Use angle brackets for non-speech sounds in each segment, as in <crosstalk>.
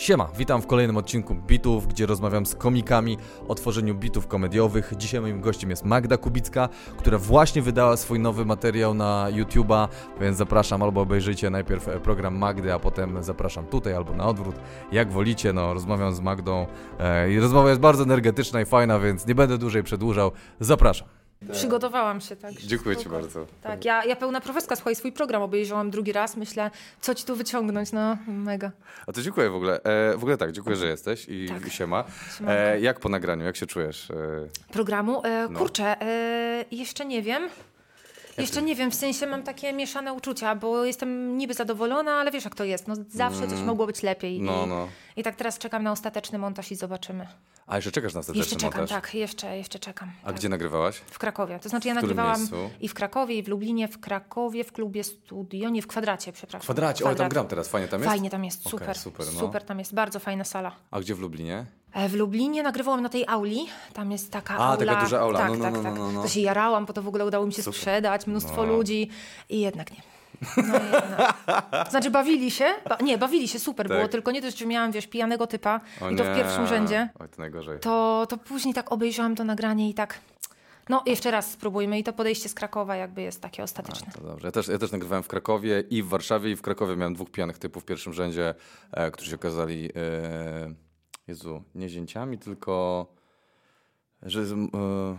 Siema, witam w kolejnym odcinku Bitów, gdzie rozmawiam z komikami o tworzeniu bitów komediowych. Dzisiaj moim gościem jest Magda Kubicka, która właśnie wydała swój nowy materiał na YouTube'a, więc zapraszam albo obejrzyjcie najpierw e, program Magdy, a potem zapraszam tutaj albo na odwrót, jak wolicie. No, rozmawiam z Magdą e, i rozmowa jest bardzo energetyczna i fajna, więc nie będę dłużej przedłużał. Zapraszam. Przygotowałam się, tak. Dziękuję Ci bardzo. Tak, ja, ja pełna profeska, słuchaj, swój program obejrzałam drugi raz, myślę, co ci tu wyciągnąć, no mega. A to dziękuję w ogóle. E, w ogóle tak, dziękuję, że jesteś i Tak. siema. Siemanko. E, jak po nagraniu, jak się czujesz? E, Programu, e, No. kurczę, e, jeszcze nie wiem. Jeszcze nie wiem, w sensie mam takie mieszane uczucia, bo jestem niby zadowolona, ale wiesz jak to jest, no zawsze coś mogło być lepiej. Mm. no, I, no. I tak teraz czekam na ostateczny montaż i zobaczymy. A jeszcze czekasz na ostateczny Jeszcze czekam, montaż? tak, jeszcze, jeszcze czekam. A tak. gdzie nagrywałaś? W Krakowie. To znaczy ja nagrywałam miejscu? i w Krakowie, i w Lublinie, w Krakowie, w klubie studio, nie w kwadracie, przepraszam. Kwadracie, o, tam Kwadrat. gram teraz, fajnie tam jest? Fajnie tam jest, super. super, no. super, tam jest bardzo fajna sala. A gdzie w Lublinie? E, W Lublinie nagrywałam na tej auli. Tam jest taka A, aula. taka duża aula. Tak, No, no, tak, no, tak. no, no. To się jarałam, bo to w ogóle udało mi się Super. sprzedać, mnóstwo No. ludzi i jednak nie. No jednak. Znaczy bawili się, ba nie, bawili się, super Tak. było, tylko nie dość, że miałam, wiesz, pijanego typa O i to w nie. pierwszym rzędzie, Oj, to najgorzej. to, to później tak obejrzałam to nagranie i tak, no jeszcze raz spróbujmy i to podejście z Krakowa jakby jest takie ostateczne. To dobrze. Ja też, ja też nagrywałem w Krakowie i w Warszawie i w Krakowie miałem dwóch pijanych typów w pierwszym rzędzie, e, którzy się okazali, e, Jezu, nie zięciami, tylko że, z- e,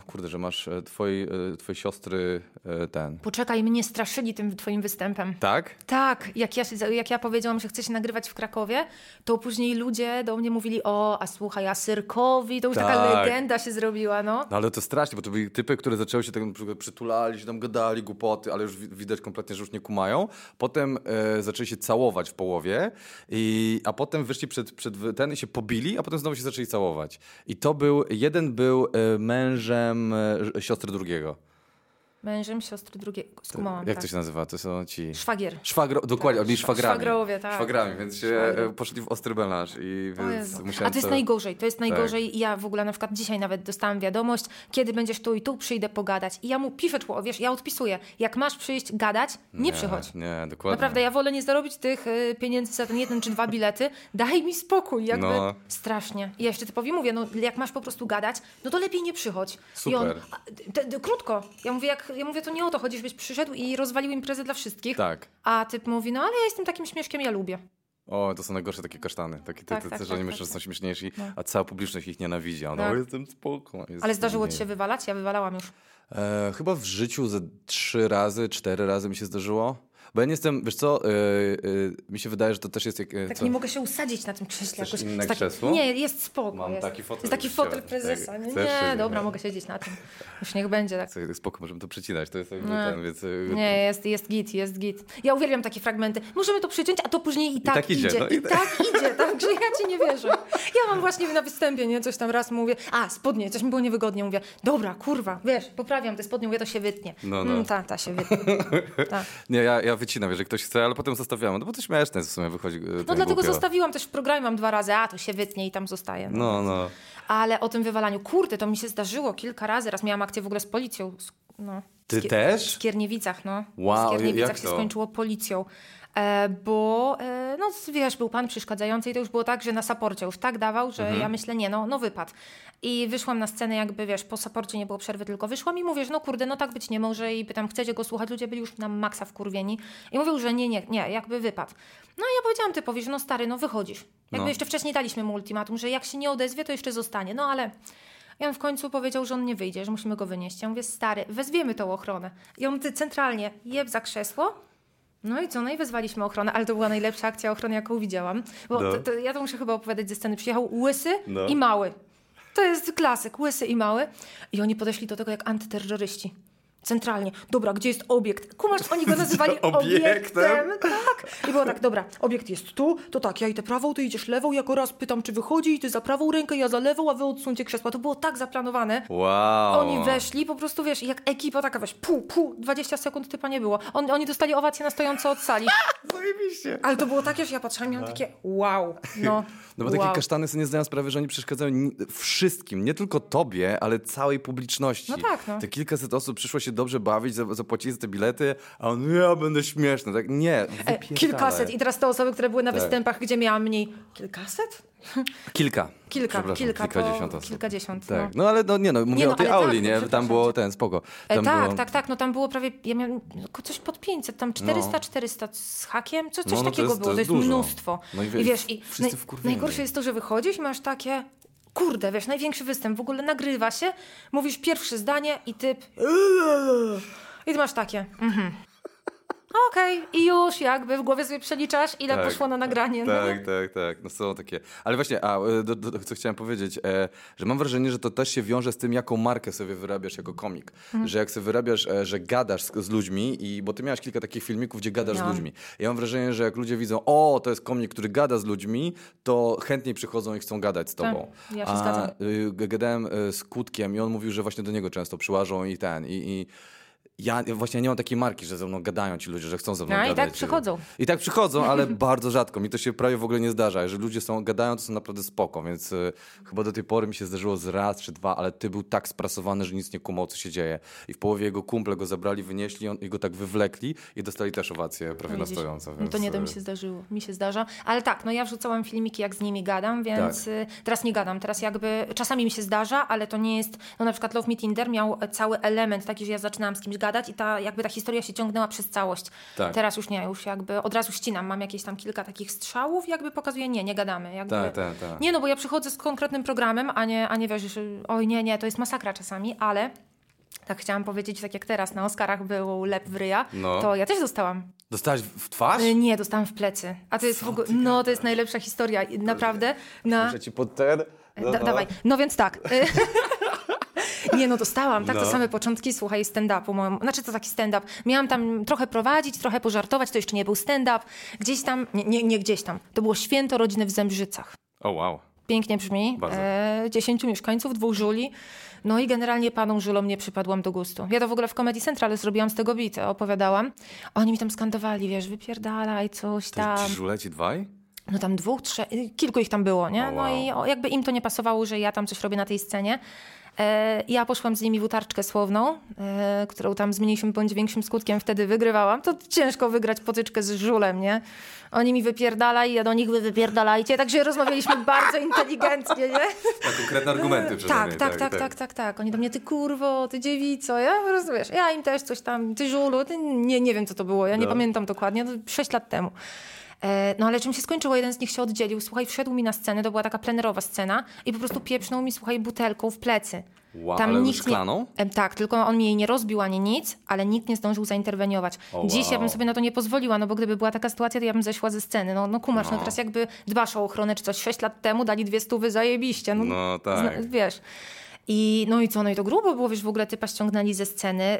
kurde, że masz e, twojej, e, twojej siostry e, ten. Poczekaj, mnie straszyli tym twoim występem. Tak? Tak, jak ja, się, jak ja powiedziałam, że chcę się nagrywać w Krakowie, to później ludzie do mnie mówili, o, a słuchaj, a Syrkowi, to już taka Tak. legenda się zrobiła, no. No ale to strasznie, bo to byli typy, które zaczęły się tak na przykład przytulali, się tam gadali głupoty, ale już wi- widać kompletnie, że już nie kumają. Potem e, zaczęli się całować w połowie, i, a potem wyszli przed, przed wy- ten i się pobili, a potem znowu się zaczęli całować. I to był, jeden był mężem e, siostry drugiego. Mężem siostry drugiego, skumałam, Jak tak. to się nazywa? To są ci... Szwagier. Szwagro, dokładnie, Tak, oni szwa- szwagrami. szwagrowie, tak. Szwagrami, więc się Szwagry. e, poszli w ostry melanż i więc musiałem A to jest to- najgorzej, to jest najgorzej. Ja w ogóle na przykład dzisiaj nawet dostałam wiadomość, kiedy będziesz tu i tu, przyjdę pogadać. I ja mu piszę, czło- wiesz, ja odpisuję, jak masz przyjść gadać, nie, przychodź. Nie, dokładnie. Naprawdę, ja wolę nie zarobić tych y, pieniędzy za ten jeden czy dwa bilety. Daj mi spokój, jakby No. strasznie. I ja jeszcze typowi mówię, no jak masz po prostu gadać, no to lepiej nie przychodź. I on, Super. a, te, te, krótko. Ja mówię, jak, ja mówię, to nie o to chodzi, żebyś przyszedł i rozwalił imprezę dla wszystkich. Tak. A typ mówi, no ale ja jestem takim śmieszkiem, ja lubię. O, to są najgorsze takie kasztany. Takie, te, Tak, te, tak, te, że tak, oni tak, myślą, że są tak. śmieszniejsi, No. a cała publiczność ich nienawidzi. A Ona, Tak. jestem spoko. Jest Ale zdarzyło ci się wywalać? Ja wywalałam już. E, chyba w życiu ze trzy razy, cztery razy mi się zdarzyło. Bo ja nie jestem, wiesz co, e, e, mi się wydaje, że to też jest jak... e, Tak co? nie mogę się usadzić na tym krześle. Jakoś. inne taki- krzesło? Nie, jest spoko. Mam jest. taki fotel Jest taki fotel prezesa. Tak, Nie, nie dobra, nie? mogę siedzieć na tym. Już niech będzie tak. Słuchaj, Spoko, możemy to przecinać, to jest jakby Nie. ten, więc... Nie, jest, jest git, jest git. Ja uwielbiam takie fragmenty. Możemy to przyciąć, a to później i tak, tak idzie, idzie. no i I tak idzie, także ja ci nie wierzę. Ja mam właśnie na występie, nie? Coś tam raz mówię, a spodnie, coś mi było niewygodnie. Mówię, dobra, kurwa, wiesz, poprawiam te spodnie, mówię, to się wytnie. No, no. Mm, ta, ta się wytnie. Ta. <laughs> Nie, ja, ja wycinam, jeżeli ktoś chce, ale potem zostawiamy, no bo to śmieszne jest w sumie, wychodzi e, No dlatego głupio. zostawiłam też w programie, mam dwa razy, a to się wytnie i tam zostaje. No, no. Ale o tym wywalaniu, kurde, to mi się zdarzyło kilka razy. Raz miałam akcję w ogóle z policją. No, Ty też? W Skierniewicach, no. Wow, w Skierniewicach się skończyło policją. E, bo, e, no wiesz, był pan przeszkadzający i to już było tak, że na saporcie już tak dawał, że Mhm. ja myślę, nie, no, no wypad. I wyszłam na scenę jakby, wiesz, po saporcie nie było przerwy, tylko wyszłam i mówię, że no kurde, no tak być nie może i pytam, chcecie go słuchać? Ludzie byli już na maksa wkurwieni i mówią, że nie, nie, nie, jakby wypad. No i ja powiedziałam typowi, że no stary, no wychodzisz. Jakby No. jeszcze wcześniej daliśmy mu ultimatum, że jak się nie odezwie, to jeszcze zostanie. No ale i on w końcu powiedział, że on nie wyjdzie, że musimy go wynieść. Ja mówię, stary, wezwiemy tą ochronę. I on centralnie jeb za krzesło. No i co? No i wezwaliśmy ochronę, ale to była najlepsza akcja ochrony, jaką widziałam. Bo No. to, to, ja to muszę chyba opowiadać ze sceny. Przyjechał łysy No. i mały. To jest klasyk, łysy i mały. I oni podeszli do tego jak antyterroryści. Centralnie. Dobra, gdzie jest obiekt? Kumasz, oni go <laughs> nazywali Obiektem? obiektem. Tak. I było tak, dobra, obiekt jest tu, to tak, ja idę prawą, ty idziesz lewą, jako raz pytam, czy wychodzi, i ty za prawą rękę, ja za lewą, a wy odsuńcie krzesła. To było tak zaplanowane. Wow. Oni weszli, po prostu wiesz, jak ekipa taka, weź, pół, pół, 20 sekund typa nie było. On, oni dostali owację na stojąco od sali. <laughs> Zajebiście. Ale to było takie, że ja patrzyłam i miałam takie wow, no. <laughs> No bo takie wow. kasztany sobie nie zdają sprawy, że oni przeszkadzają wszystkim, nie tylko tobie, ale całej publiczności. No tak, no. Te kilkaset osób przyszło się się dobrze bawić, za- zapłacili za te bilety, a on, ja będę śmieszny. Tak, nie, E, kilkaset. I teraz te osoby, które były na Tak. występach, gdzie miałam mniej. Kilkaset? <laughs> Kilka. Kilka, kilka, to kilkadziesiąt osób. kilkadziesiąt, Tak, no. no ale no nie no, mówię Nie, no, o tej tak, auli, no, nie? Tam było ten, spoko. E, tak, było... tak, tak, no tam było prawie, ja miałem no, coś pod 500, tam 400, 400 z hakiem, co, coś No, no to takiego jest- to było, to jest jest dużo. mnóstwo. No i I, wie- wiesz, i wkurwieni. najgorsze jest to, że wychodzisz i masz takie, kurde, wiesz, największy występ, w ogóle nagrywa się, mówisz pierwsze zdanie i typ i ty masz takie, mhm. Okej, i już jakby w głowie sobie przeliczasz, ile Tak, poszło na nagranie. no. Tak, tak, tak. No są takie. Ale właśnie, a e, do, do, co chciałem powiedzieć, e, że mam wrażenie, że to też się wiąże z tym, jaką markę sobie wyrabiasz jako komik. Mhm. Że jak sobie wyrabiasz, e, że gadasz z, z ludźmi, i bo ty miałaś kilka takich filmików, gdzie gadasz Miałam. z ludźmi. Ja mam wrażenie, że jak ludzie widzą, o, to jest komik, który gada z ludźmi, to chętniej przychodzą i chcą gadać z tobą. Tak, ja się a, zgadzam. y, gadałem y, z Kutkiem i on mówił, że właśnie do niego często przyłażą i ten, i... i ja właśnie nie mam takiej marki, że ze mną gadają ci ludzie, że chcą ze mną No i gadać. tak przychodzą. I tak przychodzą, <laughs> ale bardzo rzadko. Mi to się prawie w ogóle nie zdarza. Jeżeli ludzie są, gadają, to są naprawdę spoko, więc y, chyba do tej pory mi się zdarzyło z raz czy dwa, ale ty był tak sprasowany, że nic nie kumał, co się dzieje. I w połowie jego kumple go zabrali, wynieśli on, i go tak wywlekli i dostali też owację prawie na Widzisz? stojąco. No Więc, to nie, to mi y, się zdarzyło. Mi się zdarza. Ale tak, no ja wrzucałam filmiki, jak z nimi gadam, więc Tak. y, teraz nie gadam. Teraz jakby, czasami mi się zdarza, ale to nie jest, no na przykład Love Me Tinder miał cały element taki, że ja zaczynałam z kimś gadać i ta, jakby ta historia się ciągnęła przez całość. Tak. Teraz już nie, już jakby od razu ścinam. Mam jakieś tam kilka takich strzałów, jakby pokazuję, nie, nie gadamy. Jakby, Tak, tak, tak. Nie, no bo ja przychodzę z konkretnym programem, a nie, a nie wiesz, oj nie, nie, to jest masakra czasami, ale... Tak chciałam powiedzieć, tak jak teraz na Oscarach był lep w ryja, No. to ja też dostałam. Dostałaś w twarz? Y, Nie, dostałam w plecy. A to jest w ogóle. No, to jest najlepsza historia. Naprawdę. Na... Muszę ci pod ten... Da, dawaj. No więc tak. <laughs> Nie, no dostałam, tak, No. to same początki, słuchaj, stand-upu. Znaczy, to taki stand-up. Miałam tam trochę prowadzić, trochę pożartować, to jeszcze nie był stand-up. Gdzieś tam, nie, nie, nie gdzieś tam, to było święto rodziny w Zembrzycach. O, wow. Pięknie brzmi. E, dziesięciu mieszkańców, dwóch żuli. No i generalnie panom żulom nie przypadłam do gustu. Ja to w ogóle w Comedy Central zrobiłam z tego bite, opowiadałam. Oni mi tam skandowali, wiesz, wypierdalaj, coś To tam. ci żule ci dwaj? No tam dwóch, trzech, kilku ich tam było, nie? O, No wow. i o, jakby im to nie pasowało, że ja tam coś robię na tej scenie. E, ja poszłam z nimi w utarczkę słowną, e, którą tam z mniejszym bądź większym skutkiem wtedy wygrywałam. To ciężko wygrać potyczkę z żulem, nie? Oni mi wypierdalaj, ja do nich wy wypierdalajcie, także rozmawialiśmy <laughs> bardzo inteligentnie, nie? Tak, konkretne argumenty Tak, tak, tak, tak, tak, tak. Oni do mnie, ty kurwo, ty dziewico, ja rozumiesz, ja im też coś tam, ty żulu, ty nie, nie wiem co to było, ja nie No. pamiętam dokładnie, no, sześć lat temu. E, No ale czym się skończyło? Jeden z nich się oddzielił, słuchaj, wszedł mi na scenę, to była taka plenerowa scena i po prostu pieprznął mi, słuchaj, butelką w plecy. Wow, ale szklaną? Nie, tak, tylko on mi jej nie rozbił ani nic, ale nikt nie zdążył zainterweniować. O, Dziś ja bym sobie na to nie pozwoliła, no bo gdyby była taka sytuacja, to ja bym zeszła ze sceny. No, no kumasz, no. No. teraz jakby dbasz o ochronę czy coś. Sześć lat temu dali dwie stówy zajebiście. No, No tak. Zna, wiesz. I, no i co, no i to grubo było, wiesz, w ogóle typa ściągnęli ze sceny,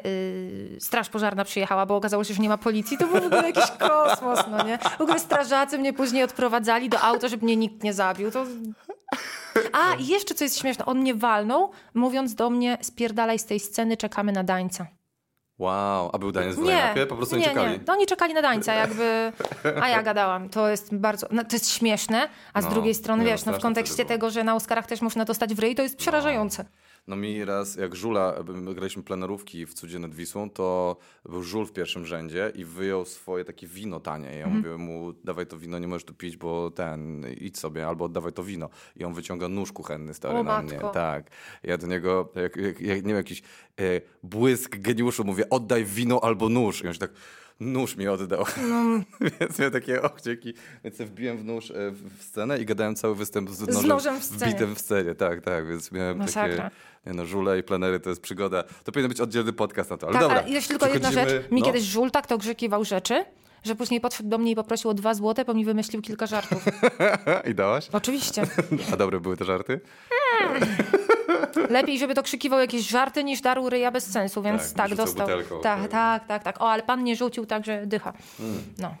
yy, straż pożarna przyjechała, bo okazało się, że nie ma policji, to był w ogóle jakiś kosmos, no nie? W ogóle strażacy mnie później odprowadzali do auta, żeby mnie nikt nie zabił, to... A, i jeszcze co jest śmieszne, on mnie walnął, mówiąc do mnie, spierdalaj z tej sceny, czekamy na dańca. Wow, a był daniec w line Po prostu nie, nie, czekali. nie. No oni czekali na dańca, jakby. A ja gadałam. To jest bardzo. No, to jest śmieszne, a z No, drugiej strony, no, wiesz, no w kontekście tego, że na Oscarach też można dostać w ryj, to jest przerażające. No mi raz, jak Żula, my graliśmy plenerówki w Cudzie nad Wisłą, to był Żul w pierwszym rzędzie i wyjął swoje takie wino tanie. Ja Mhm. mówię mu, dawaj to wino, nie możesz tu pić, bo ten, idź sobie, albo oddawaj to wino. I on wyciąga nóż kuchenny stary O, na mnie. matko. Tak. Ja do niego, jak, jak, jak nie wiem, jakiś e, błysk geniuszu, mówię, oddaj wino albo nóż. I on się tak, nóż mi oddał. No. <laughs> Więc miałem takie, och, dzięki. Więc ja wbiłem w nóż e, w scenę i gadałem cały występ z, nożem, nożem w scenie. w scenie. Tak, tak, więc miałem Masakra. takie... Nie no, żule i plenery to jest przygoda. To powinien być oddzielny podcast na to, ale Tak, dobra. jeszcze tylko jedna rzecz. Mi no. kiedyś żul tak to grzekiwał rzeczy, że później podszedł do mnie i poprosił o dwa złote, bo mi wymyślił kilka żartów. <laughs> I dałaś? Oczywiście. <laughs> A dobre były te żarty? Lepiej, żeby to krzykiwał jakieś żarty, niż darł ryja bez sensu, więc Tak, tak, dostał. butelką, tak, tak. tak, tak. O, ale pan nie rzucił, także dycha. No.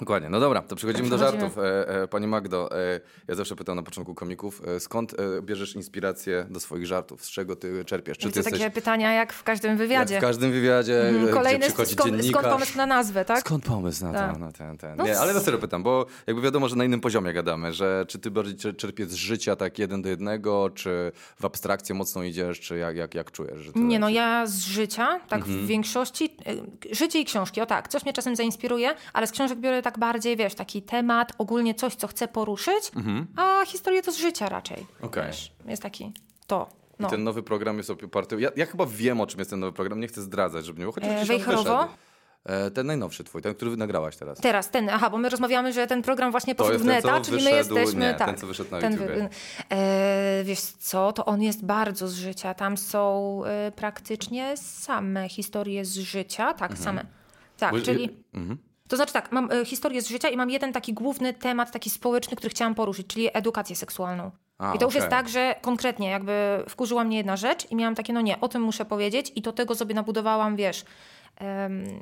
Dokładnie. No dobra, to przechodzimy do żartów. E, e, Pani Magdo, e, ja zawsze pytam na początku komików, e, skąd e, bierzesz inspirację do swoich żartów? Z czego ty czerpiesz? Czy ty to jesteś takie pytania jak w każdym jak wywiadzie. w każdym wywiadzie, Mhm, e, Kolejny, gdzie przychodzi skąd, dziennikarz? skąd pomysł na nazwę, tak? Skąd pomysł na, Tak. to, na ten, ten? No Nie, ale na serio pytam, bo jakby wiadomo, że na innym poziomie gadamy, że czy ty bardziej czer- czerpiesz z życia tak jeden do jednego, czy w abstrakcję mocno idziesz, czy jak, jak, jak czujesz? Że Nie no, ja z życia, tak Mhm. w większości, y, życie i książki, o tak, coś mnie czasem zainspiruje, ale z książek biorę tak bardziej, wiesz, taki temat, ogólnie coś, co chcę poruszyć, a historię to z życia raczej. Mhm. Okej. Wiesz, jest taki to. No. Ten nowy program jest oparty. Ja, ja chyba wiem, o czym jest ten nowy program. Nie chcę zdradzać, żeby nie było. Chociaż E, Wejherowo? E, ten najnowszy twój, ten, który nagrałaś teraz. Teraz ten, aha, bo my rozmawiamy, że ten program właśnie poszedł w ten, neta, czyli my jesteśmy, nie, tak. ten, co wyszedł na ten YouTubie. e, wiesz co, to on jest bardzo z życia. Tam są e, praktycznie same historie z życia, tak, same. Tak, Bo- czyli... Mhm. To znaczy tak, mam e, historię z życia i mam jeden taki główny temat, taki społeczny, który chciałam poruszyć, czyli edukację seksualną. A, I to już jest tak, że konkretnie jakby wkurzyła mnie jedna rzecz i miałam takie, no nie, o tym muszę powiedzieć i do tego sobie nabudowałam, wiesz,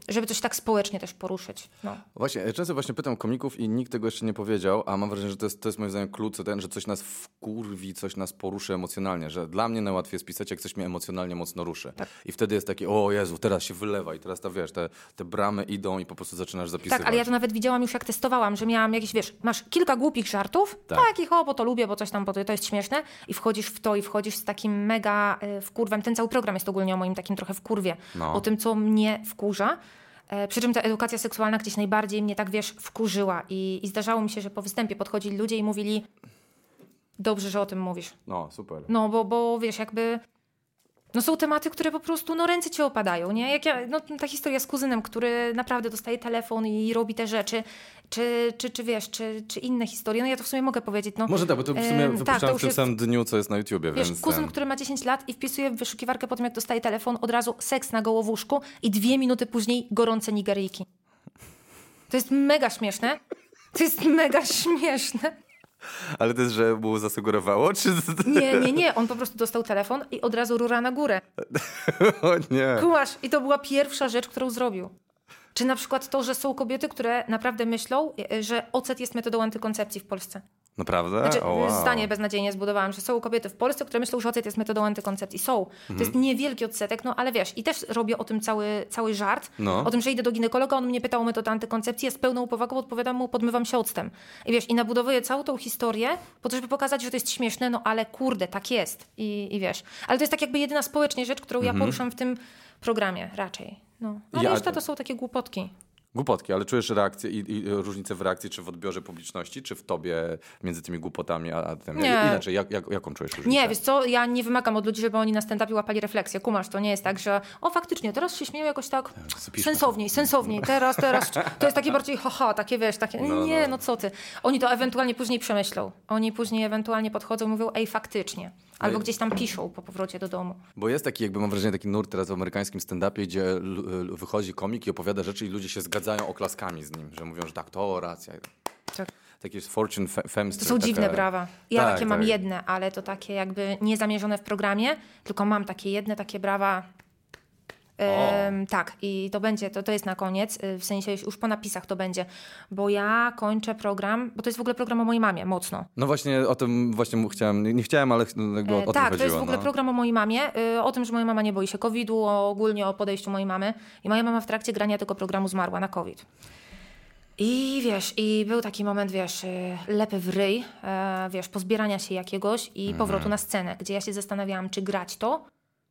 żeby coś tak społecznie też poruszyć. No. Właśnie, często właśnie pytam komików i nikt tego jeszcze nie powiedział, a mam wrażenie, że to jest, to jest moim zdaniem klucz, ten, że coś nas wkurwi, coś nas poruszy emocjonalnie, że dla mnie najłatwiej jest pisać, jak coś mnie emocjonalnie mocno ruszy. Tak. I wtedy jest taki, o Jezu, teraz się wylewa i teraz ta, wiesz, te, te bramy idą i po prostu zaczynasz zapisywać. Tak, ale ja to nawet widziałam już jak testowałam, że miałam jakieś, wiesz, masz kilka głupich żartów, Tak. takich, o, bo to lubię, bo coś tam, bo to, to jest śmieszne i wchodzisz w to i wchodzisz z takim mega y, wkurwem. Ten cały program jest ogólnie o moim takim trochę wkurwie, No. o tym, co mnie wkurza. E, Przy czym ta edukacja seksualna gdzieś najbardziej mnie tak, wiesz, wkurzyła i, i zdarzało mi się, że po występie podchodzili ludzie i mówili dobrze, że o tym mówisz. No, super. No, bo, bo wiesz, jakby. No są tematy, które po prostu, no ręce ci opadają, nie? Jak ja, no ta historia z kuzynem, który naprawdę dostaje telefon i robi te rzeczy, czy, czy, czy wiesz, czy, czy inne historie, no ja to w sumie mogę powiedzieć, no. Może tak, bo to w sumie Em, tak, to w tym samym dniu, co jest na YouTubie, Wiesz, więc kuzyn, który ma 10 lat i wpisuje w wyszukiwarkę po tym, jak dostaje telefon, od razu seks na gołowłóżku i dwie minuty później gorące Nigeryjki. To jest mega śmieszne. To jest mega <laughs> śmieszne. Ale to jest, że mu zasugerowało, czy... Nie, nie, nie. On po prostu dostał telefon i od razu rura na górę. <laughs> o nie. Kumasz, i to była pierwsza rzecz, którą zrobił. Czy na przykład to, że są kobiety, które naprawdę myślą, e, że ocet jest metodą antykoncepcji w Polsce. Naprawdę? Znaczy, o, wow. zdanie beznadziejnie zbudowałam, że są kobiety w Polsce, które myślą, że ocet jest metodą antykoncepcji. Są. To Mhm. jest niewielki odsetek, no ale wiesz, i też robię o tym cały, cały żart, No. o tym, że idę do ginekologa, on mnie pytał o metodę antykoncepcji, ja z pełną powagą odpowiadam mu, podmywam się octem. I wiesz, i nabudowuję całą tą historię po to, żeby pokazać, że to jest śmieszne, no ale kurde, tak jest. I, i wiesz. Ale to jest tak jakby jedyna społecznie rzecz, którą ja poruszam w tym programie raczej. No. A Ja- reszta to są takie głupotki. Głupotki, ale czujesz reakcję i, i różnicę w reakcji, czy w odbiorze publiczności, czy w tobie między tymi głupotami a, a tym? Nie. Inaczej, jak, jak, jaką czujesz różnicę? Nie, wiesz co, ja nie wymagam od ludzi, żeby oni na stand-upie łapali refleksję. Kumasz, to nie jest tak, że o faktycznie, teraz się śmieją jakoś tak zapiszmy sensowniej, sensowniej, teraz, teraz. <laughs> To jest takie bardziej haha, takie wiesz, takie No, nie, no. no co ty. Oni to ewentualnie później przemyślą. Oni później ewentualnie podchodzą mówią, ej, faktycznie. Albo gdzieś tam piszą po powrocie do domu. Bo jest taki, jakby mam wrażenie, taki nurt teraz w amerykańskim stand-upie, gdzie l- wychodzi komik i opowiada rzeczy i ludzie się zgadzają oklaskami z nim, że mówią, że tak, to racja. Tak. Taki jest Fortune fe- To są taka- dziwne brawa. Ja Tak, takie mam tak. jedne, ale to takie jakby niezamierzone w programie, tylko mam takie jedne takie brawa. Tak, i to będzie, to, to jest na koniec, y, w sensie już po napisach to będzie, bo ja kończę program, bo to jest w ogóle program o mojej mamie, mocno. No właśnie o tym właśnie chciałem, nie, nie chciałem, ale no, jakby o, o E, tym tak, to jest w ogóle no. program o mojej mamie, y, o tym, że moja mama nie boi się COVID-u, o, ogólnie o podejściu mojej mamy. I moja mama w trakcie grania tego programu zmarła na COVID. I wiesz, i był taki moment, wiesz, y, lepy w ryj, e, wiesz, pozbierania się jakiegoś i Mhm. powrotu na scenę, gdzie ja się zastanawiałam, czy grać to,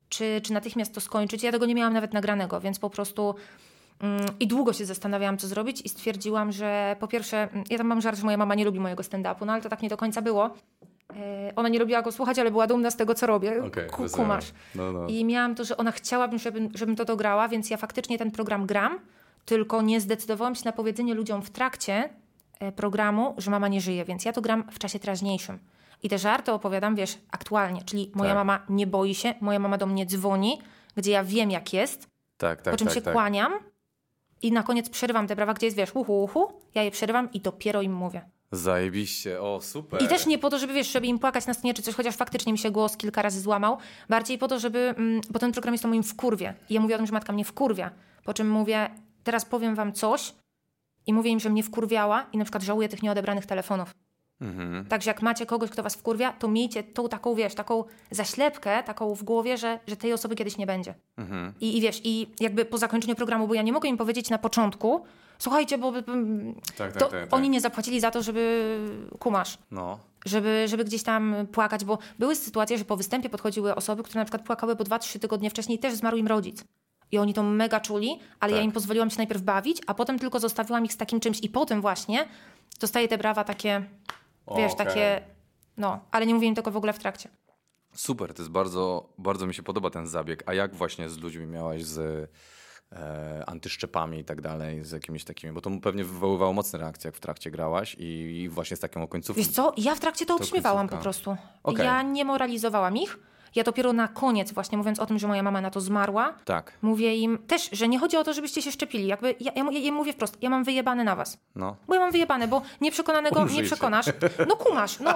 czy, czy natychmiast to skończyć. Ja tego nie miałam nawet nagranego, więc po prostu mm, i długo się zastanawiałam, co zrobić i stwierdziłam, że po pierwsze, mm, ja tam mam żart, że moja mama nie lubi mojego stand-upu, no ale to tak nie do końca było. E, Ona nie lubiła go słuchać, ale była dumna z tego, co robię. Wesoło. kumasz. No, no. I miałam to, że ona chciałabym, żebym, żebym to dograła, więc ja faktycznie ten program gram, tylko nie zdecydowałam się na powiedzenie ludziom w trakcie e, programu, że mama nie żyje, więc ja to gram w czasie teraźniejszym. I te żarty opowiadam, wiesz, aktualnie, czyli moja Tak. mama nie boi się, moja mama do mnie dzwoni, gdzie ja wiem, jak jest, Tak, tak, po czym tak, się tak. kłaniam i na koniec przerywam te brawa, gdzie jest, wiesz, uhu, uhu, ja je przerywam i dopiero im mówię. Zajebiście, o super. I też nie po to, żeby wiesz, żeby im płakać na scenie czy coś, chociaż faktycznie mi się głos kilka razy złamał. Bardziej po to, żeby. Mm, bo ten program jest o moim wkurwie. I ja mówię o tym, że matka mnie wkurwia. Po czym mówię, teraz powiem wam coś i mówię im, że mnie wkurwiała i na przykład żałuję tych nieodebranych telefonów. Mhm. Także jak macie kogoś, kto was wkurwia, to miejcie tą taką, wiesz, taką zaślepkę, taką w głowie, że, że tej osoby kiedyś nie będzie. Mhm. I, I wiesz, i jakby po zakończeniu programu, bo ja nie mogę im powiedzieć na początku, słuchajcie, bo Tak, tak, to tak, tak. oni nie zapłacili za to, żeby kumasz, No. żeby, żeby gdzieś tam płakać, bo były sytuacje, że po występie podchodziły osoby, które na przykład płakały po 2-3 tygodnie wcześniej, też zmarł im rodzic. I oni to mega czuli, ale ja Tak. im pozwoliłam się najpierw bawić, a potem tylko zostawiłam ich z takim czymś i potem właśnie dostaję te brawa takie, wiesz, Okej. takie, no, ale nie mówię im tego w ogóle w trakcie. Super, to jest bardzo, bardzo mi się podoba ten zabieg. A jak właśnie z ludźmi miałaś z e, antyszczepami i tak dalej, z jakimiś takimi, bo to pewnie wywoływało mocne reakcje, jak w trakcie grałaś i, i właśnie z taką końcówką. Wiesz co, ja w trakcie to obśmiewałam po prostu. Okej. Ja nie moralizowałam ich. Ja dopiero na koniec, właśnie mówiąc o tym, że moja mama na to zmarła, Tak, mówię im też, że nie chodzi o to, żebyście się szczepili. Jakby ja, ja, ja mówię wprost, ja mam wyjebane na was. no. Bo ja mam wyjebane, bo nieprzekonanego nie Umrzyjcie. przekonasz. No kumasz, no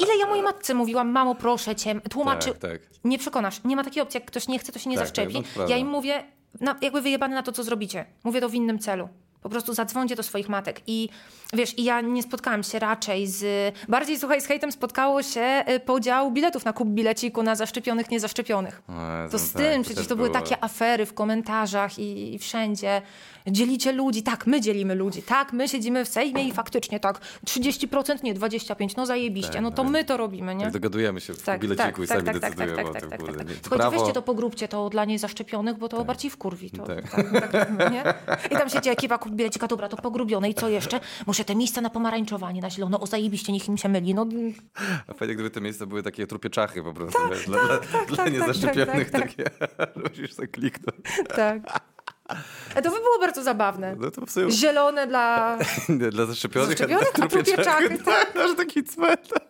ile ja mojej matce mówiłam, mamo proszę cię, tłumaczy, Tak, tak. nie przekonasz. Nie ma takiej opcji, jak ktoś nie chce, to się nie Tak, zaszczepi. no ja im mówię, na, jakby wyjebane na to, co zrobicie. Mówię to w innym celu. Po prostu zadzwońcie do swoich matek. I wiesz, i ja nie spotkałam się raczej z... Bardziej, słuchaj, z hejtem spotkało się y, podział biletów na kup bileciku na zaszczepionych, niezaszczepionych. Jezu, To z tak, tym, przecież to były było. takie afery w komentarzach i, i wszędzie. Dzielicie ludzi, tak, my dzielimy ludzi, tak, my siedzimy w Sejmie i faktycznie tak, 30%, nie 25%, no zajebiście, Tak, no to tak. my to robimy, nie? Tak dogadujemy się w Tak, bileciku i tak, sami tak, tak, decydujemy tak, o tak, tym. tak, kurde, tak, tak. To prawo- weźcie to pogróbcie to dla niezaszczepionych, bo to bardziej wkurwi. To, tak. Tak, tak, nie? I tam siedzi ekipa bilecika, dobra, to pogrubione i co jeszcze? Muszę te miejsca na pomarańczowa, nie na zielono, o zajebiście, niech im się myli, no A fajnie, gdyby te miejsca były takie trupie czachy po prostu, wiesz, dla, dla, dla tak, niezaszczepionych tak, takie, <laughs> musisz sobie kliknąć. tak. E, To by było bardzo zabawne. No to sumie Zielone dla... <laughs> dla zaszczepionych, Zaszczepionych, a dla a trupie czachy, tak, <laughs> taki cmentarz.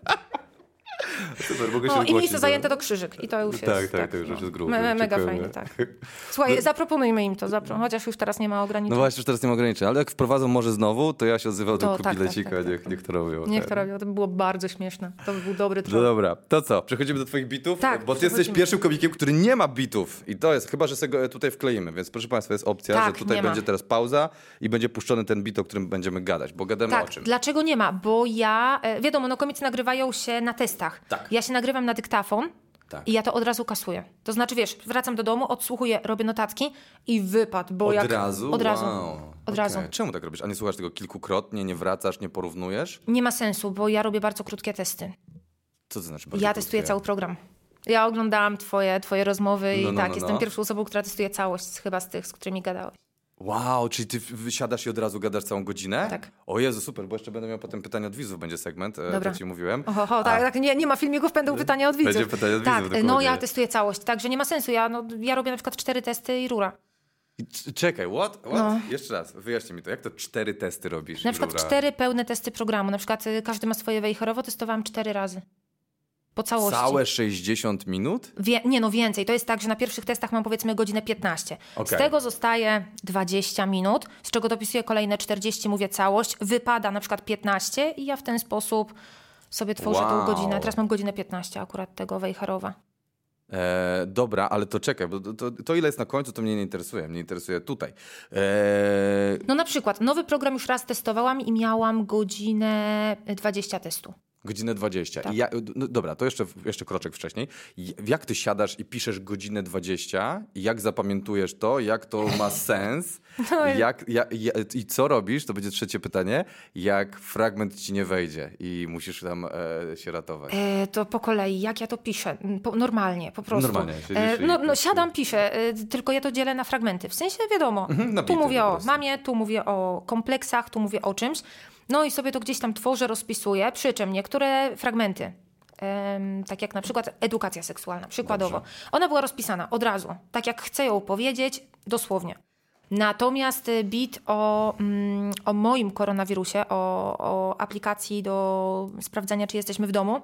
Super, mogę się No, I miejsce do- zajęte to krzyżyk. I to już Tak, jest... tak, to już jest grube, Me, me, mega fajnie, tak. <laughs> Słuchaj, zaproponujmy im to, zapro... chociaż już teraz nie ma No ograniczeń. właśnie, już teraz nie ma ograniczeń, ale jak wprowadzą może znowu, to ja się odzywam do tak, kubilecika, tak, tak, niech, tak. niech to robią. Niech tak. to robią, to by było bardzo śmieszne. To by był dobry No troll. dobra, to co? Przechodzimy do twoich bitów? Tak, Bo ty jesteś pierwszym komikiem, który nie ma bitów. I to jest, chyba że sobie go tutaj wkleimy. Więc proszę państwa, jest opcja, Tak, że tutaj będzie teraz pauza i będzie puszczony ten bit, o którym będziemy gadać. Bo gadamy o Tak, czym? dlaczego nie ma? Bo ja, e, wiadomo, no komicy nagrywają się na testach. Tak. Ja się nagrywam na dyktafon Tak. i ja to od razu kasuję. To znaczy, wiesz, wracam do domu, odsłuchuję, robię notatki i wypad, bo Od jak... razu? Od razu. Wow. Od Okej. razu. Czemu tak robisz? A nie słuchasz tego kilkukrotnie, nie wracasz, nie porównujesz? Nie ma sensu, bo ja robię bardzo krótkie testy. Co to znaczy? bardzo Ja krótkie? testuję cały program. Ja oglądałam twoje, twoje rozmowy i No, no, tak, no, jestem no. pierwszą osobą, która testuje całość chyba z tych, z którymi gadałeś. Wow, czyli ty wysiadasz i od razu gadasz całą godzinę? Tak. O Jezu, super, bo jeszcze będę miał potem pytania od widzów, będzie segment, e, Dobra. to ci mówiłem. Oho, ho, tak, tak, nie, nie ma filmików, będą pytania od widzów. Będzie pytanie od tak, widzów, no dokładnie. ja testuję całość, także nie ma sensu. Ja, no, ja robię na przykład cztery testy i rura. Czekaj, what? what? No. Jeszcze raz, wyjaśnij mi to. Jak to cztery testy robisz? Na przykład rura? cztery pełne testy programu. Na przykład y, każdy ma swoje wejherowo, testowałam cztery razy. Po całości. Całe 60 minut? Wie, nie no, więcej. To jest tak, że na pierwszych testach mam powiedzmy godzinę 15. Z Okej. tego zostaje 20 minut, z czego dopisuję kolejne 40, mówię całość. Wypada na przykład 15 i ja w ten sposób sobie tworzę Wow. tą godzinę. Teraz mam godzinę 15 akurat tego wejherowa. E, dobra, ale to czekaj, bo to, to, to ile jest na końcu, to mnie nie interesuje. Mnie interesuje tutaj. E, No na przykład, nowy program już raz testowałam i miałam godzinę 20 testu. Godzinę 20. Tak. I ja, no, dobra, to jeszcze, jeszcze kroczek wcześniej. Jak ty siadasz i piszesz godzinę 20? I jak zapamiętujesz to? Jak to ma <laughs> sens? No i- jak, ja, ja, I co robisz? To będzie trzecie pytanie. Jak fragment ci nie wejdzie i musisz tam e, się ratować? E, to po kolei, jak ja to piszę? Mm, Po, normalnie, po prostu. Normalnie, E, no, no prostu- siadam, piszę, e, tylko ja to dzielę na fragmenty. W sensie wiadomo, na tu mówię o mamie, tu mówię o kompleksach, tu mówię o czymś. No i sobie to gdzieś tam tworzę, rozpisuję, przy czym niektóre fragmenty, em, tak jak na przykład edukacja seksualna, przykładowo, ona była rozpisana od razu, tak jak chcę ją powiedzieć, dosłownie. Natomiast y, bit o, mm, o moim koronawirusie, o, o aplikacji do sprawdzania, czy jesteśmy w domu,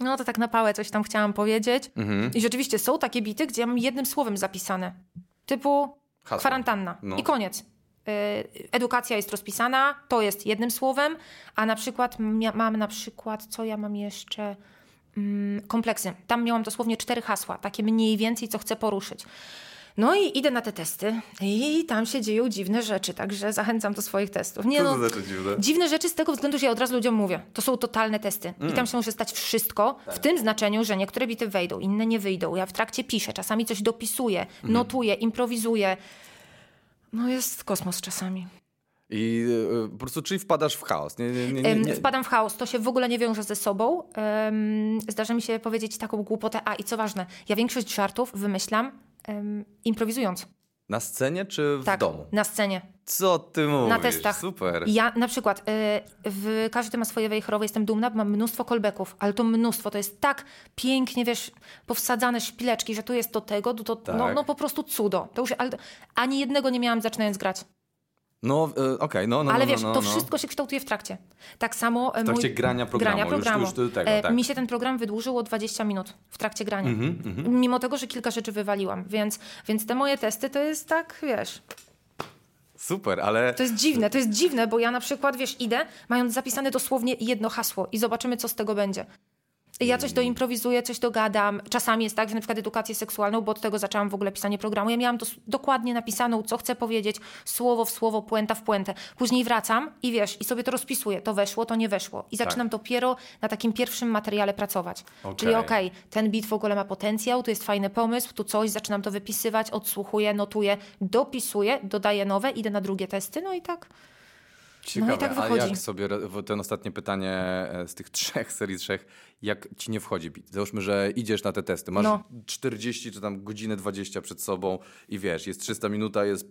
no to tak na pałę coś tam chciałam powiedzieć. Mhm. I rzeczywiście są takie bity, gdzie mam jednym słowem zapisane. Typu Hasło. kwarantanna. No. I koniec. Y, Edukacja jest rozpisana, to jest jednym słowem, a na przykład mam na przykład, co ja mam jeszcze? Mm, kompleksy. Tam miałam dosłownie cztery hasła, takie mniej więcej, co chcę poruszyć. No i idę na te testy i tam się dzieją dziwne rzeczy, także zachęcam do swoich testów. Nie, Co no, to znaczy dziwne? Dziwne rzeczy z tego względu, że ja od razu ludziom mówię, to są totalne testy i tam się może stać wszystko, w tym znaczeniu, że niektóre bity wejdą, inne nie wyjdą. Ja w trakcie piszę, czasami coś dopisuję, notuję, improwizuję. No jest kosmos czasami. I e, po prostu, czyli wpadasz w chaos. Nie, nie, nie, nie. Wpadam w chaos, to się w ogóle nie wiąże ze sobą. Em, zdarza mi się powiedzieć taką głupotę. A i co ważne, ja większość żartów wymyślam em, improwizując. Na scenie czy w Tak, domu? na scenie. Co ty mówisz? Na testach. Super. Ja na przykład, y, w każdy ma swoje wejherowe, jestem dumna, bo mam mnóstwo callbacków, ale to mnóstwo, to jest tak pięknie, wiesz, powsadzane szpileczki, że tu jest to tego, tu to, no, Tak. no po prostu cudo. To już, ale ani jednego nie miałam zaczynając grać. No, e, okej, no, no, ale no, wiesz, no, to no. wszystko się kształtuje w trakcie. Tak samo e, W trakcie mój... grania programu, grania już- programu. już do tego, E, tak. Mi się ten program wydłużył o 20 minut w trakcie grania. Mhm, Mimo tego, że kilka rzeczy wywaliłam, więc, więc te moje testy to jest tak, wiesz, Super, ale To jest dziwne, to jest dziwne, bo ja na przykład, wiesz, idę, mając zapisane dosłownie jedno hasło i zobaczymy, co z tego będzie. Ja coś doimprowizuję, coś dogadam. Czasami jest tak, że na przykład edukację seksualną, bo od tego zaczęłam w ogóle pisanie programu. Ja miałam to dokładnie napisaną, co chcę powiedzieć, słowo w słowo, puenta w puentę. Później wracam i wiesz, i sobie to rozpisuję. To weszło, to nie weszło. I zaczynam dopiero na takim pierwszym materiale pracować. Okej. Czyli okej, ten beat w ogóle ma potencjał, tu jest fajny pomysł, tu coś, zaczynam to wypisywać, odsłuchuję, notuję, dopisuję, dodaję nowe, idę na drugie testy, no i tak. ciekawe, No i tak a wychodzi. jak sobie, ten ostatnie pytanie e, z tych <laughs> trzech serii trzech, jak ci nie wchodzi bit? Załóżmy, że idziesz na te testy, masz No. 40 czy tam godzinę 20 przed sobą i wiesz, jest 300 minuta, jest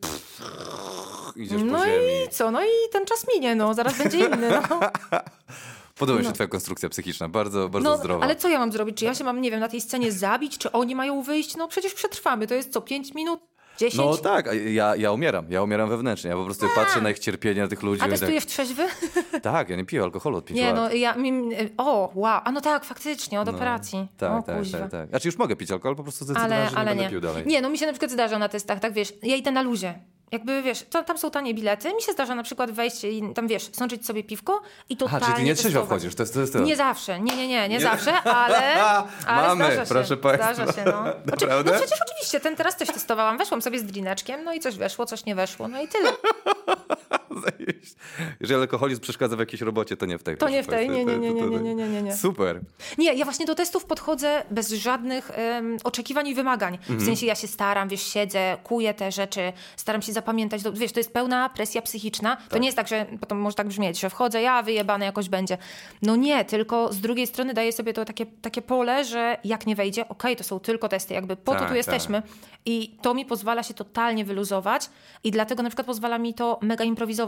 idziesz No po ziemi. i co? No i ten czas minie, no zaraz będzie inny. No. <laughs> Podoba mi się twoja konstrukcja psychiczna, bardzo, bardzo No, zdrowa. ale co ja mam zrobić? Czy ja się mam, nie wiem, na tej scenie zabić? Czy oni mają wyjść? No przecież przetrwamy. To jest co, 5 minut? 10? No tak, a ja, ja umieram, ja umieram wewnętrznie, ja po prostu patrzę na ich cierpienie, na tych ludzi. A i testujesz trzeźwy? tak, <laughs> tak, ja nie piję alkoholu od 5 Nie, lat. no ja... Mi, o, wow. A no tak, faktycznie, od operacji. Tak, o, tak, kuźwa. tak, tak. Znaczy już mogę pić alkohol, po prostu zdecydowałem, Ale, że nie ale będę nie. pił dalej. Nie, no mi się na przykład zdarza na testach, tak wiesz, ja idę na luzie. Jakby wiesz, to, tam są tanie bilety, mi się zdarza na przykład wejść i tam wiesz, sączyć sobie piwko i totalnie Aha, czyli ty nie trzeźwo wchodzisz, to jest to. Jest to. Nie zawsze, nie, nie, nie, nie, zawsze, ale, <laughs> ale Mamy, zdarza się. proszę państwa. Zdarza się, no. <laughs> Znaczy, no przecież oczywiście, ten teraz też testowałam, weszłam sobie z drineczkiem, no i coś weszło, coś nie weszło, no i tyle. <laughs> Zajebiście. Jeżeli alkoholizm przeszkadza w jakiejś robocie, to nie w tej. To nie w tej, nie, To- nie, nie, to- nie, to- nie, nie, nie, nie. Super. Nie, ja właśnie do testów podchodzę bez żadnych em, oczekiwań i wymagań. Mhm. W sensie ja się staram, wiesz, siedzę, kuję te rzeczy, staram się zapamiętać. To, wiesz, to jest pełna presja psychiczna. To nie jest tak, że potem może tak brzmieć, że wchodzę, ja wyjebane jakoś będzie. No nie, tylko z drugiej strony daję sobie to takie, takie pole, że jak nie wejdzie, okej, to są tylko testy, jakby po to Tak, tu jesteśmy. I to mi pozwala się totalnie wyluzować i dlatego na przykład pozwala mi to mega improwizować.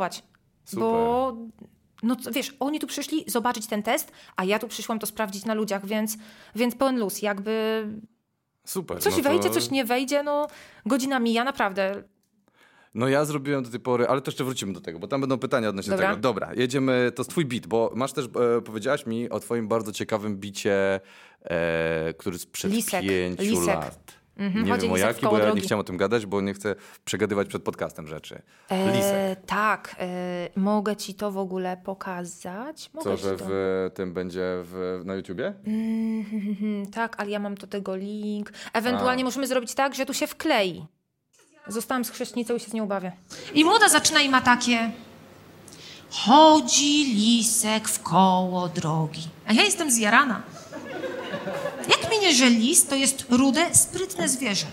Super. Bo no wiesz, oni tu przyszli zobaczyć ten test, a ja tu przyszłam to sprawdzić na ludziach, więc, więc pełen luz. Jakby Super. coś no to- wejdzie, coś nie wejdzie, no godzina mija, naprawdę. No ja zrobiłem do tej pory, ale to jeszcze wrócimy do tego, bo tam będą pytania odnośnie Dobra. tego. Dobra, jedziemy, to jest twój beat, bo masz też, e, powiedziałaś mi o twoim bardzo ciekawym bicie, e, który sprzed Lisek, pięciu lisek. lat. Mhm, Nie chodzi wiem o lisek jaki, bo ja nie drogi. chciałem o tym gadać, bo nie chcę przegadywać przed podcastem rzeczy. Lisek. E, tak, e, mogę ci to w ogóle pokazać. Mogę Co, że to. w tym będzie w, na YouTubie? Mhm, <laughs> tak, ale ja mam do tego link. Ewentualnie możemy zrobić tak, że tu się wklei. Zostałam z chrześcinicą i się z nią bawię. I młoda zaczyna i ma takie... Chodzi lisek w koło drogi. A ja jestem zjarana. Jak minie, że lis to jest rude, sprytne zwierzę.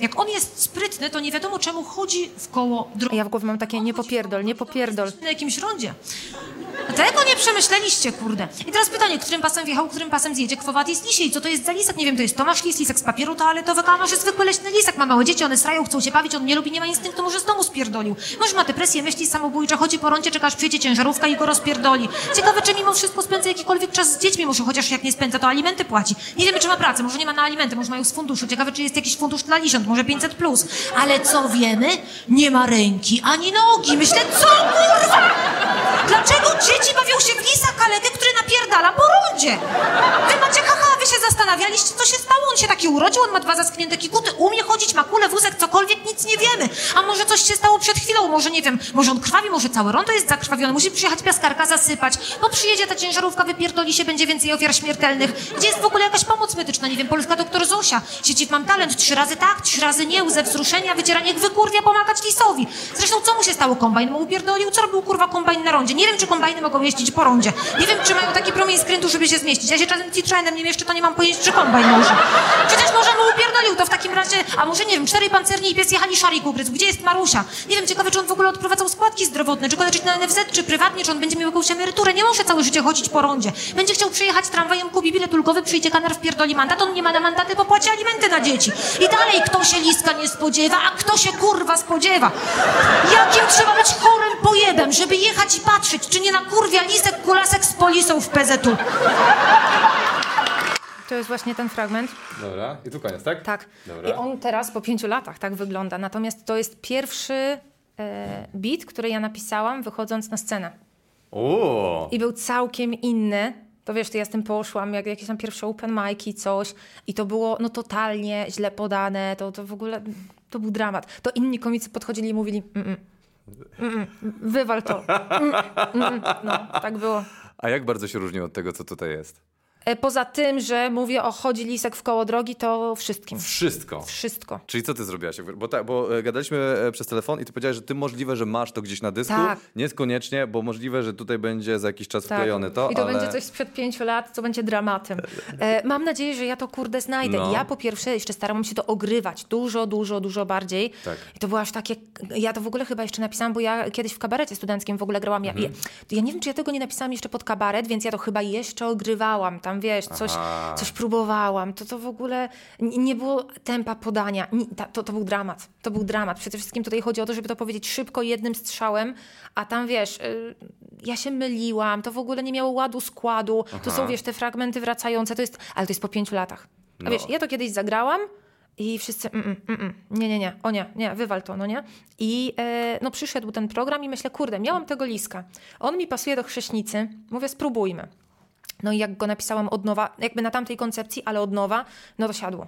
Jak on jest sprytny, to nie wiadomo czemu chodzi w koło drogi. Ja w głowie mam takie nie popierdol, nie popierdol. Na jakimś rondzie. Tego nie przemyśleliście, kurde. I teraz pytanie, którym pasem wjechał, którym pasem zjedzie kwowatis lisiej? Co to jest za lisek? Nie wiem, to jest Tomasz Lis, lisek z papieru toaletowego, a może zwykły leśny lisek. Ma małe dzieci, one strają, chcą się bawić, on nie lubi, nie ma instynktu, może z domu spierdolił. Może ma depresję, myśli samobójcze, chodzi po roncie, czeka aż przyjedzie ciężarówka i go rozpierdoli. Ciekawe, czy mimo wszystko spędza jakikolwiek czas z dziećmi, może chociaż jak nie spędza, to alimenty płaci. Nie wiemy, czy ma pracę, może nie ma na alimenty, może mają z funduszu. Ciekawe, czy jest jakiś fundusz dla lisiąt, może 500 plus. Ale co wiemy? Nie ma ręki ani nogi. Myślę, co kurwa? Dlaczego dzieci bawią się w lisa kalekę, który napierdala po rondzie? Wy macie haha, wy się zastanawialiście, co się stało? On się taki urodził, on ma dwa zaschnięte kikuty, umie chodzić, ma kulę, wózek, cokolwiek, nic nie wiemy. A może coś się stało przed chwilą, może nie wiem, może on krwawi, może całe rondo jest zakrwawione, musi przyjechać piaskarka, zasypać, bo przyjedzie ta ciężarówka, wypierdoli się, będzie więcej ofiar śmiertelnych. Gdzie jest w ogóle jakaś pomoc medyczna? Nie wiem, polska doktor Zosia. Sieci mam talent, trzy razy tak, trzy razy nie, łzę wzruszenia, wycieranie wykurwia, pomagać lisowi. Zresztą co mu się stało? Kombajn mu upierdolił? Co robił kurwa kombajn na rondzie? Nie wiem, czy kombajny mogą jeździć po rondzie. Nie wiem, czy mają taki promień skrętu, żeby się zmieścić. Ja się czasem citrzenem nie mieszczę, to nie mam pojęcia, czy kombajn może. Przecież może mu upierdolił to w takim razie, a może nie wiem, czterej pancerni i pies jechali szarik ugryzł. Gdzie jest Marusia? Nie wiem, ciekawe, czy on w ogóle odprowadzał składki zdrowotne, czy go leczyć na NFZ, czy prywatnie, czy on będzie miał jakąś emeryturę. Nie muszę całe życie chodzić po rondzie. Będzie chciał przyjechać tramwajem, kupi bilet ulgowy, przyjdzie kanar w pierdoli mandat, on nie ma na mandaty, bo płaci alimenty na dzieci. I dalej, kto się liska nie spodziewa, a kto się kurwa spodziewa. Jakim trzeba być chorym pojebem, żeby jechać i patrzeć, czy nie na kurwia lisek kulasek z polisą w PZU. To jest właśnie ten fragment. Dobra, i tu koniec, tak? Tak. Dobra. I on teraz po pięciu latach tak wygląda. Natomiast to jest pierwszy e, beat, który ja napisałam wychodząc na scenę. O. I był całkiem inny. To wiesz, to ja z tym poszłam, jak jakieś tam pierwsze open mic'i, coś. I to było no totalnie źle podane. To, to w ogóle, to był dramat. To inni komicy podchodzili i mówili, mm, mm, mm, mm, wywal to. Mm, mm. No, tak było. A jak bardzo się różni od tego, co tutaj jest? E, Poza tym, że mówię o chodzi lisek w koło drogi, to wszystkim. Wszystko. Wszystko. Czyli co ty zrobiłaś? Bo, tak, bo e, gadaliśmy e, przez telefon i ty powiedziałeś, że ty możliwe, że masz to gdzieś na dysku. Tak. Niekoniecznie, bo możliwe, że tutaj będzie za jakiś czas Tak. wklejone to, I to ale... będzie coś sprzed pięciu lat, co będzie dramatem. E, mam nadzieję, że ja to kurde znajdę. No. Ja po pierwsze jeszcze starałam się to ogrywać dużo, dużo, dużo bardziej. Tak. I to było aż takie... Ja to w ogóle chyba jeszcze napisałam, bo ja kiedyś w kabarecie studenckim w ogóle grałam. Ja, Mhm. ja, ja nie wiem, czy ja tego nie napisałam jeszcze pod kabaret, więc ja to chyba jeszcze ogrywałam. Tam wiesz, coś, Aha. coś próbowałam. To to w ogóle nie było tempa podania. To, to był dramat. To był dramat. Przede wszystkim tutaj chodzi o to, żeby to powiedzieć szybko, jednym strzałem, a tam wiesz, y, ja się myliłam, to w ogóle nie miało ładu, składu. To są, wiesz, te fragmenty wracające, to jest, ale to jest po pięciu latach. A No. wiesz, ja to kiedyś zagrałam i wszyscy, mm, mm, mm, mm, nie, nie, nie, o nie, nie, wywal to, no nie. I e, no przyszedł ten program i myślę, kurde, miałam tego liska. On mi pasuje do chrześnicy, mówię, spróbujmy. No i jak go napisałam od nowa, jakby na tamtej koncepcji, ale od nowa, no to siadło.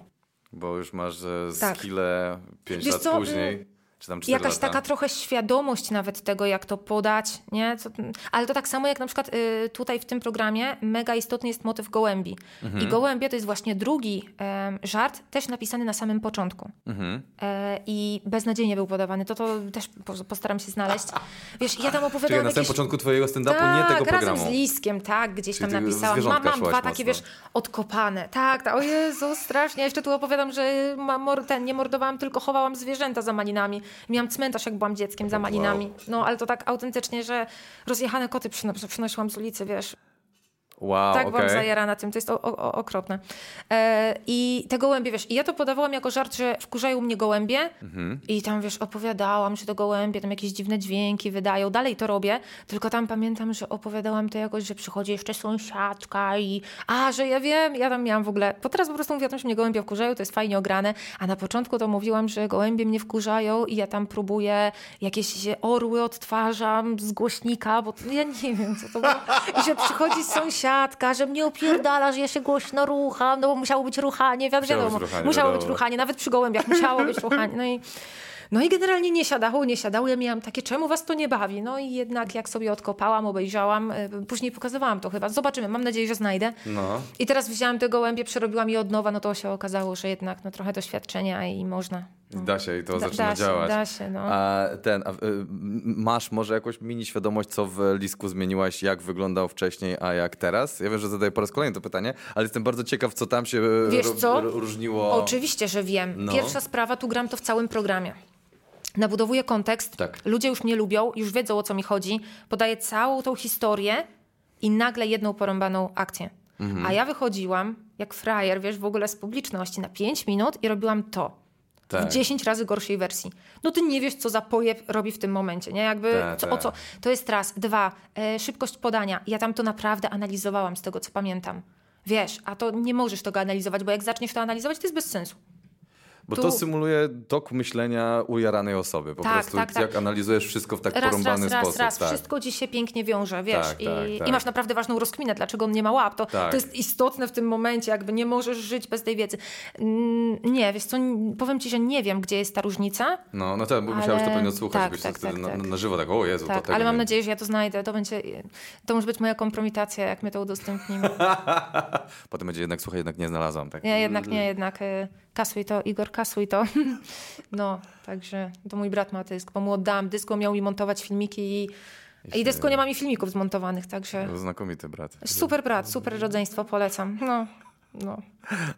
Bo już masz Tak. skille 5 Wiesz lat co, później, czy tam 4 Jakaś lata. taka trochę świadomość nawet tego, jak to podać, nie? Co, ale to tak samo jak na przykład y, tutaj w tym programie mega istotny jest motyw gołębi. Mhm. I gołębie to jest właśnie drugi em, żart, też napisany na samym początku. Mhm. E, I beznadziejnie był podawany. To to też po- postaram się znaleźć. Wiesz, ja tam <laughs> opowiadałam na samym jakieś... początku twojego stand-upu, tak, nie tego razem programu. z Liskiem, tak, gdzieś Czyli tam napisałam. Mam, mam dwa takie, mocno. wiesz, odkopane. Tak, tak, o Jezu, strasznie. Ja jeszcze tu opowiadam, że ma, mor, ten, nie mordowałam, tylko chowałam zwierzęta za malinami. Miałam cmentarz, jak byłam dzieckiem, za malinami. No, ale to tak autentycznie, że rozjechane koty przyno- przynosiłam z ulicy, wiesz. Wow, Tak, byłam okej. zajarana tym, to jest o, o, okropne. E, I te gołębie, wiesz, i ja to podawałam jako żart, że wkurzają mnie gołębie Mhm. i tam, wiesz, opowiadałam, że to gołębie tam jakieś dziwne dźwięki wydają. Dalej to robię, tylko tam pamiętam, że opowiadałam to jakoś, że przychodzi jeszcze sąsiadka i a, że ja wiem, ja tam miałam w ogóle, bo teraz po prostu tym, że mnie gołębie wkurzają, to jest fajnie ograne, a na początku to mówiłam, że gołębie mnie wkurzają i ja tam próbuję jakieś orły odtwarzam z głośnika, bo ja nie wiem, co to było. I że przychodzi sąsiadka, że mnie opierdala, że ja się głośno rucham, no bo musiało być ruchanie, wiadomo, Musiało być ruchanie, musiało wiadomo. być ruchanie, nawet przy gołębiach musiało być ruchanie. No i, no i generalnie nie siadało, nie siadało. Ja miałam takie, czemu was to nie bawi? No i jednak jak sobie odkopałam, obejrzałam, y, później pokazywałam to chyba. Zobaczymy, mam nadzieję, że znajdę. No. I teraz wzięłam te gołębie, przerobiłam je od nowa, no to się okazało, że jednak no, trochę doświadczenia i można. Da się i to Da- zaczyna da się, działać. da się, no. A ten, a, y, masz może jakąś mini świadomość, co w Lisku zmieniłaś, jak wyglądał wcześniej, a jak teraz? Ja wiem, że zadaję po raz kolejny to pytanie, ale jestem bardzo ciekaw, co tam się Wiesz co? różniło. Oczywiście, że wiem. No. Pierwsza sprawa, tu gram to w całym programie. Nabudowuję kontekst, Tak. ludzie już mnie lubią, już wiedzą o co mi chodzi, podaję całą tą historię i nagle jedną porąbaną akcję. Mhm. A ja wychodziłam jak frajer, wiesz, w ogóle z publiczności na 5 minut i robiłam to. Tak. W 10 razy gorszej wersji. No ty nie wiesz, co za pojeb robi w tym momencie, nie? Jakby, Tak, co, tak. o co? To jest raz. Dwa, e, szybkość podania. Ja tam to naprawdę analizowałam z tego, co pamiętam. Wiesz, a to nie możesz tego analizować, bo jak zaczniesz to analizować, to jest bez sensu. Bo Tu- to symuluje tok myślenia ujaranej osoby. Po Tak, prostu tak, tak. jak analizujesz wszystko w tak raz, raz, porąbany raz, sposób. raz, tak. wszystko ci się pięknie wiąże, wiesz, Tak, i, tak, tak. i masz naprawdę ważną rozkminę, dlaczego on nie ma łap, to, Tak. to jest istotne w tym momencie, jakby nie możesz żyć bez tej wiedzy. Nie, wiesz co, powiem ci, że nie wiem, gdzie jest ta różnica, No, no tak, bo Ale- musiałeś to pewnie odsłuchać, tak, tak, wtedy tak, na, tak. na żywo tak, o Jezu, tak, ale mam nadzieję, że ja to znajdę, to będzie, to może być moja kompromitacja, jak my to udostępnimy. <laughs> Potem będzie jednak, słuchaj, jednak nie znalazłam. Tak. Nie, jednak nie, jednak y, kasuj to, Igor, kasuj to. <laughs> No, także to mój brat ma dysk, bo mu oddałam dysk, bo miał mi montować filmiki i, i dysko nie ma mi filmików zmontowanych, także Znakomity brat. super brat, super rodzeństwo, polecam. No, no.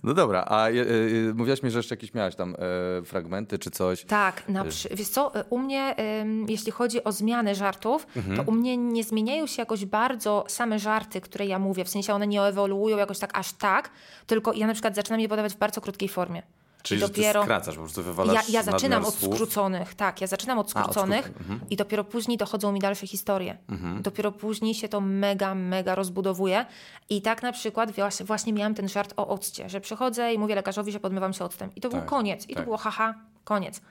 No dobra, a e, e, mówiłaś mi, że jeszcze jakieś miałaś tam e, fragmenty czy coś. Tak, na przy... wiesz co, y, u mnie, jeśli chodzi o zmianę żartów, Mhm. to u mnie nie zmieniają się jakoś bardzo same żarty, które ja mówię, w sensie one nie ewoluują jakoś tak aż tak, tylko ja na przykład zaczynam je podawać w bardzo krótkiej formie. Czyli dopiero... skracasz, po prostu wywalasz Ja, ja zaczynam od słów. skróconych, tak, ja zaczynam od skróconych skróconych, mhm. i dopiero później dochodzą mi dalsze historie. Dopiero później się to mega, mega rozbudowuje. I tak na przykład właśnie, miałam ten żart o occie, że przychodzę i mówię lekarzowi, że podmywam się octem. I to był Tak, koniec. I tak. to było haha, koniec.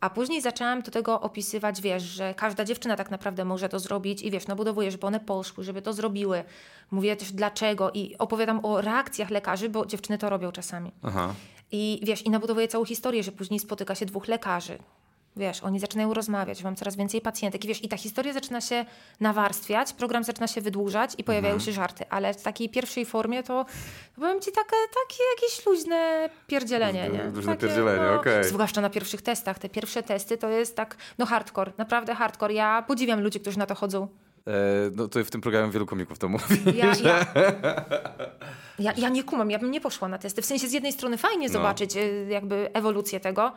A później zaczęłam do tego opisywać, wiesz, że każda dziewczyna tak naprawdę może to zrobić i wiesz, nabudowuję, żeby one poszły, żeby to zrobiły. Mówię też dlaczego i opowiadam o reakcjach lekarzy, bo dziewczyny to robią czasami. Aha. I wiesz, i nabudowuję całą historię, że później spotyka się dwóch lekarzy. Wiesz, oni zaczynają rozmawiać, mam coraz więcej pacjentek. I wiesz, i ta historia zaczyna się nawarstwiać, program zaczyna się wydłużać i pojawiają Mhm. się żarty. Ale w takiej pierwszej formie to, powiem ci takie, takie jakieś luźne pierdzielenie, nie? Luźne Takie, pierdzielenie, okej. Zwłaszcza na pierwszych testach. Te pierwsze testy to jest tak, no hardcore, naprawdę hardcore. Ja podziwiam ludzi, którzy na to chodzą. E, no to w tym programie wielu komików to mówi. Ja, <laughs> ja, ja, ja nie kumam, ja bym nie poszła na testy. W sensie z jednej strony fajnie No. zobaczyć y, jakby ewolucję tego.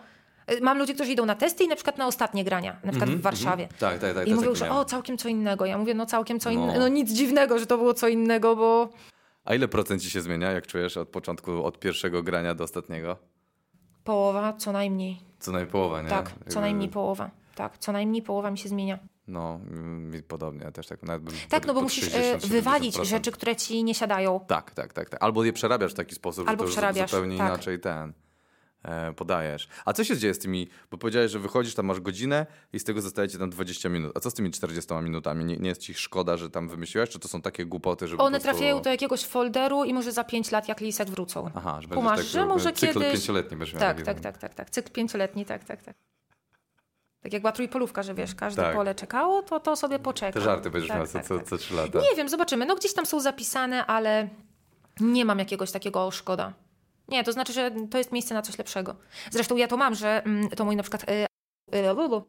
Y, Mam ludzi, którzy idą na testy i na przykład na ostatnie grania, na przykład w Warszawie. Tak, tak, tak. I mówią, tak że miałem. o, całkiem co innego. Ja mówię, no całkiem co innego. No. No nic dziwnego, że to było co innego, bo A ile procent ci się zmienia, jak czujesz od początku, od pierwszego grania do ostatniego? połowa co najmniej. Co najmniej połowa, nie? Tak, co najmniej połowa. Tak, co najmniej połowa mi się zmienia. No, mi podobnie, ja też tak. Nawet Tak, no bo musisz 60, y, wywalić 70%. rzeczy, które ci nie siadają. Tak, tak, tak, tak. Albo je przerabiasz w taki sposób, Albo że to zupełnie tak. inaczej ten e, podajesz. A co się dzieje z tymi, bo powiedziałeś, że wychodzisz, tam masz godzinę i z tego zostaje ci tam 20 minut. A co z tymi 40 minutami? Nie, nie jest ci szkoda, że tam wymyśliłaś, czy to są takie głupoty, że One prostu... trafiają do jakiegoś folderu i może za 5 lat jak lisek wrócą. Aha, że Kumasz, tak, że może cykl kiedyś... pięcioletni będziesz miał Tak, taki tak, tam. tak, tak, tak. Cykl pięcioletni, tak, tak, tak. Tak jak była trójpolówka, że wiesz, każde Tak. pole czekało, to to sobie poczeka. Te żarty będziesz tak, miał co, tak, co, tak. co 3 lata. Nie wiem, zobaczymy. No gdzieś tam są zapisane, ale nie mam jakiegoś takiego szkoda. Nie, to znaczy, że to jest miejsce na coś lepszego. Zresztą ja to mam, że mm, to mój na przykład... y, y, lu, lu.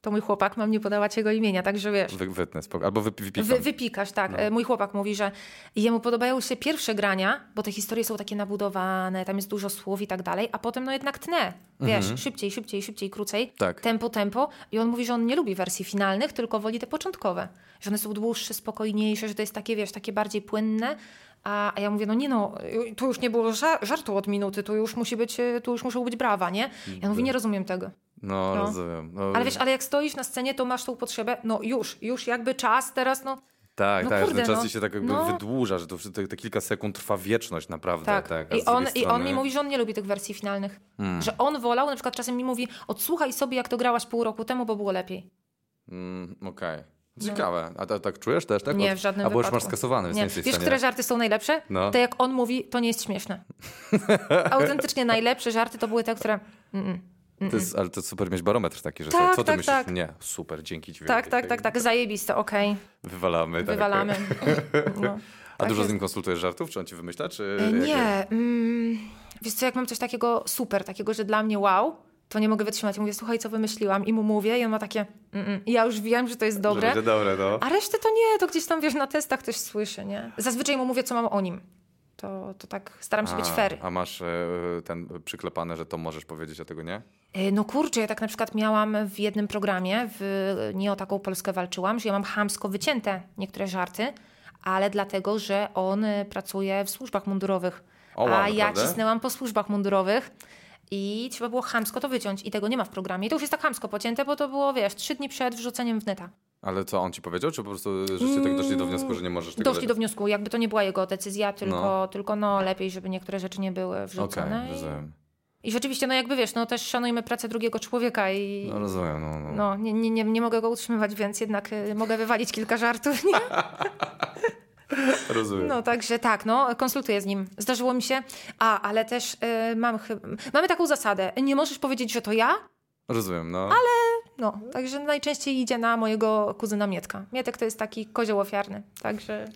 To mój chłopak, mam nie podawać jego imienia, także wiesz. Wy, wytnę, spoko. Albo wy, wypikam. Wy, wypikasz, tak. No. Mój chłopak mówi, że jemu podobają się pierwsze grania, bo te historie są takie nabudowane, tam jest dużo słów i tak dalej, a potem no jednak tnę. Wiesz, szybciej, szybciej, szybciej, krócej. Mhm. Tak. Tempo, tempo. I on mówi, że on nie lubi wersji finalnych, tylko woli te początkowe. Że one są dłuższe, spokojniejsze, że to jest takie, wiesz, takie bardziej płynne. A, ja mówię, no nie no, tu już nie było ża- żartu od minuty, tu już musi być, tu już muszą być brawa, nie? Ja mówię, nie rozumiem tego. No, No. rozumiem. No, Ale wiesz, ale jak stoisz na scenie, to masz tą potrzebę, no już, już jakby czas teraz, no Tak, No tak, kurde, że ten czas no. się tak jakby No. wydłuża, że to te, te kilka sekund trwa wieczność naprawdę. Tak. tak. I, on, drugiej I on strony- mi mówi, że on nie lubi tych wersji finalnych. Hmm. Że on wolał, na przykład czasem mi mówi, odsłuchaj sobie, jak to grałaś pół roku temu, bo było lepiej. Mm, Okej. Ciekawe. A ta, tak czujesz też, tak? Nie, w żadnym A bo już wypadku. masz skasowane, więc nie, Wiesz, stanie... które żarty są najlepsze? No. Te jak on mówi, to nie jest śmieszne. <laughs> Autentycznie najlepsze żarty to były te, które... Mm-mm. To jest, ale to super mieć barometr taki, że Tak, co ty tak, myślisz? tak. Nie, super, dzięki ci. Tak, tak, tak, tak, zajebiste, okej, Wywalamy. Tak. wywalamy. <laughs> No. A Tak dużo jest. z nim konsultujesz żartów? Czy on ci wymyśla? Czy E, Nie. Mm, wiesz co, jak mam coś takiego super, takiego, że dla mnie wow, to nie mogę wytrzymać. Mówię, słuchaj, co wymyśliłam? I mu mówię i on ma takie. I ja już wiem, że to jest Że dobre. będzie dobre, no. A resztę to nie, to gdzieś tam, wiesz, na testach ktoś słyszy, nie? Zazwyczaj mu mówię, co mam o nim. To, to tak staram się być A, fair. A masz e, ten przyklepane, że to możesz powiedzieć, a tego nie? E, No kurczę, ja tak na przykład miałam w jednym programie, w Nie o taką Polskę walczyłam, że ja mam chamsko wycięte niektóre żarty, ale dlatego, że on e, pracuje w służbach mundurowych. O, wow, a ja naprawdę? cisnęłam po służbach mundurowych i trzeba było chamsko to wyciąć i tego nie ma w programie. I to już jest tak chamsko pocięte, bo to było, wiesz, trzy dni przed wrzuceniem w neta. Ale co on ci powiedział, czy po prostu żeście tak doszli do wniosku, że nie możesz tego Doszli do wniosku, jakby to nie była jego decyzja, tylko No. tylko no lepiej, żeby niektóre rzeczy nie były wrzucone. I- rozumiem. I rzeczywiście, no jakby wiesz, no też szanujmy pracę drugiego człowieka i No rozumiem, no. no. no, nie, nie, nie, nie mogę go utrzymywać, więc jednak y, mogę wywalić kilka żartów, nie? <laughs> Rozumiem. No także tak, no konsultuję z nim. Zdarzyło mi się, a, ale też y, mam chyba, mamy taką zasadę, nie możesz powiedzieć, że to ja, Rozumiem, no. No, także najczęściej idzie na mojego kuzyna Mietka. Mietek to jest taki kozioł ofiarny, także...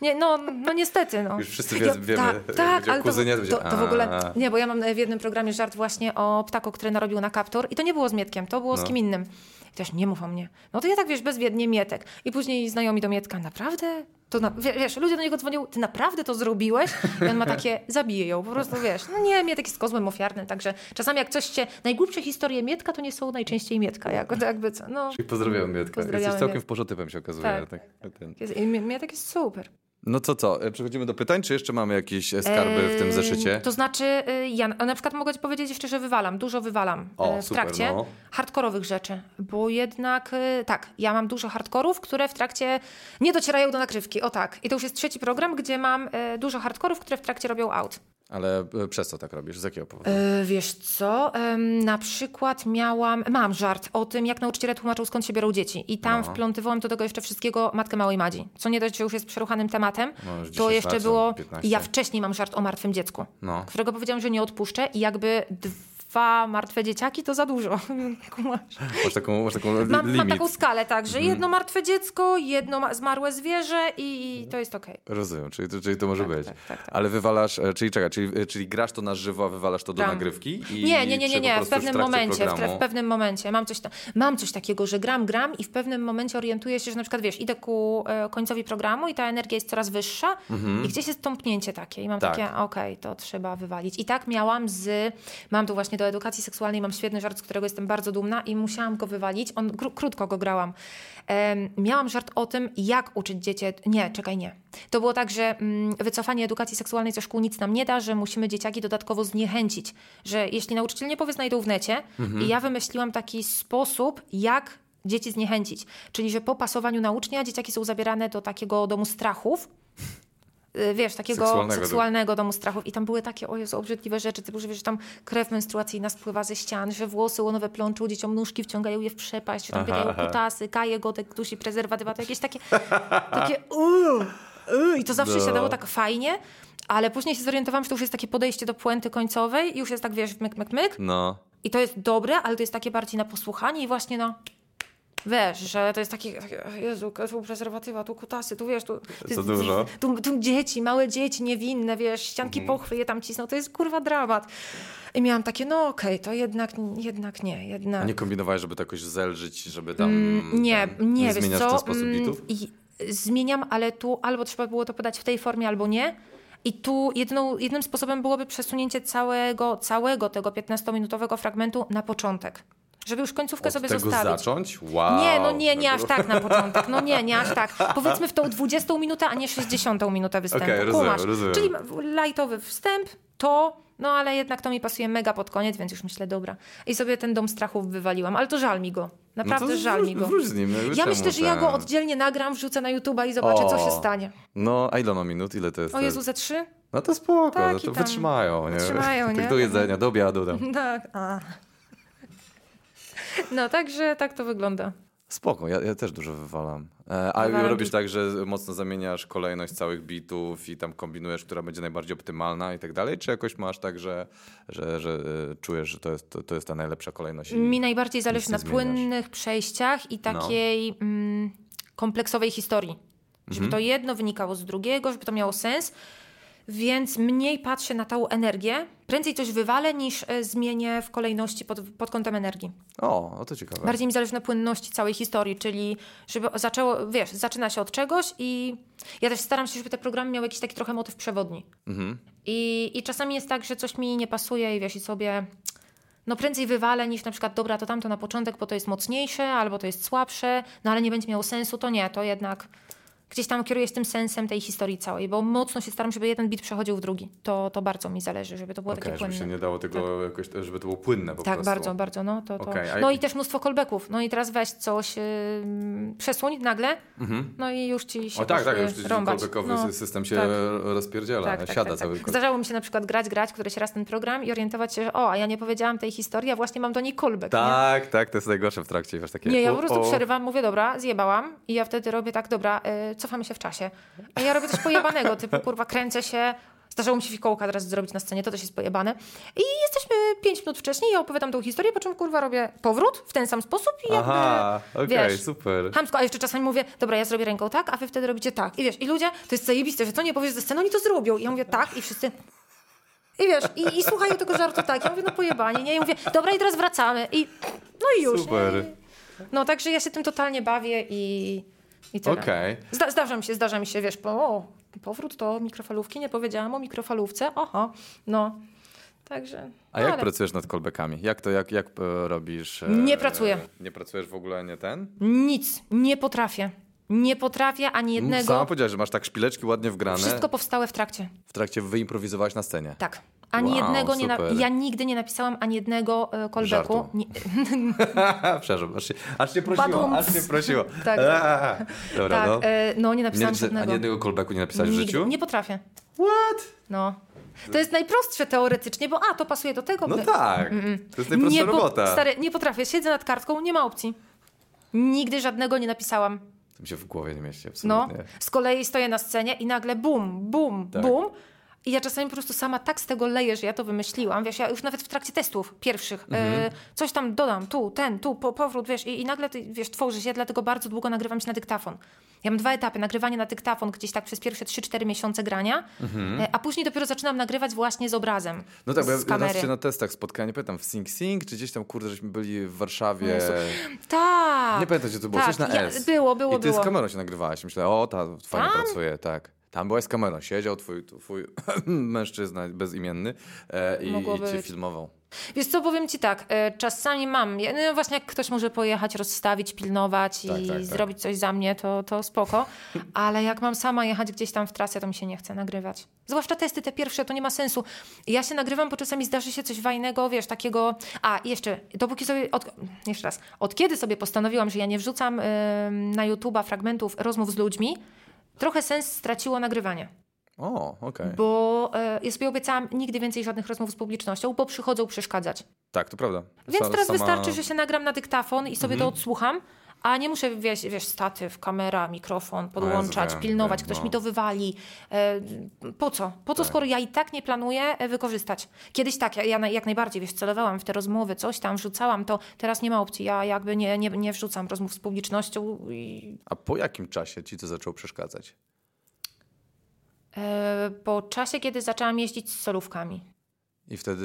Nie, no, no niestety, no. Już wszyscy wie, wiemy, tak, <laughs> tak, ale to, kuzynie, to to, to w ogóle, nie, bo ja mam w jednym programie żart właśnie o ptaku, który narobił na kaptur i to nie było z Mietkiem, to było z No. kim innym. I też nie mów o mnie. No to ja tak, wiesz, bezwiednie Mietek. I później znajomi do Mietka, naprawdę? To na, wie- wiesz, ludzie do niego dzwonią, ty naprawdę to zrobiłeś? I on ma takie, zabiję ją, po prostu, wiesz. No nie, Mietek jest kozłem ofiarnym, także czasami jak coś się, najgłupsze historie Mietka to nie są najczęściej Mietka, jak, jakby co, no. Czyli pozdrawiam Mietka. Pozdrawiamy Jesteś całkiem Mietka. w porządku, się okazuje. Tak. Tak, ten. Jest, Mietek jest super. No to co, e, przechodzimy do pytań, czy jeszcze mamy jakieś e, skarby w tym Eee, zeszycie? To znaczy, y, ja na przykład mogę ci powiedzieć jeszcze, że wywalam, dużo wywalam O, y, w super, trakcie no. hardkorowych rzeczy, bo jednak y, tak, ja mam dużo hardkorów, które w trakcie nie docierają do nakrywki, o tak. I to już jest trzeci program, gdzie mam dużo hardkorów, które w trakcie robią out. Ale e, przez co tak robisz? Z jakiego powodu? Y, wiesz co, Em, na przykład miałam, mam żart o tym, jak nauczyciele tłumaczą skąd się biorą dzieci i tam No. wplątywałam do tego jeszcze wszystkiego Matkę Małej Madzi, co nie dość, że już jest przeruchanym tematem, No, to 10 jeszcze lat, było, 15. ja wcześniej mam żart o martwym dziecku No. którego powiedziałam, że nie odpuszczę i jakby dwa martwe dzieciaki to za dużo. <laughs> Masz taką, masz taką Mam, mam limit. taką skalę, tak, że jedno martwe dziecko, jedno ma- zmarłe zwierzę i, i to jest okej. Rozumiem, czyli to, czyli to może Tak, być. tak, tak, tak. Ale wywalasz, e, czyli czekaj, czyli, e, czyli grasz to na żywo, a wywalasz to do Tak. nagrywki? I Nie, nie, nie, nie, nie. w pewnym trakcie momencie, w, w pewnym momencie. Mam coś, mam coś takiego, że gram, gram i w pewnym momencie orientuję się, że na przykład, wiesz, idę ku e, końcowi programu i ta energia jest coraz wyższa i gdzieś jest tąpnięcie takie i mam Tak. takie, okej, to trzeba wywalić. I tak miałam z, mam tu właśnie do edukacji seksualnej, mam świetny żart, z którego jestem bardzo dumna i musiałam go wywalić. On, kró- krótko go grałam. Em, miałam żart o tym, jak uczyć dzieci. Nie, czekaj, nie. To było tak, że mm, wycofanie edukacji seksualnej ze szkół nic nam nie da, że musimy dzieciaki dodatkowo zniechęcić. Że jeśli nauczyciel nie powie, znajdą w necie. I ja wymyśliłam taki sposób, jak dzieci zniechęcić. Czyli, że po pasowaniu na ucznia dzieciaki są zabierane do takiego domu strachów. Y, Wiesz, takiego Seksualnego seksualnego, domu strachów. I tam były takie, o Jezu, obrzydliwe rzeczy, typu, że wiesz, tam krew menstruacyjna spływa ze ścian, że włosy łonowe plączą dzieciom nóżki, wciągają je w przepaść, że tam biegają kutasy, kaje, godek, dusi, prezerwatywa, to jakieś takie, <laughs> takie uuu, uuu, i to zawsze No. siadało tak fajnie, ale później się zorientowałam, że to już jest takie podejście do puenty końcowej i już jest tak, wiesz, myk, myk, myk. No. I to jest dobre, ale to jest takie bardziej na posłuchanie i właśnie na... Wiesz, że to jest takie, takie Jezu, tu prezerwatywa, tu kutasy, tu wiesz, tu... Za dużo. Tu, tu dzieci, małe dzieci, niewinne, wiesz, ścianki Mhm. pochwy je tam cisną, to jest kurwa dramat. I miałam takie, no okej, to jednak, jednak nie, jednak... A nie kombinowałeś, żeby to jakoś zelżyć, żeby tam Mm, nie, ten, nie, wiesz zmieniać co? w ten sposób Mm, bitów? I zmieniam, ale tu albo trzeba było to podać w tej formie, albo nie. I tu jedną, jednym sposobem byłoby przesunięcie całego, całego tego 15-minutowego fragmentu na początek. Żeby już końcówkę Od sobie tego zostawić. zacząć? Wow. Nie, no nie, nie aż tak na początek. No nie, nie aż tak. <laughs> Powiedzmy w tą 20 minutę, a nie 60 minutę występu. Okej, rozumiem, rozumiem. Czyli lightowy wstęp, to, no ale jednak to mi pasuje mega pod koniec, więc już myślę, dobra. I sobie ten dom strachów wywaliłam, ale to żal mi go. Naprawdę no to żal mi go. Nim. jakby Ja myślę, że ja go ten- oddzielnie nagram, wrzucę na YouTube'a i zobaczę, co się O. stanie. No, a ile ma minut? Ile to jest? O Jezu, ze trzy? No to spoko, Taki no to tam. wytrzymają, nie? Wytrzymają, <laughs> tak nie? do jedzenia, do obiadu tam. <laughs> Tak. A. No, także tak to wygląda. Spoko, ja, ja też dużo wywalam. E, a Wywalam robisz tak, że mocno zamieniasz kolejność całych bitów i tam kombinujesz, która będzie najbardziej optymalna i tak dalej? Czy jakoś masz tak, że, że, że e, czujesz, że to jest, to, to jest ta najlepsza kolejność? Mi najbardziej zależy na zmieniasz? No. płynnych przejściach i takiej mm, kompleksowej historii. Żeby Mhm. to jedno wynikało z drugiego, żeby to miało sens. Więc mniej patrzę na tą energię. Prędzej coś wywalę, niż e, zmienię w kolejności pod, pod kątem energii. O, o to ciekawe. Bardziej mi zależy na płynności całej historii, czyli żeby zaczęło, wiesz, zaczyna się od czegoś i ja też staram się, żeby te programy miały jakiś taki trochę motyw przewodni. Mhm. I, I czasami jest tak, że coś mi nie pasuje i wiesz, i sobie no prędzej wywalę niż na przykład dobra, to tamto na początek, bo to jest mocniejsze albo to jest słabsze, no ale nie będzie miało sensu, to nie, to jednak gdzieś tam kieruję się tym sensem tej historii całej, bo mocno się staram, żeby jeden bit przechodził w drugi. To, to bardzo mi zależy, żeby to było Okej, takie żeby płynne. się nie dało tego jakoś, żeby to było płynne po Tak, prostu. bardzo, bardzo. No, to, to. A no i też mnóstwo callbacków. No i teraz weź coś, yy, przesuń nagle, no i już ci się Mhm. O tak, tak, już callbackowy No, system się tak. rozpierdziela, Tak, tak, siada tak, cały tak. Zdarzało mi się na przykład grać, grać, któryś raz ten program i orientować się, że o, a ja nie powiedziałam tej historii, a właśnie mam do niej callback. nie? Tak, tak, to jest najgorsze w trakcie, wiesz, takie... Nie, ja po prostu przerywam, mówię, dobra, zjebałam i ja wtedy robię tak, dobra, y, cofamy się w czasie. A ja robię coś pojebanego, typu kurwa, kręcę się, zdarzało mi się fikołka teraz zrobić na scenie, to też jest pojebane. I jesteśmy pięć minut wcześniej, ja opowiadam tą historię, po czym kurwa robię powrót w ten sam sposób i jakby, Aha, okej, wiesz, super. Hamsko, a jeszcze czasami mówię, dobra, ja zrobię ręką tak, a wy wtedy robicie tak. I wiesz, i ludzie, to jest zajebiste, że co nie powiesz ze sceny, oni to zrobią. I ja mówię tak i wszyscy... I wiesz, i, i słuchają tego żartu tak. Ja mówię, no pojebanie, nie? I mówię, dobra, i teraz wracamy. I no i już. Super. Nie? No, także ja się tym totalnie bawię i, i tyle. Okej. Zda, zdarza mi się, zdarza mi się, wiesz, po, o, powrót do mikrofalówki, nie powiedziałam o mikrofalówce, oho, no. Także... A jak ale- pracujesz nad kolbekami? Jak to, jak, jak e, robisz? e, Nie pracuję. Nie pracujesz w ogóle, nie ten? Nic, nie potrafię. Nie potrafię ani jednego. Sama powiedziałaś, że masz tak szpileczki ładnie wgrane. Wszystko powstałe w trakcie. W trakcie wyimprowizowałaś na scenie. Tak. Ani Wow, jednego nie na... super. Ja nigdy nie napisałam ani jednego e, callbacku. Nie... <laughs> Przepraszam, aż się, aż się prosiło, Badum. aż się prosiło. <laughs> Tak. Dobra, tak, no. e, no nie Nie napisałam napisa- żadnego. ani jednego callbacku nie napisałeś w Nigdy. życiu? Nie potrafię. What? No. To jest najprostsze teoretycznie, bo a, to pasuje do tego. No by- tak, to jest najprostsza nie po- robota. Stary, nie potrafię. Siedzę nad kartką, nie ma opcji. Nigdy żadnego nie napisałam. To mi się w głowie nie mieści, No. absolutnie. Z kolei stoję na scenie i nagle bum, bum, Tak. bum. I ja czasami po prostu sama tak z tego leję, że ja to wymyśliłam. Wiesz, ja już nawet w trakcie testów pierwszych Mhm. e, coś tam dodam, tu, ten, tu, po, powrót, wiesz, i, i nagle, ty, wiesz, tworzy się, dlatego bardzo długo nagrywam się na dyktafon. Ja mam dwa etapy. Nagrywanie na dyktafon gdzieś tak przez pierwsze 3-4 miesiące grania, e, a później dopiero zaczynam nagrywać właśnie z obrazem. Mhm. No tak, bo ja, ja się na testach spotkałem, nie pamiętam, w Sing Sing, czy gdzieś tam, kurde, żeśmy byli w Warszawie. Tak. Nie pamiętam, gdzie to było, tak, coś na ja- S. Było, było, I ty było. z kamerą się nagrywałaś. Myślę, o, ta fajnie Tam? pracuje, tak. Tam byłaś z kamerą, siedział twój, twój <laughs> mężczyzna bezimienny e, i, i cię być. filmował. Wiesz co, powiem ci tak, e, czasami mam, ja- no właśnie jak ktoś może pojechać, rozstawić, pilnować Tak, i tak, tak. zrobić coś za mnie, to, to spoko, ale jak mam sama jechać gdzieś tam w trasę, to mi się nie chce nagrywać. Zwłaszcza testy te pierwsze, to nie ma sensu. Ja się nagrywam, bo czasami zdarzy się coś fajnego, wiesz, takiego... A, jeszcze, dopóki sobie... Od... Jeszcze raz. Od kiedy sobie postanowiłam, że ja nie wrzucam ym, na YouTube'a fragmentów rozmów z ludźmi, trochę sens straciło nagrywanie. O, okej. Bo e, ja sobie obiecałam nigdy więcej żadnych rozmów z publicznością, bo przychodzą przeszkadzać. Tak, to prawda. Więc Sa- teraz sama- wystarczy, że się nagram na dyktafon i sobie Mhm. to odsłucham, a nie muszę, wiesz, wiesz statyw, kamera, mikrofon podłączać, wiem, pilnować, wiem, ktoś no. mi to wywali. E, po co? Po co, Tak. skoro ja i tak nie planuję e, wykorzystać? Kiedyś tak, ja, ja jak najbardziej, wiesz, celowałam w te rozmowy, coś tam wrzucałam, to teraz nie ma opcji. Ja jakby nie, nie, nie wrzucam rozmów z publicznością i A po jakim czasie ci to zaczęło przeszkadzać? e, po czasie, kiedy zaczęłam jeździć z solówkami. I wtedy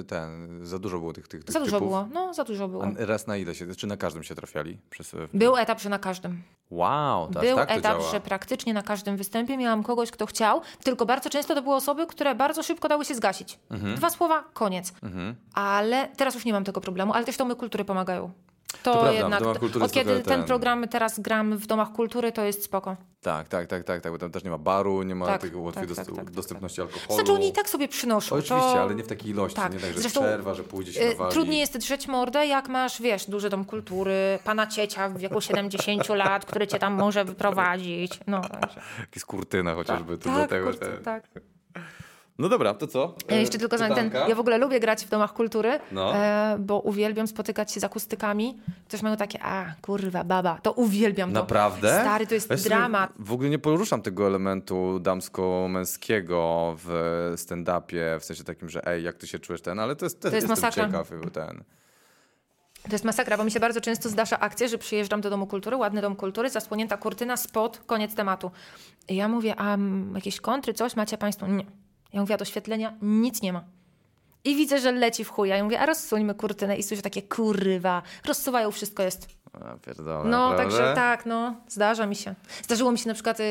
y, ten, za dużo było tych, tych, tych Za dużo typów. było, no za dużo było. A raz na ile się, czy na każdym się trafiali? Przez... Był etap, że na każdym. Wow, to Był tak to etap, działa. że praktycznie na każdym występie miałam kogoś, kto chciał, tylko bardzo często to były osoby, które bardzo szybko dały się zgasić. Mhm. Dwa słowa, koniec. Ale teraz już nie mam tego problemu, ale też domy kultury pomagają. To, prawda, w jednak, od kiedy ten ten- program teraz gram w domach kultury, to jest spoko. Tak, tak, tak, tak, tak, bo tam też nie ma baru, nie ma Tak, tego łatwej tak, dost- tak, tak, dostępności alkoholu. Znaczy oni i tak sobie przynoszą. Oczywiście, to... ale nie w takiej ilości, Tak. nie tak, że Zresztą, przerwa, że pójdzie się Y, nawali. Trudniej jest drzeć mordę, jak masz, wiesz, duży dom kultury, pana ciecia w wieku 70 <laughs> lat, który cię tam może wyprowadzić. No, także. Jakiś kurtyna chociażby, to tak, dlatego, kurczę, że... tak. No dobra, to co? Ja jeszcze tylko znam ten. Ja w ogóle lubię grać w domach kultury, No. e, bo uwielbiam spotykać się z akustykami. Też mają takie, a kurwa, baba, to uwielbiam to. Naprawdę? Stary, to jest Ja dramat. W ogóle nie poruszam tego elementu damsko-męskiego w stand-upie, w sensie takim, że ej, jak ty się czujesz ten, ale to jest, to jest jestem masakra. ciekaw ten. To jest masakra, bo mi się bardzo często zdarza akcja, że przyjeżdżam do domu kultury, ładny dom kultury, zasłonięta kurtyna, spot, koniec tematu. I ja mówię, a jakieś kontry, coś macie państwo? Nie. Ja mówię, a doświetlenia nic nie ma. I widzę, że leci w chuja. Ja mówię, a rozsuńmy kurtynę i słyszę takie kurwa, rozsuwają, wszystko jest. A, pierdolę, No, naprawdę? także tak, no, zdarza mi się. Zdarzyło mi się na przykład y,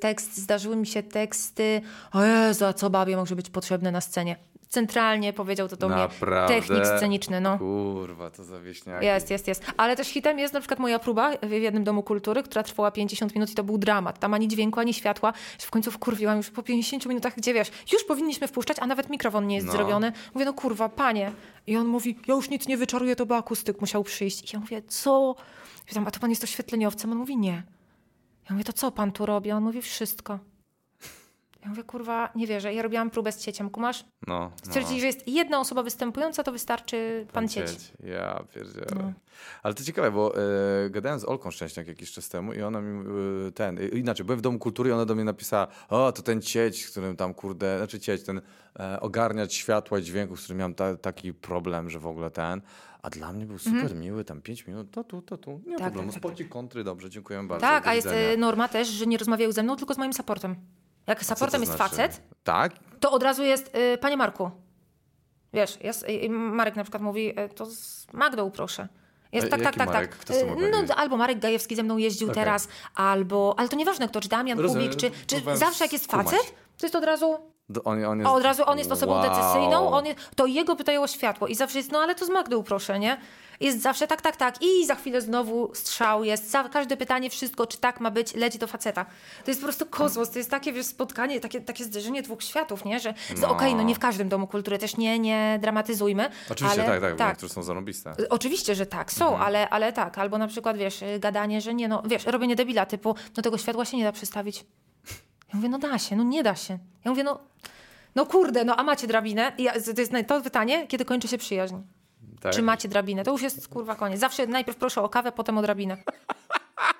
tekst, zdarzyły mi się teksty, o Jezu, a co babie może być potrzebne na scenie? Centralnie powiedział to do mnie. Naprawdę? Technik sceniczny, no. Kurwa, to za wieśniaki. Jest, jest, jest. Ale też hitem jest na przykład moja próba w jednym domu kultury, która trwała 50 minut i to był dramat. Tam ani dźwięku, ani światła. W końcu wkurwiłam już po 50 minutach, gdzie wiesz, już powinniśmy wpuszczać, a nawet mikrofon nie jest No. zrobiony. Mówię, no kurwa, panie. I on mówi, ja już nic nie wyczaruję, to by akustyk musiał przyjść. I ja mówię, co? Pytam, a to pan jest oświetleniowcem? On mówi, nie. Ja mówię, to co pan tu robi? On mówi, wszystko. Ja mówię, kurwa, nie wierzę. Ja robiłam próbę z cieciem, kumasz? No, no. Stwierdzili, że jest jedna osoba występująca, to wystarczy pan cieć. Ja pierdzielę. No. Ale to ciekawe, bo e, gadałem z Olką Szczęśniak jakiś czas temu i ona mi e, ten, e, inaczej, byłem w Domu Kultury i ona do mnie napisała, o, to ten cieć, z którym tam, kurde, znaczy cieć, ten e, ogarniać światła i dźwięków, z którym miałem ta, taki problem, że w ogóle ten, a dla mnie był super miły, tam 5 minut, to tu, to tu, nie Mhm. Tak, problemu, tak, tak, spocik, kontry, dobrze, dziękuję bardzo. Tak, a jest norma też, że nie rozmawiają ze mną, tylko z moim supportem. Jak Co to supportem jest znaczy? facet, Tak? to od razu jest, y, panie Marku, wiesz, jest, y, Marek na przykład mówi, y, to z Magdą proszę. Jest, A tak, tak, tak, Marek? tak. Y, no, albo Marek Gajewski ze mną jeździł Okej. teraz, albo, ale to nieważne kto, czy Damian Rozumiem, Kubik, czy, czy próbowałem zawsze jak jest skumać. facet, to jest od razu, on, on jest, a od razu on jest osobą wow. decyzyjną, on jest, to jego pytają o światło i zawsze jest, no ale to z Magdą proszę, nie? Jest zawsze tak, tak, tak i za chwilę znowu strzał jest, za każde pytanie, wszystko, czy tak ma być, leci do faceta. To jest po prostu kosmos, to jest takie wiesz, spotkanie, takie, takie zderzenie dwóch światów, nie? Że No. okej, no nie w każdym domu kultury, też nie, nie dramatyzujmy. Oczywiście, ale, tak, tak, bo niektóre są zarąbiste. Y, Oczywiście, że tak, są, Mhm. ale, ale tak. Albo na przykład, wiesz, y, gadanie, że nie, no, wiesz, robienie debila typu, no tego światła się nie da przestawić. Ja mówię, no da się, no nie da się. Ja mówię, no, no kurde, no a macie drabinę? I ja, to jest to pytanie, kiedy kończy się przyjaźń. Tak? Czy macie drabinę? To już jest kurwa koniec. Zawsze najpierw proszę o kawę, potem o drabinę.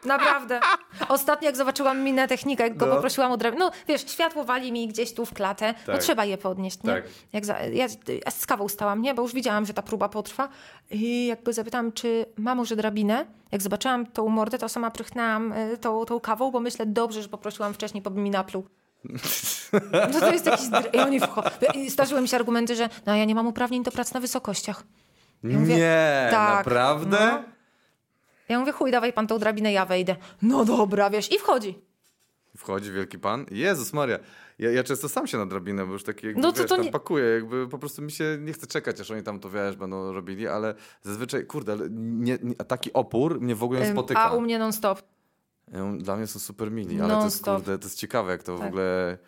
Naprawdę. Ostatnio jak zobaczyłam minę technika, jak go No. poprosiłam o drabinę. No wiesz, światło wali mi gdzieś tu w klatę. No Tak. trzeba je podnieść, nie? Tak. Jak za, ja ja z kawą stałam, nie? Bo już widziałam, że ta próba potrwa. I jak go zapytałam, czy ma może drabinę, jak zobaczyłam tą mordę, to sama prychnęłam y, tą, tą kawą, bo myślę, dobrze, że poprosiłam wcześniej, bo by mi napluł. No to jest jakiś... I oni wcho- I Zdarzyły mi się argumenty, że no ja nie mam uprawnień do prac na wysokościach. Ja mówię, nie, tak, naprawdę? no. Ja mówię, chuj, dawaj pan tą drabinę, ja wejdę. No dobra, wiesz, i wchodzi. Wchodzi wielki pan. Jezus Maria. Ja, ja często sam się na drabinę, bo już taki jakby, No to wiesz, to tam nie- pakuję, jakby po prostu mi się nie chce czekać, aż oni tam to, wiesz, będą robili, ale zazwyczaj, kurde, nie, nie, taki opór mnie w ogóle nie spotyka. A u mnie non-stop. Ja- Dla mnie są super mili, ale to jest, kurde, to jest ciekawe, jak to w Tak. ogóle...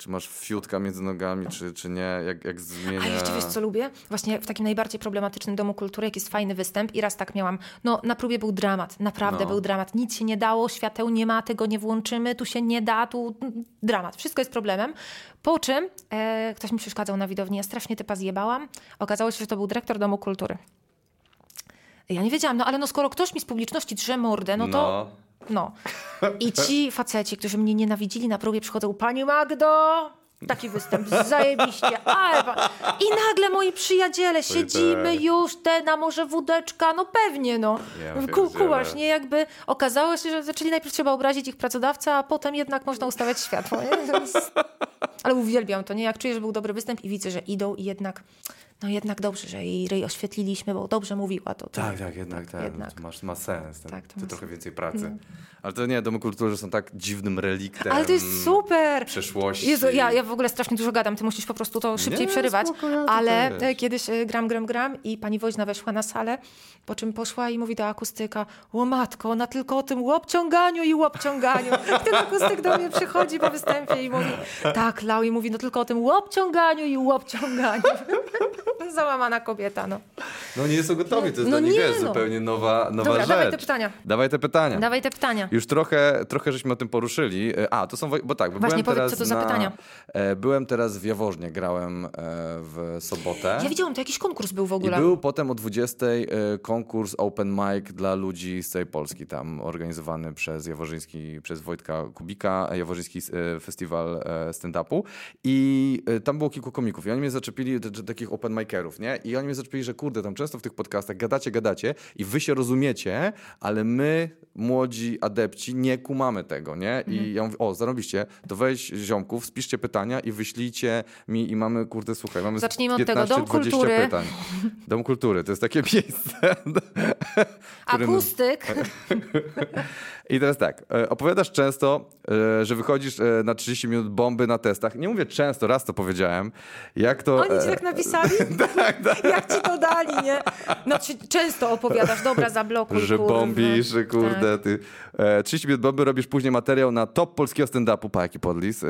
Czy masz fiutka między nogami, czy, czy nie, jak, jak zmienia... A jeszcze wiesz, co lubię? Właśnie w takim najbardziej problematycznym domu kultury, jak jest fajny występ i raz tak miałam. No, na próbie był dramat, naprawdę No. był dramat. Nic się nie dało, świateł nie ma, tego nie włączymy, tu się nie da, tu dramat. Wszystko jest problemem. Po czym e, ktoś mi przeszkadzał na widowni, ja strasznie typa zjebałam. Okazało się, że to był dyrektor domu kultury. Ja nie wiedziałam, no ale no skoro ktoś mi z publiczności drze mordę, no to... No. I ci faceci, którzy mnie nienawidzili na próbie, przychodzą, Pani Magdo! Taki występ, zajebiście. Ale I nagle moi przyjaciele, siedzimy tak. już, te na może wódeczka, no pewnie, no. Ku, kułasz, nie? Jakby okazało się, że zaczęli najpierw trzeba obrazić ich pracodawcę, a potem jednak można ustawiać światło, nie? Ale uwielbiam to, nie? Jak czuję, że był dobry występ i widzę, że idą i jednak, no jednak dobrze, że jej ryj oświetliliśmy, bo dobrze mówiła to. Tak, tak, jednak, tak. jednak. Masz, ma sens. Tak, Tak, to to ma trochę sens. więcej pracy. Ale to nie, domy kultury są tak dziwnym reliktem Ale to jest super! przeszłości. Jezu, ja, ja w ogóle strasznie dużo gadam, ty musisz po prostu to szybciej Nie, przerywać. spoko, ja ale e, kiedyś e, gram, gram, gram i pani woźna weszła na salę, po czym poszła i mówi do akustyka, o matko, ona tylko o tym łopciąganiu i łopciąganiu. I ten akustyk do mnie przychodzi po występie i mówi, tak, Lau, i mówi, no tylko o tym łopciąganiu i łopciąganiu. <laughs> Załamana kobieta, no. No nie są gotowi, to jest No dla nich nie, wiesz, no. zupełnie nowa, nowa Dobra, rzecz. dawaj te pytania. Dawaj te pytania. Dawaj te pytania. Już trochę, trochę żeśmy o tym poruszyli. E, A, to są, bo tak, bo Właśnie byłem powiedz, teraz co to za na, pytania. e, Byłem teraz w Jaworznie, grałem e, w sobotę. Ja widziałam, to jakiś konkurs był w I ogóle. był potem o 20 e, konkurs open mic dla ludzi z całej Polski, tam organizowany przez Jaworzyński, przez Wojtka Kubika, Jaworzyński Festiwal stand-upu i tam było kilku komików i oni mnie zaczepili, takich open micerów, nie? I oni mnie zaczepili, że kurde, tam często w tych podcastach gadacie, gadacie i wy się rozumiecie, ale my, młodzi adepci, nie kumamy tego, nie? Mhm. I ja mówię, o, zarobiście, to weź ziomków, spiszcie pytania i wyślijcie mi i mamy, kurde, słuchaj, mamy Zacznijmy od tego. 15, Dom 20 kultury. pytań. Dom kultury to jest takie miejsce. <laughs> <laughs> Akustyk. <laughs> I teraz tak, e, opowiadasz często, e, że wychodzisz e, na 30 minut bomby na testach. Nie mówię często, raz to powiedziałem. Jak to... Oni ci tak napisali? <laughs> tak, tak. Jak ci to dali, nie? No czy często opowiadasz, dobra, zablokuj, Że kurwa. bombisz, kurde, Tak. ty... E, 30 minut bomby, robisz później materiał na top polskiego stand-upu, pa jaki podlis.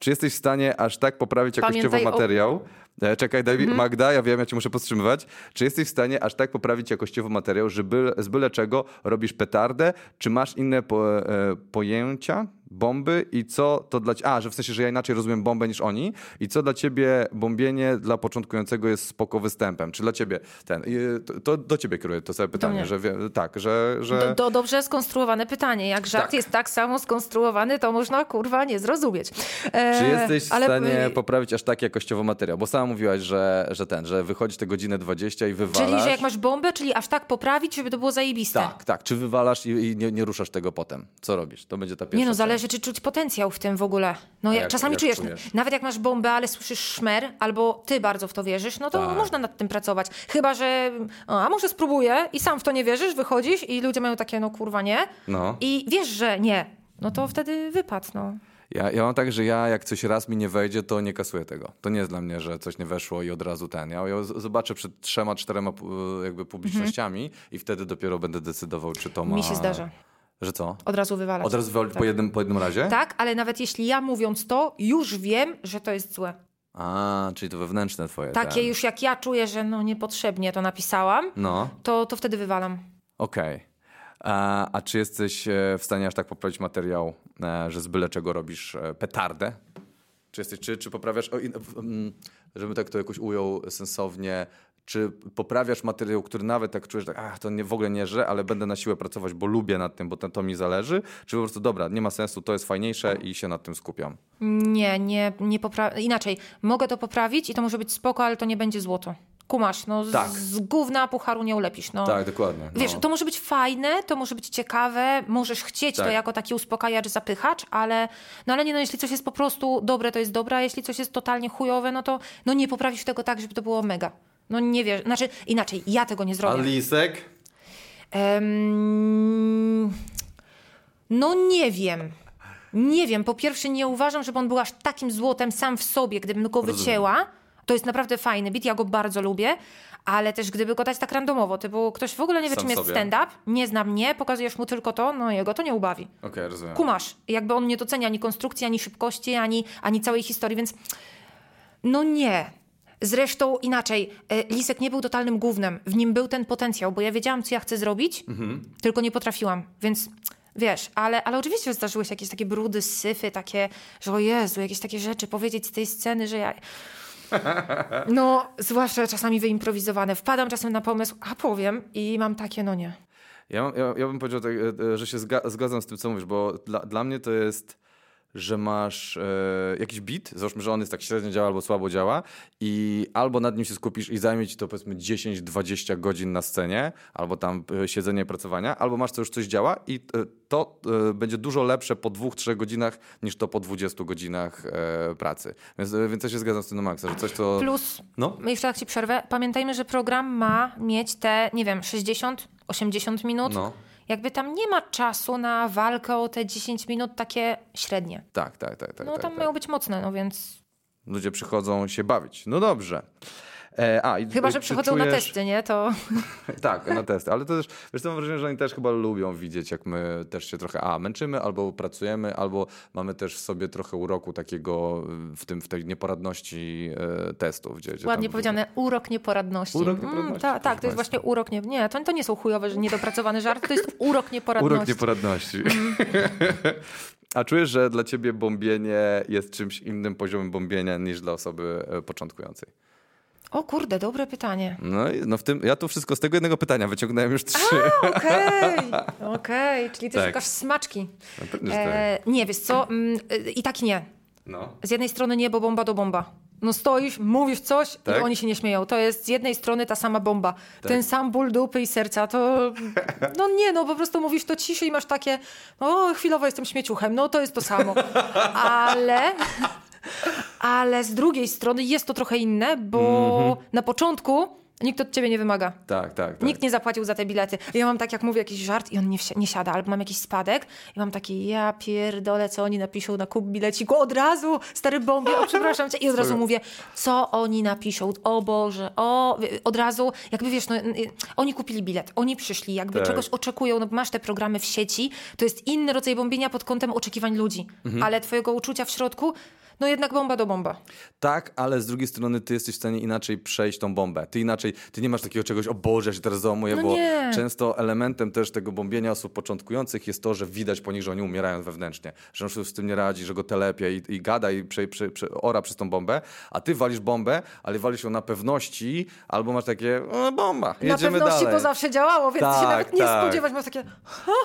Czy jesteś w stanie aż tak poprawić jakościowo Pamiętaj o- materiał? E, czekaj, daj, mi- Mhm. Magda, ja wiem, ja cię muszę powstrzymywać. Czy jesteś w stanie aż tak poprawić jakościowo materiał, że byle, z byle czego robisz petardę? Czy masz inne po, e, pojęcia? Bomby i co to dla ciebie. A, że w sensie, że ja inaczej rozumiem bombę niż oni. I co dla ciebie bombienie dla początkującego jest spoko występem? Czy dla ciebie ten. to, to do ciebie kieruję to sobie pytanie, że wie, tak, że. że... Do, do dobrze skonstruowane pytanie. Jak żart Tak. jest tak samo skonstruowany, to można kurwa nie zrozumieć. E, Czy jesteś w ale- stanie poprawić aż tak jakościowo materiał? Bo sama mówiłaś, że, że ten, że wychodzisz te godzinę 20 i wywalasz. Czyli, że jak masz bombę, czyli aż tak poprawić, żeby to było zajebiste. Tak, tak. Czy wywalasz i, i nie, nie ruszasz tego potem? Co robisz? To będzie ta pierwsza Nie no, zależy, czy czuć potencjał w tym w ogóle. No ja, jak- czasami jak czujesz, czujesz? nawet jak masz bombę, ale słyszysz szmer, albo ty bardzo w to wierzysz, no to Tak. można nad tym pracować. Chyba, że a może spróbuję i sam w to nie wierzysz, wychodzisz i ludzie mają takie, no kurwa nie. No. I wiesz, że nie. No to wtedy wypadł, no. Ja, ja mam tak, że ja jak coś raz mi nie wejdzie, to nie kasuję tego. To nie jest dla mnie, że coś nie weszło i od razu ten. Ja, ja zobaczę przed trzema, czterema jakby publicznościami i wtedy dopiero będę decydował, czy to ma... Mi się zdarza. Że co? Od razu wywalać. Od razu wywalić po, jednym, po jednym razie? Tak, ale nawet jeśli ja mówiąc to, już wiem, że to jest złe. A, czyli to wewnętrzne twoje. Takie ten. już jak ja czuję, że no niepotrzebnie to napisałam, No. to, to wtedy wywalam. Okej. A, a czy jesteś e, w stanie aż tak poprawić materiał, e, że z byle czego robisz e, petardę? Czy, jesteś, czy, czy poprawiasz, o, mm, żebym tak to jakoś ujął sensownie, czy poprawiasz materiał, który nawet tak czujesz, tak, ach, to nie, w ogóle nie żre, ale będę na siłę pracować, bo lubię nad tym, bo to, to mi zależy, czy po prostu dobra, nie ma sensu, to jest fajniejsze i się nad tym skupiam. Nie, nie, nie poprawię. Inaczej, mogę to poprawić i to może być spoko, ale to nie będzie złoto. Kumasz, no z, Tak. z gówna pucharu nie ulepisz. No. Tak, dokładnie. Wiesz, no. to może być fajne, to może być ciekawe, możesz chcieć to Tak. jako taki uspokajacz, zapychacz, ale no ale nie, no jeśli coś jest po prostu dobre, to jest dobre, a jeśli coś jest totalnie chujowe, no to no nie poprawisz tego tak, żeby to było mega. No nie wiesz, znaczy inaczej, ja tego nie A zrobię. lisek? Em, no nie wiem. Nie wiem. Po pierwsze, nie uważam, żeby on był aż takim złotem sam w sobie, gdybym go Rozumiem. wycięła. To jest naprawdę fajny bit, ja go bardzo lubię, ale też gdyby go dać tak randomowo, typu ktoś w ogóle nie wie, Sam czym jest stand-up, nie zna mnie, pokazujesz mu tylko to, no jego to nie ubawi. Okej, rozumiem. Kumasz, jakby on nie docenia ani konstrukcji, ani szybkości, ani, ani całej historii, więc no nie. Zresztą inaczej, e, Lisek nie był totalnym gównem. W nim był ten potencjał, bo ja wiedziałam, co ja chcę zrobić, tylko nie potrafiłam, więc wiesz, ale, ale oczywiście zdarzyły się jakieś takie brudy, syfy, takie, że o Jezu, jakieś takie rzeczy powiedzieć z tej sceny, że ja... <laughs> No, zwłaszcza czasami wyimprowizowane. Wpadam czasem na pomysł, a powiem i mam takie, no nie. Ja, ja, ja bym powiedział, tak, e, e, że się zga, zgadzam z tym, co mówisz, bo dla, dla mnie to jest, że masz e, jakiś beat, załóżmy, że on jest tak średnio działa albo słabo działa i albo nad nim się skupisz i zajmie ci to powiedzmy 10-20 godzin na scenie, albo tam e, siedzenie, pracowania, albo masz to już coś działa i e, to e, będzie dużo lepsze po dwóch, trzech godzinach niż to po 20 godzinach e, pracy. Więc, e, więc ja się zgadzam z tym na maksa, że coś to... Plus, No. jeszcze tak ci przerwę, pamiętajmy, że program ma mieć te, nie wiem, 60, 80 minut. No. Jakby tam nie ma czasu na walkę o te 10 minut takie średnie. Tak, tak, tak. tak No tak, tam tak. mają być mocne, no więc... Ludzie przychodzą się bawić. No dobrze. E, a, i, Chyba, że czy przychodzą na czujesz- testy, nie? To... <laughs> Tak, na testy, ale to też, wiesz, mam wrażenie, że oni też chyba lubią widzieć, jak my też się trochę, a, męczymy, albo pracujemy, albo mamy też w sobie trochę uroku takiego y, w tym, w tej nieporadności e, testów. Gdzie, gdzie Ładnie tam- powiedziane, urok nieporadności. Urok nieporadności, ta, tak, to jest państwa. właśnie urok nie... Nie, to, to nie są chujowe, że niedopracowany żart, to jest urok nieporadności. Urok nieporadności. Mhm. <laughs> a czujesz, że dla ciebie bombienie jest czymś innym poziomem bombienia niż dla osoby e, początkującej? O kurde, dobre pytanie. No, i- no w tym, ja tu wszystko z tego jednego pytania wyciągnąłem już trzy. <laughs> Okej, okej, czyli ty Tak. szukasz smaczki. No pewnie, że tak. E, nie, wiesz co, mm, y, i tak nie. No. Z jednej strony nie, bo bomba do bomba. No stoisz, mówisz coś Tak? i oni się nie śmieją. To jest z jednej strony ta sama bomba. Ten sam ból dupy i serca. To <laughs> no nie, no po prostu mówisz to ciszej i masz takie o, chwilowo jestem śmieciuchem. No to jest to samo. <laughs> Ale... Ale z drugiej strony jest to trochę inne, bo Mhm. na początku Nikt od ciebie nie wymaga. Tak, tak, tak. Nikt nie zapłacił za te bilety. Ja mam tak, jak mówię jakiś żart i on nie, wsi- nie siada, albo mam jakiś spadek i mam taki, ja pierdolę, co oni napiszą na kup bileciku. Od razu, stary bombie, o przepraszam cię. I od razu mówię, co oni napiszą, o Boże, o... Od razu, jakby wiesz, no, oni kupili bilet, oni przyszli, jakby Tak. czegoś oczekują, no masz te programy w sieci, to jest inny rodzaj bombienia pod kątem oczekiwań ludzi, Mhm. ale twojego uczucia w środku, no jednak bomba do bomba. Tak, ale z drugiej strony ty jesteś w stanie inaczej przejść tą bombę. Ty inaczej, ty nie masz takiego czegoś, o Boże, ja się teraz załamuję, No bo nie. często elementem też tego bombienia osób początkujących jest to, że widać po nich, że oni umierają wewnętrznie, że on z tym nie radzi, że go telepie i, i gada i prze, prze, prze, ora przez tą bombę, a ty walisz bombę, ale walisz ją na pewności, albo masz takie, o, bomba, jedziemy na pewności, dalej. bo zawsze działało, więc Tak, się nawet nie tak. spodziewać, masz takie...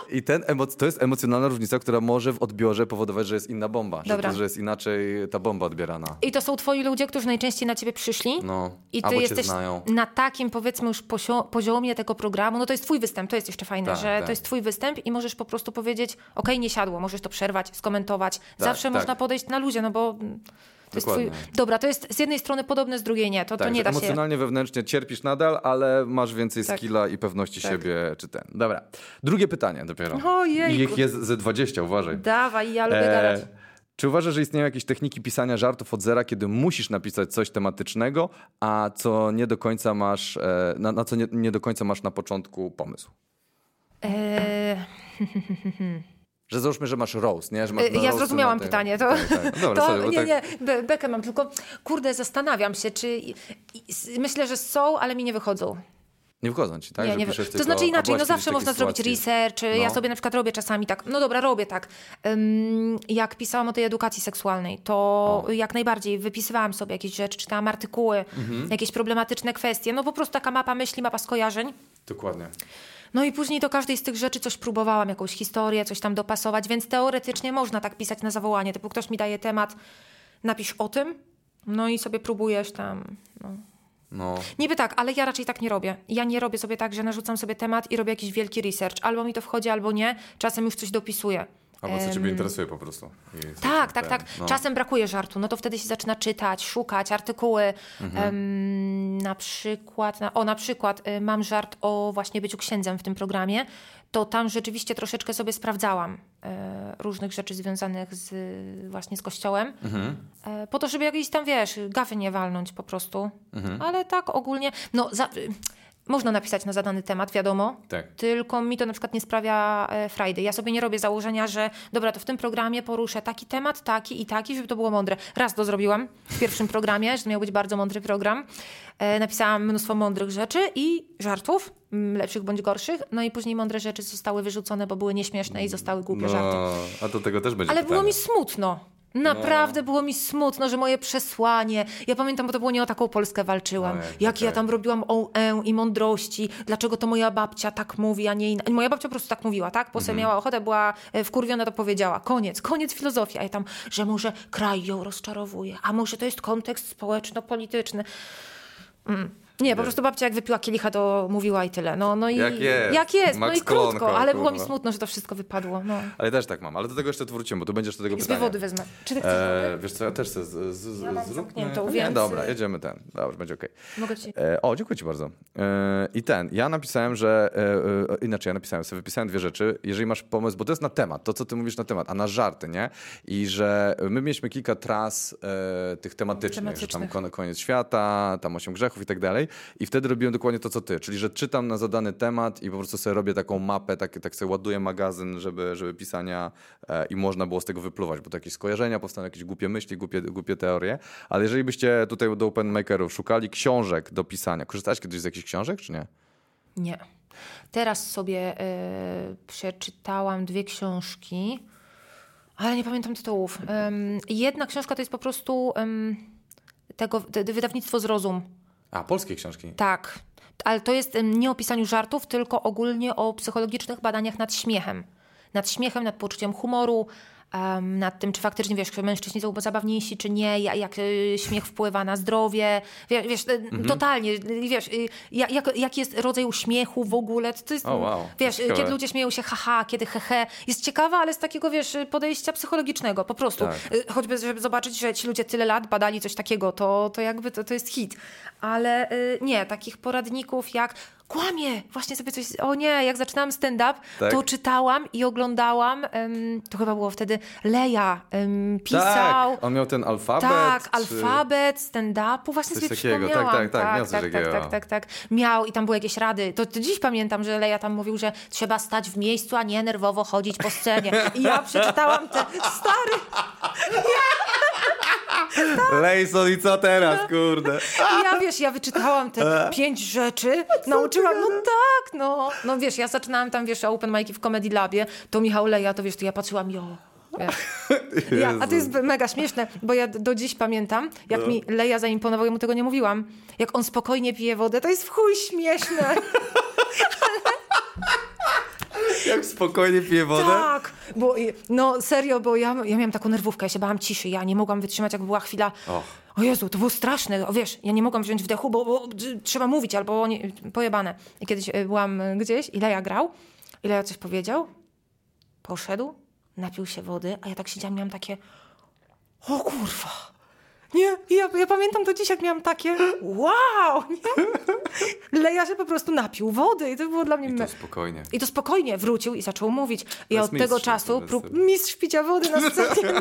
I ten to jest emocjonalna różnica, która może w odbiorze powodować, że jest inna bomba, że, Dobra. to, że jest inaczej ta bomba odbierana. I to są twoi ludzie, którzy najczęściej na ciebie przyszli. No, I ty jesteś na takim, powiedzmy, już poziomie tego programu. No to jest twój występ, to jest jeszcze fajne, Tak, że tak. to jest twój występ i możesz po prostu powiedzieć, okej, nie siadło, możesz to przerwać, skomentować. Zawsze tak. można podejść na luzie, no bo to jest twój... Dobra, to jest z jednej strony podobne, z drugiej nie. To, to Tak, nie że da się... emocjonalnie, wewnętrznie cierpisz nadal, ale masz więcej Tak. skilla i pewności Tak. siebie, czy ten. Dobra. Drugie pytanie dopiero. Ojejku. I ich jest ze 20, uważaj. Dawaj, ja lubię gadać. Czy uważasz, że istnieją jakieś techniki pisania żartów od zera, kiedy musisz napisać coś tematycznego, a co nie do końca masz, e, na, na co nie, nie do końca masz na początku pomysł? Eee, <laughs> Że załóżmy, że masz roast, nie? Że masz E, Ja zrozumiałam pytanie. To, Tak, tak. Dobra, to bo nie, tak... nie, be, bekę mam, tylko kurde, zastanawiam się, czy myślę, że są, ale mi nie wychodzą. Nie wchodzą ci, tak? nie, nie, to znaczy inaczej, no zawsze można zrobić sytuacji? research, ja No. sobie na przykład robię czasami tak, no dobra, robię tak. Ym, jak pisałam o tej edukacji seksualnej, to jak najbardziej wypisywałam sobie jakieś rzeczy, czytałam artykuły, Mhm. jakieś problematyczne kwestie, no po prostu taka mapa myśli, mapa skojarzeń. Dokładnie. No i później do każdej z tych rzeczy coś próbowałam, jakąś historię, coś tam dopasować, więc teoretycznie można tak pisać na zawołanie. Typu ktoś mi daje temat, napisz o tym, no i sobie próbujesz tam. No. No. Niby tak, ale ja raczej tak nie robię. Ja nie robię sobie tak, że narzucam sobie temat i robię jakiś wielki research. Albo mi to wchodzi, albo nie. Czasem już coś dopisuję. Albo co ciebie interesuje po prostu. I Tak, tak, tak. no. Czasem brakuje żartu, no to wtedy się zaczyna czytać, szukać artykuły. Mhm. Em, na przykład, na, o na przykład y, mam żart o właśnie byciu księdzem w tym programie, to tam rzeczywiście troszeczkę sobie sprawdzałam różnych rzeczy związanych z, właśnie z kościołem, Mhm. e, po to, żeby jakieś tam, wiesz, gafy nie walnąć po prostu. Mhm. Ale tak ogólnie, no za, można napisać na zadany temat, wiadomo, Tak. tylko mi to na przykład nie sprawia e, frajdy. Ja sobie nie robię założenia, że dobra, to w tym programie poruszę taki temat, taki i taki, żeby to było mądre. Raz to zrobiłam w pierwszym programie, że to miał być bardzo mądry program. E, napisałam mnóstwo mądrych rzeczy i żartów, mm, lepszych bądź gorszych, no i później mądre rzeczy zostały wyrzucone, bo były nieśmieszne i zostały głupie żarty. No, a do tego też będzie Ale było pytanie. mi smutno. Naprawdę było mi smutno, że moje przesłanie. Ja pamiętam, bo to było nie o taką Polskę walczyłam. Ojej, Jak ja okej. tam robiłam o e i mądrości, dlaczego to moja babcia tak mówi, a nie inna. Moja babcia po prostu tak mówiła, tak? Po Mhm. miała ochotę, była e, wkurwiona, to powiedziała. Koniec, koniec filozofii. A ja tam, że może kraj ją rozczarowuje, a może to jest kontekst społeczno-polityczny. Mm. Nie, po prostu babcia jak wypiła kielicha, to mówiła i tyle. No, no i Jak jest. Jak jest, no i krótko, ale było mi kurwa. smutno, że to wszystko wypadło. No. Ale też tak mam, ale do tego jeszcze wrócimy, bo tu będziesz do tego I z pytania. wywody wezmę. Czy ty chcesz? E, wiesz co, ja też chcę z, z, Ja mam Nie, więc- dobra, jedziemy ten. Dobrze, będzie okej. Mogę ci... E, o, dziękuję ci bardzo. E, I ten, ja napisałem, że, e, e, inaczej, ja napisałem sobie, wypisałem dwie rzeczy. Jeżeli masz pomysł, bo to jest na temat, to co ty mówisz na temat, a na żarty, nie? I że my mieliśmy kilka tras e, tych tematycznych, że tam Tematycznych. kon- koniec świata, tam osiem grzechów i tak dalej. I wtedy robiłem dokładnie to, co ty, czyli że czytam na zadany temat i po prostu sobie robię taką mapę, tak, tak sobie ładuję magazyn, żeby, żeby pisania e, i można było z tego wypluwać, bo to jakieś skojarzenia powstaną, jakieś głupie myśli, głupie, głupie teorie. Ale jeżeli byście tutaj do open makerów szukali książek do pisania, korzystałeś kiedyś z jakichś książek, czy nie? Nie. Teraz sobie e, przeczytałam dwie książki, ale nie pamiętam tytułów. Jedna książka to jest po prostu em, tego, te, wydawnictwo Zrozum. A, polskie książki. Tak. Ale to jest nie o pisaniu żartów, tylko ogólnie o psychologicznych badaniach nad śmiechem. Nad śmiechem, nad poczuciem humoru. Em, nad tym, czy faktycznie, wiesz, mężczyźni są zabawniejsi, czy nie, ja- jak y, śmiech wpływa na zdrowie, wiesz, wiesz y, totalnie, y, wiesz, y, jak, jak, jaki jest rodzaj uśmiechu w ogóle, to jest, O, wow, wiesz, ciekawe. kiedy ludzie śmieją się haha, kiedy hehe, jest ciekawa, ale z takiego, wiesz, podejścia psychologicznego, po prostu. Tak. Choćby, żeby zobaczyć, że ci ludzie tyle lat badali coś takiego, to, to jakby to, to jest hit. Ale nie, takich poradników jak kłamie, właśnie sobie coś, o nie, jak zaczynałam stand-up, Tak. to czytałam i oglądałam, em, to chyba było wtedy Leja em, pisał. Tak, on miał ten alfabet. Tak, czy- alfabet, stand-upu, właśnie Coś sobie takiego. Tak, przypomniałam. tak, tak, miał tak, tak, tak, tak, tak. Miał i tam były jakieś rady. To, to dziś pamiętam, że Leja tam mówił, że trzeba stać w miejscu, a nie nerwowo chodzić po scenie. I ja przeczytałam te, stary, Lejson i co teraz, kurde? Ja wiesz, ja wyczytałam te pięć rzeczy, nauczyłam, no tak, no. No wiesz, ja zaczynałam tam, wiesz, open mic'i w Comedy Labie, to Michał Leja, to wiesz, to ja patrzyłam, jo. Ja, a to jest mega śmieszne, bo ja do dziś pamiętam, jak No. mi Leja zaimponował, ja mu tego nie mówiłam. Jak on spokojnie pije wodę, to jest w chuj śmieszne. <laughs> Jak spokojnie pije wodę? Tak, bo no serio, bo ja, ja miałam taką nerwówkę, ja się bałam ciszy, ja nie mogłam wytrzymać, jak była chwila. Och. O Jezu, to było straszne, o, wiesz, ja nie mogłam wziąć wdechu, bo, bo trzeba mówić, albo nie, pojebane. I kiedyś e, byłam e, gdzieś, i Leja grał, i Leja coś powiedział, poszedł, napił się wody, a ja tak siedziałam, miałam takie, o kurwa. Nie, I ja, ja pamiętam do dziś, jak miałam takie, wow, nie? Leja się po prostu napił wody i to było dla mnie... I to spokojnie. i to spokojnie wrócił i zaczął mówić. I ja od tego czasu, to prób... mistrz picia wody na scenie.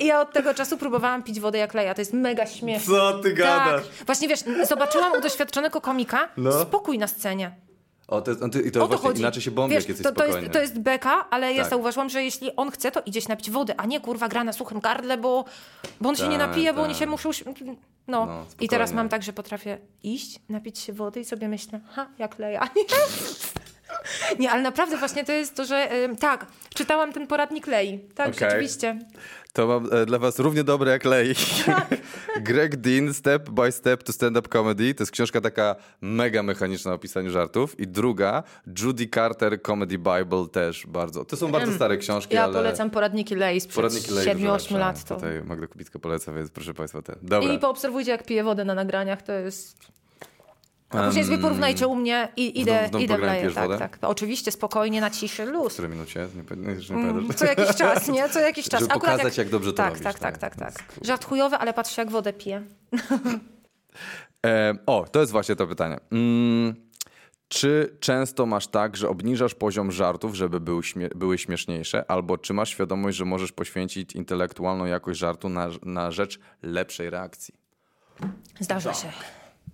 I ja od tego czasu próbowałam pić wodę jak leja. To jest mega śmieszne. Co ty gadasz? Tak. Właśnie wiesz, zobaczyłam u doświadczonego komika No. spokój na scenie. O, to, to, I to O to właśnie chodzi. inaczej się bombi, Wiesz, to, to, jest, to jest beka, ale ja Tak. zauważyłam, że jeśli on chce, to idzie się napić wody, a nie kurwa gra na suchym gardle, bo, bo on się nie Tak, napije, bo tak. oni się muszą... No. No, I teraz mam tak, że potrafię iść, napić się wody i sobie myślę, ha, jak leja. <laughs> Nie, ale naprawdę właśnie to jest to, że tak, czytałam ten poradnik Lei. Tak, Okej. rzeczywiście. To mam e, dla was równie dobre jak Lej. Tak. <laughs> Greg Dean, Step by Step to Stand-Up Comedy. To jest książka taka mega mechaniczna o pisaniu żartów. I druga, Judy Carter Comedy Bible też bardzo. To są bardzo stare książki, Ja ale... polecam poradniki Lei sprzed Poradniki Lej 7-8 dużo lepsze. lat. To. Tutaj Magda Kubicka poleca, więc proszę państwa ten. Dobra. I poobserwujcie, jak piję wodę na nagraniach, to jest... A później sobie porównajcie u mnie i idę, w idę w programie leję. pijesz Tak, wodę? tak. Oczywiście, spokojnie, na ciszy, luz. W której minucie? Nie, nie, nie Mm. Co jakiś czas, nie? Co jakiś czas. Żeby Akurat pokazać, jak dobrze to tak, robisz, Tak, tak, tak. tak, tak. Żart chujowy, ale patrzcie, jak wodę piję. <laughs> E, o, to jest właśnie to pytanie. Mm, czy często masz tak, że obniżasz poziom żartów, żeby były, śmie- były śmieszniejsze, albo czy masz świadomość, że możesz poświęcić intelektualną jakość żartu na, na rzecz lepszej reakcji? Zdarza się.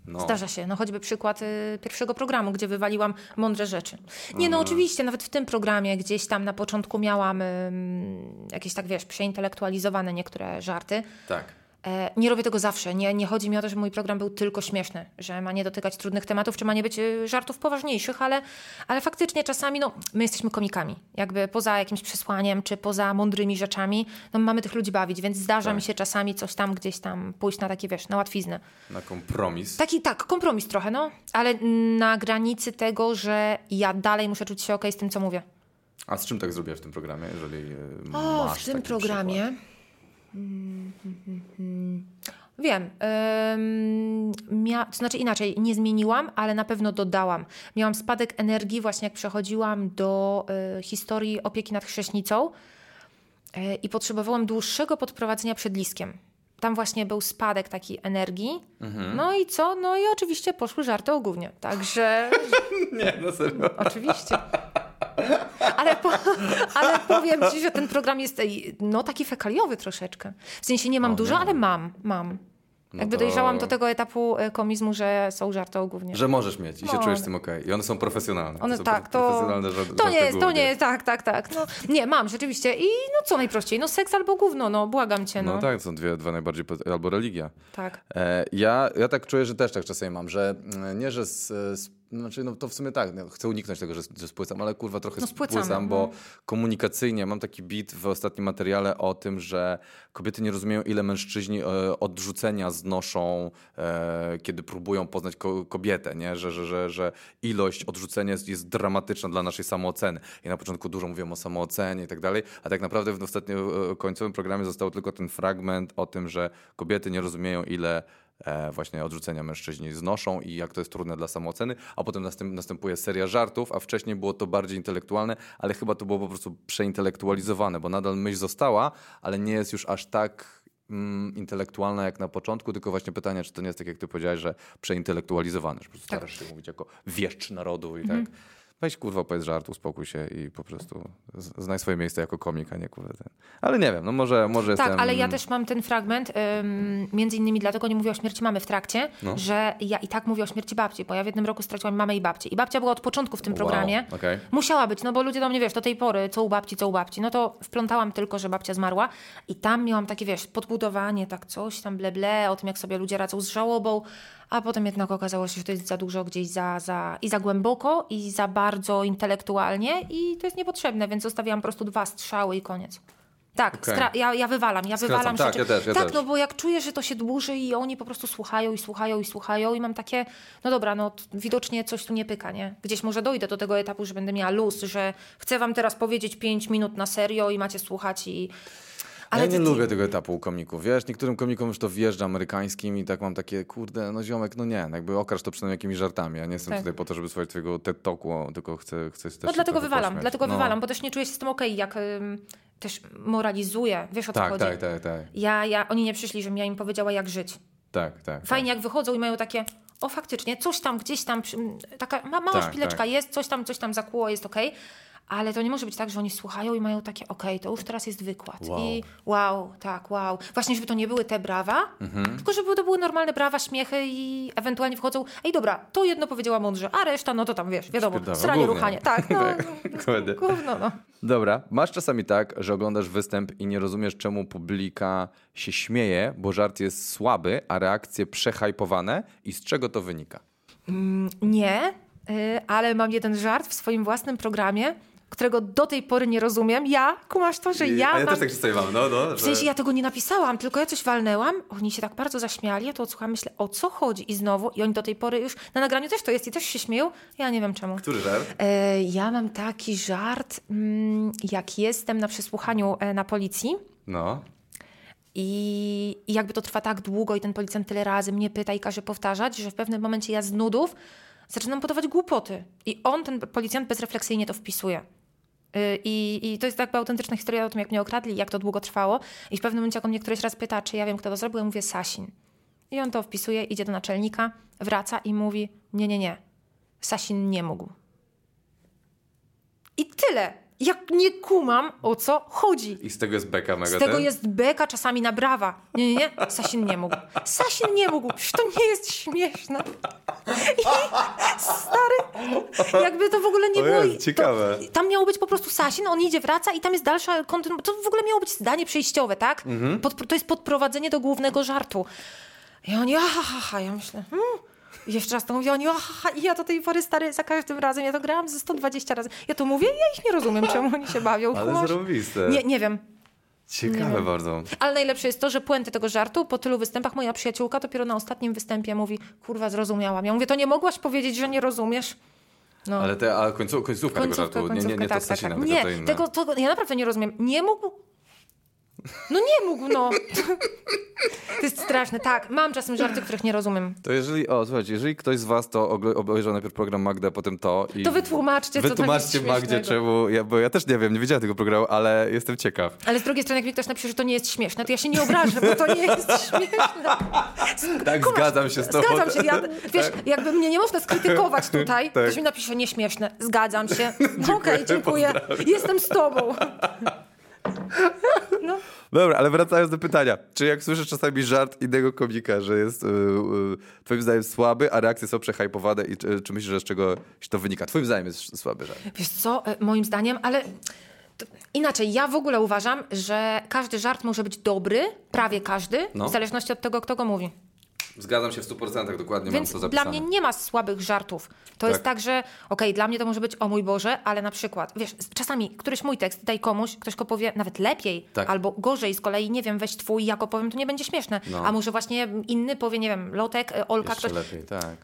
No. Zdarza się. No choćby przykład y, pierwszego programu, gdzie wywaliłam mądre rzeczy. Nie, no oczywiście, nawet w tym programie gdzieś tam na początku miałam ym, jakieś tak, wiesz, przeintelektualizowane niektóre żarty. Tak. E, nie robię tego zawsze. Nie, nie chodzi mi o to, że mój program był tylko śmieszny, że ma nie dotykać trudnych tematów, czy ma nie być y, żartów poważniejszych, ale, ale faktycznie czasami, no, my jesteśmy komikami. Jakby poza jakimś przesłaniem, czy poza mądrymi rzeczami, no mamy tych ludzi bawić, więc zdarza mi się czasami coś tam gdzieś tam pójść na takie, wiesz, na łatwiznę. Na kompromis. Taki, tak, kompromis trochę, no, ale na granicy tego, że ja dalej muszę czuć się okej z tym, co mówię. A z czym tak zrobiłaś w tym programie, jeżeli e, O, masz w tym programie. Mm, Wiem. ym, mia... To znaczy inaczej, nie zmieniłam, ale na pewno dodałam. Miałam spadek energii właśnie jak przechodziłam do y, historii opieki nad chrześnicą y, i potrzebowałam dłuższego podprowadzenia przed liskiem. Tam właśnie był spadek takiej energii. No i co? No i oczywiście poszły żarty o gównie. Także. <laughs> Nie, no serio. Oczywiście. Ale, po, <laughs> ale powiem ci, że ten program jest no taki fekaliowy troszeczkę. W sensie nie mam O, dużo, nie. ale mam, mam. Jakby to- dojrzałam do tego etapu e, komizmu, że są żarty o gównie. Że możesz mieć i się No. czujesz z tym okej. I one są profesjonalne. One są tak, pro- to, profesjonalne żarty, to nie jest, to nie jest, tak, tak, tak. No, nie, mam rzeczywiście i no co najprościej, no seks albo gówno, no błagam cię, no. No tak, są dwie, dwa najbardziej, albo religia. tak. E, ja, ja tak czuję, że też tak czasami mam, że mm, nie, że z, z, Znaczy, no to w sumie tak, no, chcę uniknąć tego, że, że spłycam, ale kurwa trochę No, spłycamy, spłycam, no. bo komunikacyjnie mam taki bit w ostatnim materiale o tym, że kobiety nie rozumieją, ile mężczyźni e, odrzucenia znoszą, e, kiedy próbują poznać ko kobietę, nie? Że, że, że, że ilość odrzucenia jest, jest dramatyczna dla naszej samooceny. I na początku dużo mówiłem o samoocenie i tak dalej, a tak naprawdę w ostatnim e, końcowym programie został tylko ten fragment o tym, że kobiety nie rozumieją, ile właśnie odrzucenia mężczyźni znoszą i jak to jest trudne dla samooceny, a potem następ, następuje seria żartów, a wcześniej było to bardziej intelektualne, ale chyba to było po prostu przeintelektualizowane, bo nadal myśl została, ale nie jest już aż tak mm, intelektualna jak na początku, tylko właśnie pytanie, czy to nie jest tak, jak ty powiedziałeś, że przeintelektualizowane, że po prostu starasz się mówić jako wieszcz narodu i tak. Weź kurwa, powiedz żart, uspokój się i po prostu znaj swoje miejsce jako komik, a nie kurwa ten. Ale nie wiem, no może, może Tak, jestem... ale ja też mam ten fragment, ym, między innymi dlatego nie mówię o śmierci mamy w trakcie, No. że ja i tak mówię o śmierci babci, bo ja w jednym roku straciłam mamę i babcię. I babcia była od początku w tym Wow, programie. okej. Musiała być, no bo ludzie do mnie, wiesz, do tej pory, co u babci, co u babci. No to wplątałam tylko, że babcia zmarła i tam miałam takie, wiesz, podbudowanie, tak coś tam ble, ble o tym, jak sobie ludzie radzą z żałobą, a potem jednak okazało się, że to jest za dużo gdzieś za, za, i za głęboko, i za bardzo intelektualnie i to jest niepotrzebne, więc zostawiłam po prostu dwa strzały i koniec. Tak, stra- ja, ja wywalam, ja Skracam, wywalam tak, rzeczy. ja też, ja tak, też. no bo jak czuję, że to się dłuży i oni po prostu słuchają i słuchają i słuchają i mam takie, no dobra, no widocznie coś tu nie pyka, nie? Gdzieś może dojdę do tego etapu, że będę miała luz, że chcę wam teraz powiedzieć pięć minut na serio i macie słuchać i... Ale ja nie ty- lubię tego etapu u komików, wiesz, niektórym komikom już to wjeżdża amerykańskim i tak mam takie, kurde, no ziomek, no nie, no jakby okrasz to przynajmniej jakimiś żartami, ja nie jestem Tak. tutaj po to, żeby słuchać twojego TED Talku, tylko chcę, chcę też No dlatego wywalam, pośmiać. dlatego no. wywalam, bo też nie czuję się z tym okej, jak ym, też moralizuję, wiesz o co Tak, chodzi? tak, tak, tak, Ja, ja, oni nie przyszli, żebym ja im powiedziała jak żyć. tak, tak. Fajnie jak wychodzą i mają takie, o faktycznie, coś tam gdzieś tam, taka ma, mała Tak, szpileczka tak. jest, coś tam, coś tam zakłuło, jest okej. Ale to nie może być tak, że oni słuchają i mają takie, okej, to już teraz jest wykład. Wow. I wow, tak, wow. Właśnie, żeby to nie były te brawa, Mhm. tylko żeby to były normalne brawa, śmiechy i ewentualnie wchodzą, ej dobra, to jedno powiedziała mądrze, a reszta, no to tam, wiesz, wiadomo, stranie, gówno. ruchanie. Tak, no, <laughs> Dokładnie. gówno, no. Dobra, masz czasami tak, że oglądasz występ i nie rozumiesz, czemu publika się śmieje, bo żart jest słaby, a reakcje przehajpowane i z czego to wynika? Nie, y, ale mam jeden żart w swoim własnym programie, którego do tej pory nie rozumiem. Ja, kumasz to, że ja, a ja mam... też tak sobie mam, no, no. W sensie ja tego nie napisałam, tylko ja coś walnęłam. Oni się tak bardzo zaśmiali, ja to odsłuchałam, myślę, o co chodzi? I znowu, i oni do tej pory już, na nagraniu też to jest i też się śmieją. Ja nie wiem czemu. Który żart? E, ja mam taki żart, mm, jak jestem na przesłuchaniu e, na policji. No. I, I jakby to trwa tak długo i ten policjant tyle razy mnie pyta i każe powtarzać, że w pewnym momencie ja z nudów zaczynam podawać głupoty. I on, ten policjant, bezrefleksyjnie to wpisuje. Y, I, I to jest jakby autentyczna historia o tym, jak mnie okradli, jak to długo trwało. I w pewnym momencie, jak on mnie któryś raz pyta, czy ja wiem, kto to zrobił, ja mówię Sasin. I on to wpisuje, idzie do naczelnika, wraca i mówi, nie, nie, nie, Sasin nie mógł. I tyle. Ja nie kumam, o co chodzi. I z tego jest beka mega Z tego ten? jest beka, czasami na brawa. Nie, nie, nie. Sasin nie mógł. Sasin nie mógł. To nie jest śmieszne. I stary, jakby to w ogóle nie O było... Jezu, ciekawe. To, tam miało być po prostu Sasin, on idzie, wraca i tam jest dalsza kontynuacja. To w ogóle miało być zdanie przejściowe, tak? Mhm. Pod, to jest podprowadzenie do głównego żartu. I oni, aha. Ja myślę, hmm. I jeszcze raz to mówię, oni, aha, ja do tej pory, stary, za każdym razem, ja to grałam ze 120 razy. Ja to mówię ja ich nie rozumiem, czemu oni się bawią. Ale kumasz? zarobiste. Nie, nie wiem. Ciekawe bardzo. Ale najlepsze jest to, że puenty tego żartu po tylu występach moja przyjaciółka dopiero na ostatnim występie mówi, kurwa, zrozumiałam. Ja mówię, to nie mogłaś powiedzieć, że nie rozumiesz? No. Ale te, a końcu, końcówka, tego Końcówka, żartu, nie, nie, nie końcówka, to tak, tak, Sasina, tak. tylko Nie, to tego, to, ja naprawdę nie rozumiem. Nie mógł? No nie mógł, no. To jest straszne. Tak, mam czasem żarty, których nie rozumiem. To jeżeli, o słuchajcie, jeżeli ktoś z was to obejrzał najpierw program Magda, potem to i... To wytłumaczcie, co Wytłumaczcie Magdzie, czemu, ja, bo ja też nie wiem, nie widziałem tego programu, ale jestem ciekaw. Ale z drugiej strony, jak mi ktoś napisze, że to nie jest śmieszne, to ja się nie obrażę, bo to nie jest <laughs> śmieszne. Tak, Kumasz, zgadzam się z tobą. Zgadzam się. Ja, wiesz, jakby mnie nie można skrytykować <laughs> tutaj, Tak. ktoś mi napisze nieśmieszne. Zgadzam się. <laughs> Okej, dziękuję. Jestem z tobą. No. Dobra, ale wracając do pytania. Czy jak słyszysz czasami żart innego komika, że jest yy, yy, twoim zdaniem słaby, a reakcje są przehajpowane i czy, czy myślisz, że z czego to wynika? Twoim zdaniem jest słaby żart. Wiesz co, e, moim zdaniem, ale inaczej, ja w ogóle uważam, że każdy żart może być dobry, prawie każdy, No. w zależności od tego, kto go mówi. Zgadzam się w 100%, dokładnie Więc mam to dla zapisane. mnie nie ma słabych żartów. To jest tak, że okej, dla mnie to może być o mój Boże, ale na przykład, wiesz, czasami któryś mój tekst daj komuś, ktoś go powie nawet lepiej Tak. albo gorzej, z kolei nie wiem, weź twój, ja go powiem, to nie będzie śmieszne. No. A może właśnie inny powie, nie wiem, Lotek, e, Olka, Jeszcze ktoś... lepiej, tak.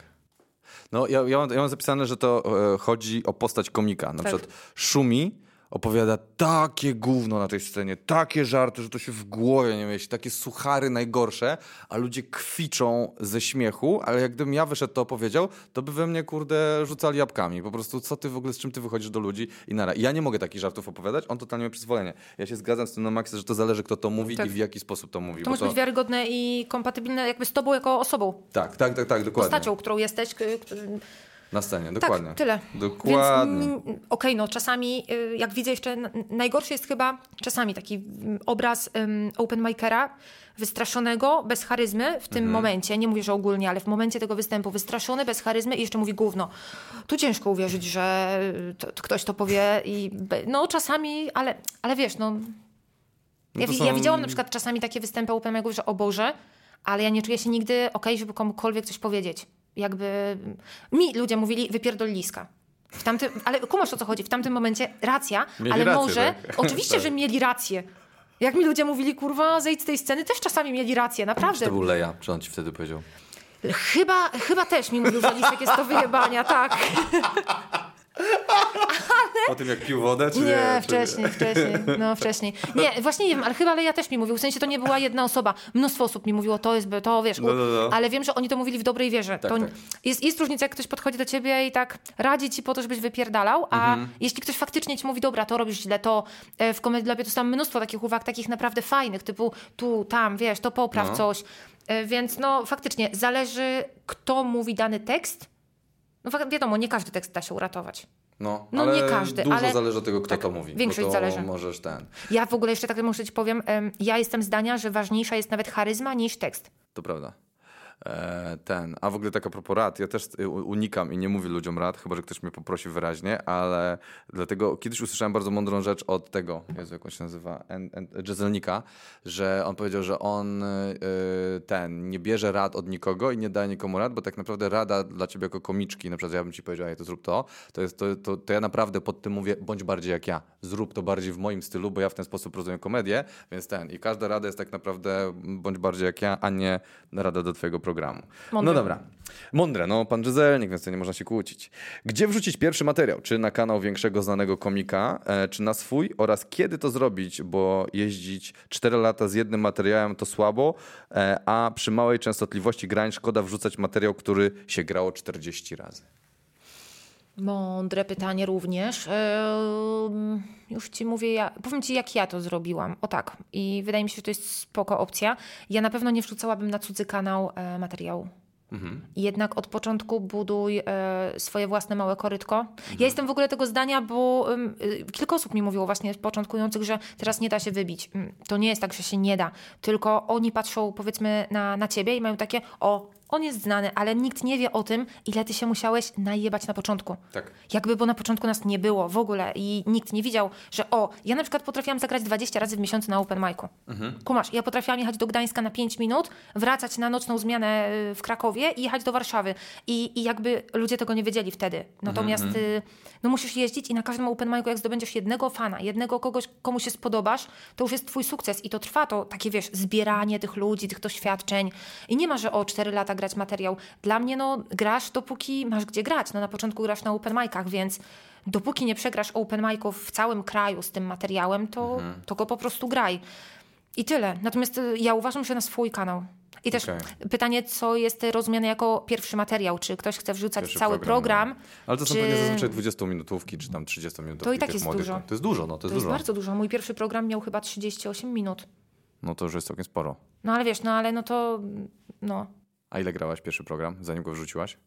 No, ja, ja, mam, ja mam zapisane, że to e, chodzi o postać komika. Na Tak. przykład Szumi opowiada takie gówno na tej scenie, takie żarty, że to się w głowie nie mieści, takie suchary najgorsze, a ludzie kwiczą ze śmiechu, ale jak gdybym ja wyszedł to opowiedział, to by we mnie, kurde, rzucali jabłkami. Po prostu, co ty w ogóle, z czym ty wychodzisz do ludzi i nara. Ja nie mogę takich żartów opowiadać, on totalnie ma przyzwolenie. Ja się zgadzam z tym na maksa, że to zależy, kto to mówi Tak. i w jaki sposób to mówi. To musi być wiarygodne i kompatybilne jakby z tobą jako osobą, Tak, tak, tak, tak, dokładnie. postacią, którą jesteś. Na scenie, dokładnie. Tak, tyle. Dokładnie. Okej, no czasami, y, jak widzę jeszcze, najgorszy jest chyba czasami taki obraz um, open micera wystraszonego, bez charyzmy w tym Mhm. momencie, nie mówię, że ogólnie, ale w momencie tego występu wystraszony, bez charyzmy i jeszcze mówi gówno. Tu ciężko uwierzyć, że to, to ktoś to powie i no czasami, ale, ale wiesz, no... Ja, to wi- są- ja widziałam na przykład czasami takie występy open miców, że o Boże, ale ja nie czuję się nigdy okej, żeby komukolwiek coś powiedzieć. Jakby mi ludzie mówili wypierdol liska. W tamtym, ale kumasz o co chodzi, w tamtym momencie racja, Mieli ale rację, może, tak. <laughs> oczywiście, Tak. że mieli rację. Jak mi ludzie mówili, kurwa, zejdź z tej sceny, też czasami mieli rację, Czy naprawdę. to był Leja? Czy on ci wtedy powiedział? Chyba, chyba też mi mówił, że lisek jest do wyjebania, tak. <laughs> Po tym jak pił wodę, czy nie? Nie, Czy- wcześniej, wcześniej, no wcześniej. Nie, właśnie nie wiem, ale chyba Leja też mi mówił, w sensie to nie była jedna osoba. Mnóstwo osób mi mówiło, to jest, to wiesz, No, no, no. ale wiem, że oni to mówili w dobrej wierze. Tak, to tak. Jest, jest różnica, jak ktoś podchodzi do ciebie i tak radzi ci po to, żebyś wypierdalał, a Mhm. jeśli ktoś faktycznie ci mówi, dobra, to robisz źle, to e, w Comedy Labie dostałam mnóstwo takich uwag, takich naprawdę fajnych, typu tu, tam, wiesz, to popraw No. coś. E, Więc no faktycznie zależy, kto mówi dany tekst. No wiadomo, nie każdy tekst da się uratować. No, No, ale nie każdy, dużo ale- zależy od tego, kto tak, to mówi. większość to zależy. możesz ten. Ja w ogóle jeszcze tak muszę ci powiem, em, ja jestem zdania, że ważniejsza jest nawet charyzma niż tekst. To prawda. E, ten. A w ogóle taka propos rad, ja też y, unikam i nie mówię ludziom rad, chyba że ktoś mnie poprosi wyraźnie, ale dlatego kiedyś usłyszałem bardzo mądrą rzecz od tego, Jezu, jak on się nazywa, Jezelnika, że on powiedział, że on y, ten nie bierze rad od nikogo i nie daje nikomu rad, bo tak naprawdę rada dla ciebie jako komiczki, na przykład ja bym ci powiedział, ej, to zrób to, to, jest, to, to, to ja naprawdę pod tym mówię, bądź bardziej jak ja, zrób to bardziej w moim stylu, bo ja w ten sposób rozumiem komedię, więc ten. I każda rada jest tak naprawdę bądź bardziej jak ja, a nie rada do twojego programu. Mądre. No dobra. Mądre, no pan Żyzelnik, więc to nie można się kłócić. Gdzie wrzucić pierwszy materiał? Czy na kanał większego znanego komika, e, czy na swój? Oraz kiedy to zrobić? Bo jeździć 4 lata z jednym materiałem to słabo, e, a przy małej częstotliwości grań szkoda wrzucać materiał, który się grało 40 razy. Mądre pytanie również. Już ci mówię, ja, powiem ci jak ja to zrobiłam. O tak. I wydaje mi się, że to jest spoko opcja. Ja na pewno nie wrzucałabym na cudzy kanał e, materiału. Jednak od początku buduj e, swoje własne małe korytko. Ja jestem w ogóle tego zdania, bo y, kilka osób mi mówiło właśnie początkujących, że teraz nie da się wybić. Mm, To nie jest tak, że się nie da, tylko oni patrzą powiedzmy na, na ciebie i mają takie, o, on jest znany, ale nikt nie wie o tym, ile ty się musiałeś najebać na początku. Tak. Jakby, bo na początku nas nie było w ogóle i nikt nie widział, że o, ja na przykład potrafiłam zagrać 20 razy w miesiącu na open micu. Kumasz, ja potrafiłam jechać do Gdańska na 5 minut, wracać na nocną zmianę y, w Krakowie i jechać do Warszawy. I, i jakby ludzie tego nie wiedzieli wtedy. Natomiast y, no musisz jeździć i na każdym open micu, jak zdobędziesz jednego fana, jednego kogoś, komu się spodobasz, to już jest twój sukces i to trwa to takie, wiesz, zbieranie tych ludzi, tych doświadczeń. I nie ma, że o 4 lata grać materiał. Dla mnie, no, grasz dopóki masz gdzie grać. No na początku grasz na open micach, więc dopóki nie przegrasz open miców w całym kraju z tym materiałem, to, to go po prostu graj. I tyle. Natomiast y, ja uważam, że na swój kanał. I też Okej. pytanie, co jest rozumiane jako pierwszy materiał? Czy ktoś chce wrzucać Pierwszy cały program? no. Ale to są czy... pewnie zazwyczaj 20-minutówki, czy tam 30-minutówki To i tak jest młodych. dużo. To jest dużo, no to To jest jest dużo. bardzo dużo. Mój pierwszy program miał chyba 38 minut. No to już jest całkiem sporo. No ale wiesz, no ale no to... No. A ile grałaś pierwszy program, zanim go wrzuciłaś?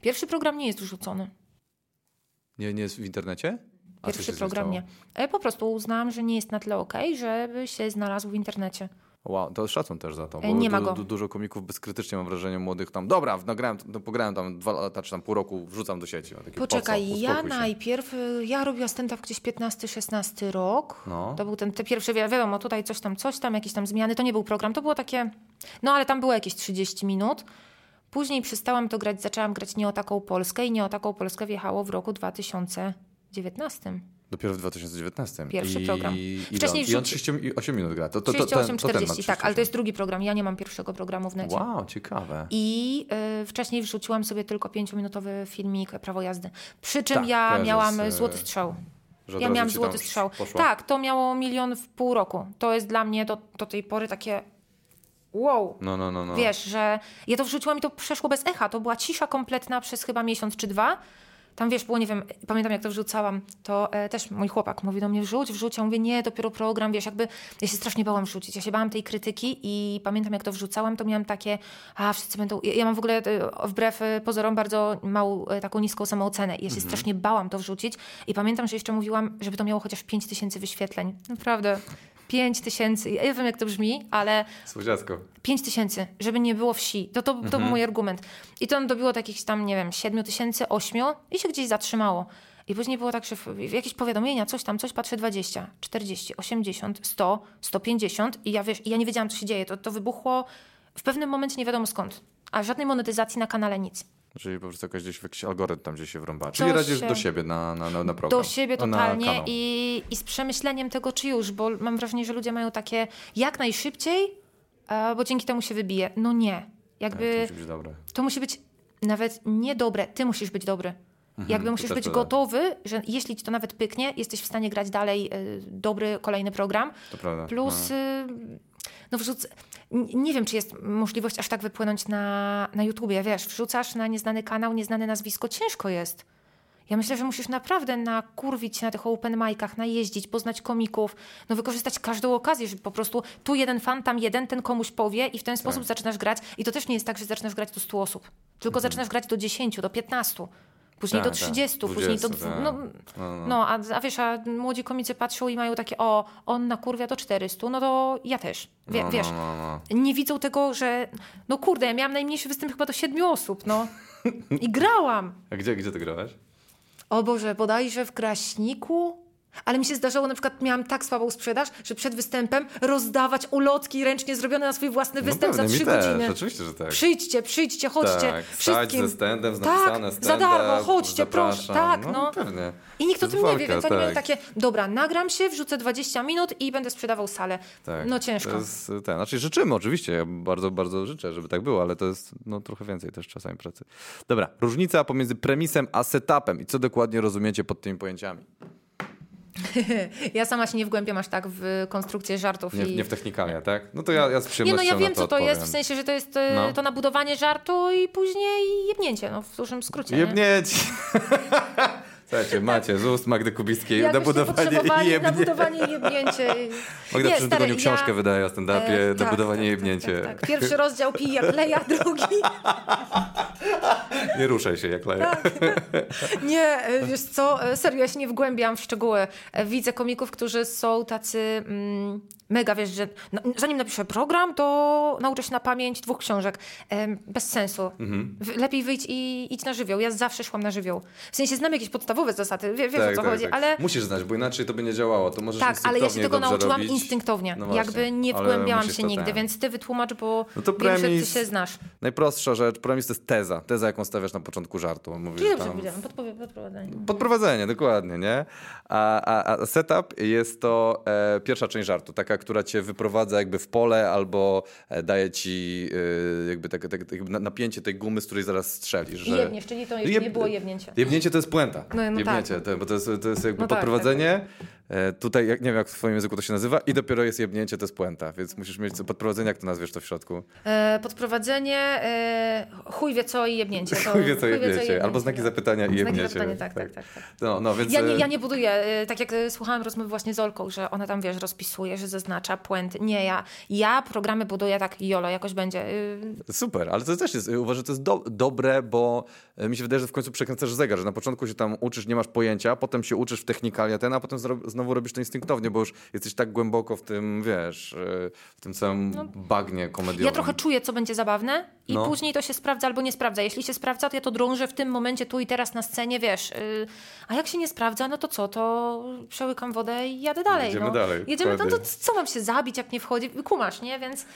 Pierwszy program nie jest wrzucony. Nie, nie jest w internecie? A Pierwszy program nie. E, Po prostu uznałam, że nie jest na tyle okej, żeby się znalazł w internecie. Wow, to szacun też za to. E, nie ma go. Du, dużo komików bezkrytycznie mam wrażenie młodych tam. Dobra, nagrałem, no, pograłem tam dwa lata czy tam pół roku, wrzucam do sieci. Takie, Poczekaj, co? ja się. najpierw, y, ja robiła stand-up gdzieś 15-16 rok. No. To był ten, te pierwsze, wi- wiadomo, tutaj coś tam, coś tam, jakieś tam zmiany. To nie był program, to było takie, no ale tam było jakieś 30 minut. Później przestałam to grać, zaczęłam grać Nie o taką Polskę i Nie o taką Polskę wjechało w roku 2019. Dopiero w 2019. Pierwszy I, program. I, Wcześniej I on wrzuci- 38 minut gra. To, to, to, to, 38, ten, to ten ma 40, tak, ale to 38. jest drugi program. Ja nie mam pierwszego programu w necie. Wow, ciekawe. I y, wcześniej wrzuciłam sobie tylko pięciominutowy filmik Prawo jazdy. Przy czym Tak, ja miałam z, złoty strzał. Ja miałam złoty strzał. Poszło? Tak, to miało milion w pół roku. To jest dla mnie do, do tej pory takie wow. No, no, no. no. Wiesz, że ja to wrzuciłam i to przeszło bez echa. To była cisza kompletna przez chyba miesiąc czy dwa. Tam wiesz, było, nie wiem, pamiętam jak to wrzucałam, to e, też mój chłopak mówi do mnie, wrzuć, wrzuć. Ja mówię, nie, dopiero program, wiesz, jakby ja się strasznie bałam wrzucić. Ja się bałam tej krytyki i pamiętam jak to wrzucałam, to miałam takie, a wszyscy będą, ja, ja mam w ogóle e, wbrew e, pozorom bardzo małą, e, taką niską samoocenę i ja się strasznie bałam to wrzucić i pamiętam, że jeszcze mówiłam, żeby to miało chociaż 5 tysięcy wyświetleń. Naprawdę. 5 tysięcy. Ja wiem, jak to brzmi, ale Słodziacko. 5 tysięcy, żeby nie było wsi. To, to, to Mhm. był mój argument. I to dobiło takich tam, nie wiem, 7 tysięcy, 8 i się gdzieś zatrzymało. I później było tak, że jakieś powiadomienia, coś tam, coś, patrzę 20, 40, 80, 100, 150 i ja, wiesz, ja nie wiedziałam, co się dzieje. To, to wybuchło w pewnym momencie nie wiadomo skąd. A żadnej monetyzacji na kanale nic. Czyli po prostu gdzieś jakiś algorytm tam gdzieś się wrąba. Czyli radzisz się- do siebie na, na, na, na program. Do siebie No, totalnie i, i z przemyśleniem tego, czy już, bo mam wrażenie, że ludzie mają takie jak najszybciej, e, bo dzięki temu się wybije. No nie. Tak, Jakby to musi być dobre. to musi być nawet niedobre, ty musisz być dobry. Jakby musisz być gotowy, że jeśli ci to nawet pyknie, jesteś w stanie grać dalej y, dobry kolejny program. To prawda. Plus, y, no wrzuc... Nie wiem, czy jest możliwość aż tak wypłynąć na, na YouTubie, wiesz, wrzucasz na nieznany kanał, nieznane nazwisko, ciężko jest. Ja myślę, że musisz naprawdę nakurwić się na tych open micach, najeździć, poznać komików, no wykorzystać każdą okazję, żeby po prostu tu jeden fan, tam jeden, ten komuś powie i w ten sposób zaczynasz grać. I to też nie jest tak, że zaczynasz grać do 100 osób, tylko zaczynasz grać do 10, do 15. Później Tak, do tak. 30, później do 20, dwu- tak. no, No, no, a, a wiesz, a młodzi komicy patrzą i mają takie, o, on nakurwia do 400, no to ja też. Wie, No, wiesz, no, no, nie widzą tego, że no kurde, ja miałam najmniejszy występ chyba do 7 osób, no. I grałam. <laughs> A gdzie, gdzie ty grałeś? O Boże, bodajże w Kraśniku? Ale mi się zdarzało, na przykład miałam tak słabą sprzedaż, że przed występem rozdawać ulotki ręcznie zrobione na swój własny występ no pewnie, za trzy godziny. Oczywiście, że tak. Przyjdźcie, przyjdźcie, chodźcie. tak, wszystkim. ze standem, z tak, za darmo, chodźcie, proszę. zapraszam. Tak, no. pewnie. I nikt o tym nie wie, więc oni mają tak. takie, dobra, nagram się, wrzucę 20 minut i będę sprzedawał salę. Tak. No ciężko. To jest ten, znaczy życzymy oczywiście, ja bardzo, bardzo życzę, żeby tak było, ale to jest no, trochę więcej też czasami pracy. Dobra, różnica pomiędzy premisem a setupem i co dokładnie rozumiecie pod tymi pojęciami? <laughs> Ja sama się nie wgłębiam aż tak w konstrukcję żartów. Nie, i... nie w technikalia, tak? No to ja, ja z Nie, przyjemnością no ja wiem, to co to jest, w odpowiem. sensie, że to jest e, No. to nabudowanie żartu i później jebnięcie, no w dużym skrócie. nie? <laughs> Słuchajcie, macie z ust Magdy Kubickiej Jakbyście nabudowanie i <laughs> jebnie. nabudowanie i jebnięcie. <laughs> Magda Nie, tygodniu książkę ja- wydaje o stand-upie, E, tak, nabudowanie i tak, jebnięcie. Tak, tak. Pierwszy rozdział pij jak leja, <laughs> drugi. Nie ruszaj się jak leje. Tak. Nie, e, wiesz co, e, serio, ja się nie wgłębiam w szczegóły. E, Widzę komików, którzy są tacy mm, mega, wiesz, że no, zanim napiszę program, to nauczę się na pamięć dwóch książek. Bez sensu. Mhm. Lepiej wyjdź i idź na żywioł. Ja zawsze szłam na żywioł. W sensie znam jakieś podstawowe zasady, wie, wiesz o co chodzi, ale... Musisz znać, bo inaczej to by nie działało. To możesz Tak, ale ja się tego nauczyłam robić. instynktownie. No Jakby nie wgłębiałam się nigdy, ten. więc ty wytłumacz, bo No to wiem, że ty premis- się znasz. Najprostsza rzecz, premis to jest teza. Teza, jaką stawiasz na początku żartu. Mówisz, dobrze tam... powiedziałam, podprowadzenie. Podprowadzenie, dokładnie, nie? A, a, a setup jest to e, pierwsza część żartu, taka, która cię wyprowadza jakby w pole albo e, daje ci e, jakby tak, tak, napięcie tej gumy, z której zaraz strzelisz. Że... jebniesz, czyli to jeszcze Jeb- nie było jebnięcie. Jebnięcie to jest puenta. No, no Jebnięcie, to, bo to jest, to jest jakby No tak, podprowadzenie. E, tutaj, jak, nie wiem jak w twoim języku to się nazywa, i dopiero jest jebnięcie, to jest puenta, więc musisz mieć podprowadzenie, jak to nazwiesz to w środku. E, podprowadzenie, e, chuj wie co i jebnięcie. To, <laughs> Chuj wie co jebniecie, albo znaki no. zapytania i Znaki jebniecie. zapytania, tak, tak, tak. tak. No, no, więc... Ja nie, e, ja nie buduję, e, tak jak słuchałam rozmowy właśnie z Olką, że ona tam, wiesz, rozpisuje, że zaznacza puenty. Nie, ja, ja programy buduję tak jolo, jakoś będzie. e, Super, ale to też jest, uważam, że to jest do, dobre, bo mi się wydaje, że w końcu przekręcasz zegar, że na początku się tam uczysz, nie masz pojęcia, potem się uczysz w technikalia ten, a potem znowu robisz to instynktownie, bo już jesteś tak głęboko w tym, wiesz, y, w tym całym bagnie komediowym. No. Ja trochę czuję, co będzie zabawne i No. później to się sprawdza albo nie sprawdza. Jeśli się sprawdza, to ja to drążę w tym momencie, tu i teraz na scenie, wiesz. Yy, a jak się nie sprawdza, no to co? To przełykam wodę i jadę dalej. Jedziemy no. dalej, Jedziemy, no to co mam się zabić, jak nie wchodzi? Kumasz, nie? Więc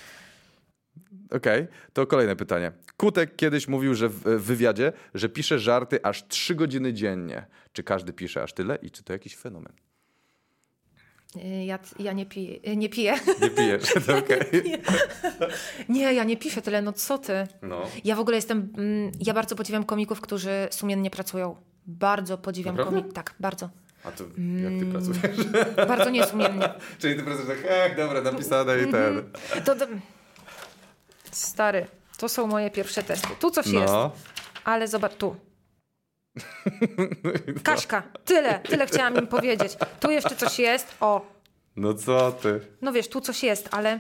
Okej, to kolejne pytanie. Kutek kiedyś mówił, że w w wywiadzie, że pisze żarty aż 3 godziny dziennie. Czy każdy pisze aż tyle i czy to jakiś fenomen? Yy, ja, ja nie piję. Yy, nie piję. Nie pijesz, <laughs> to okej. nie, ja nie piszę tyle, no co ty? No. Ja w ogóle jestem. Mm, ja bardzo podziwiam komików, którzy sumiennie pracują. Bardzo podziwiam Naprawdę? komik. Tak, bardzo. A to jak ty pracujesz? Bardzo niesumiennie. <laughs> Czyli ty pracujesz tak, ech, dobra, napisane i ten. To, to... Stary, to są moje pierwsze testy. Tu coś jest, No. ale zobacz tu. <laughs> Kaśka, tyle, tyle chciałam im powiedzieć. Tu jeszcze coś jest. O, No co ty? no wiesz, tu coś jest, ale.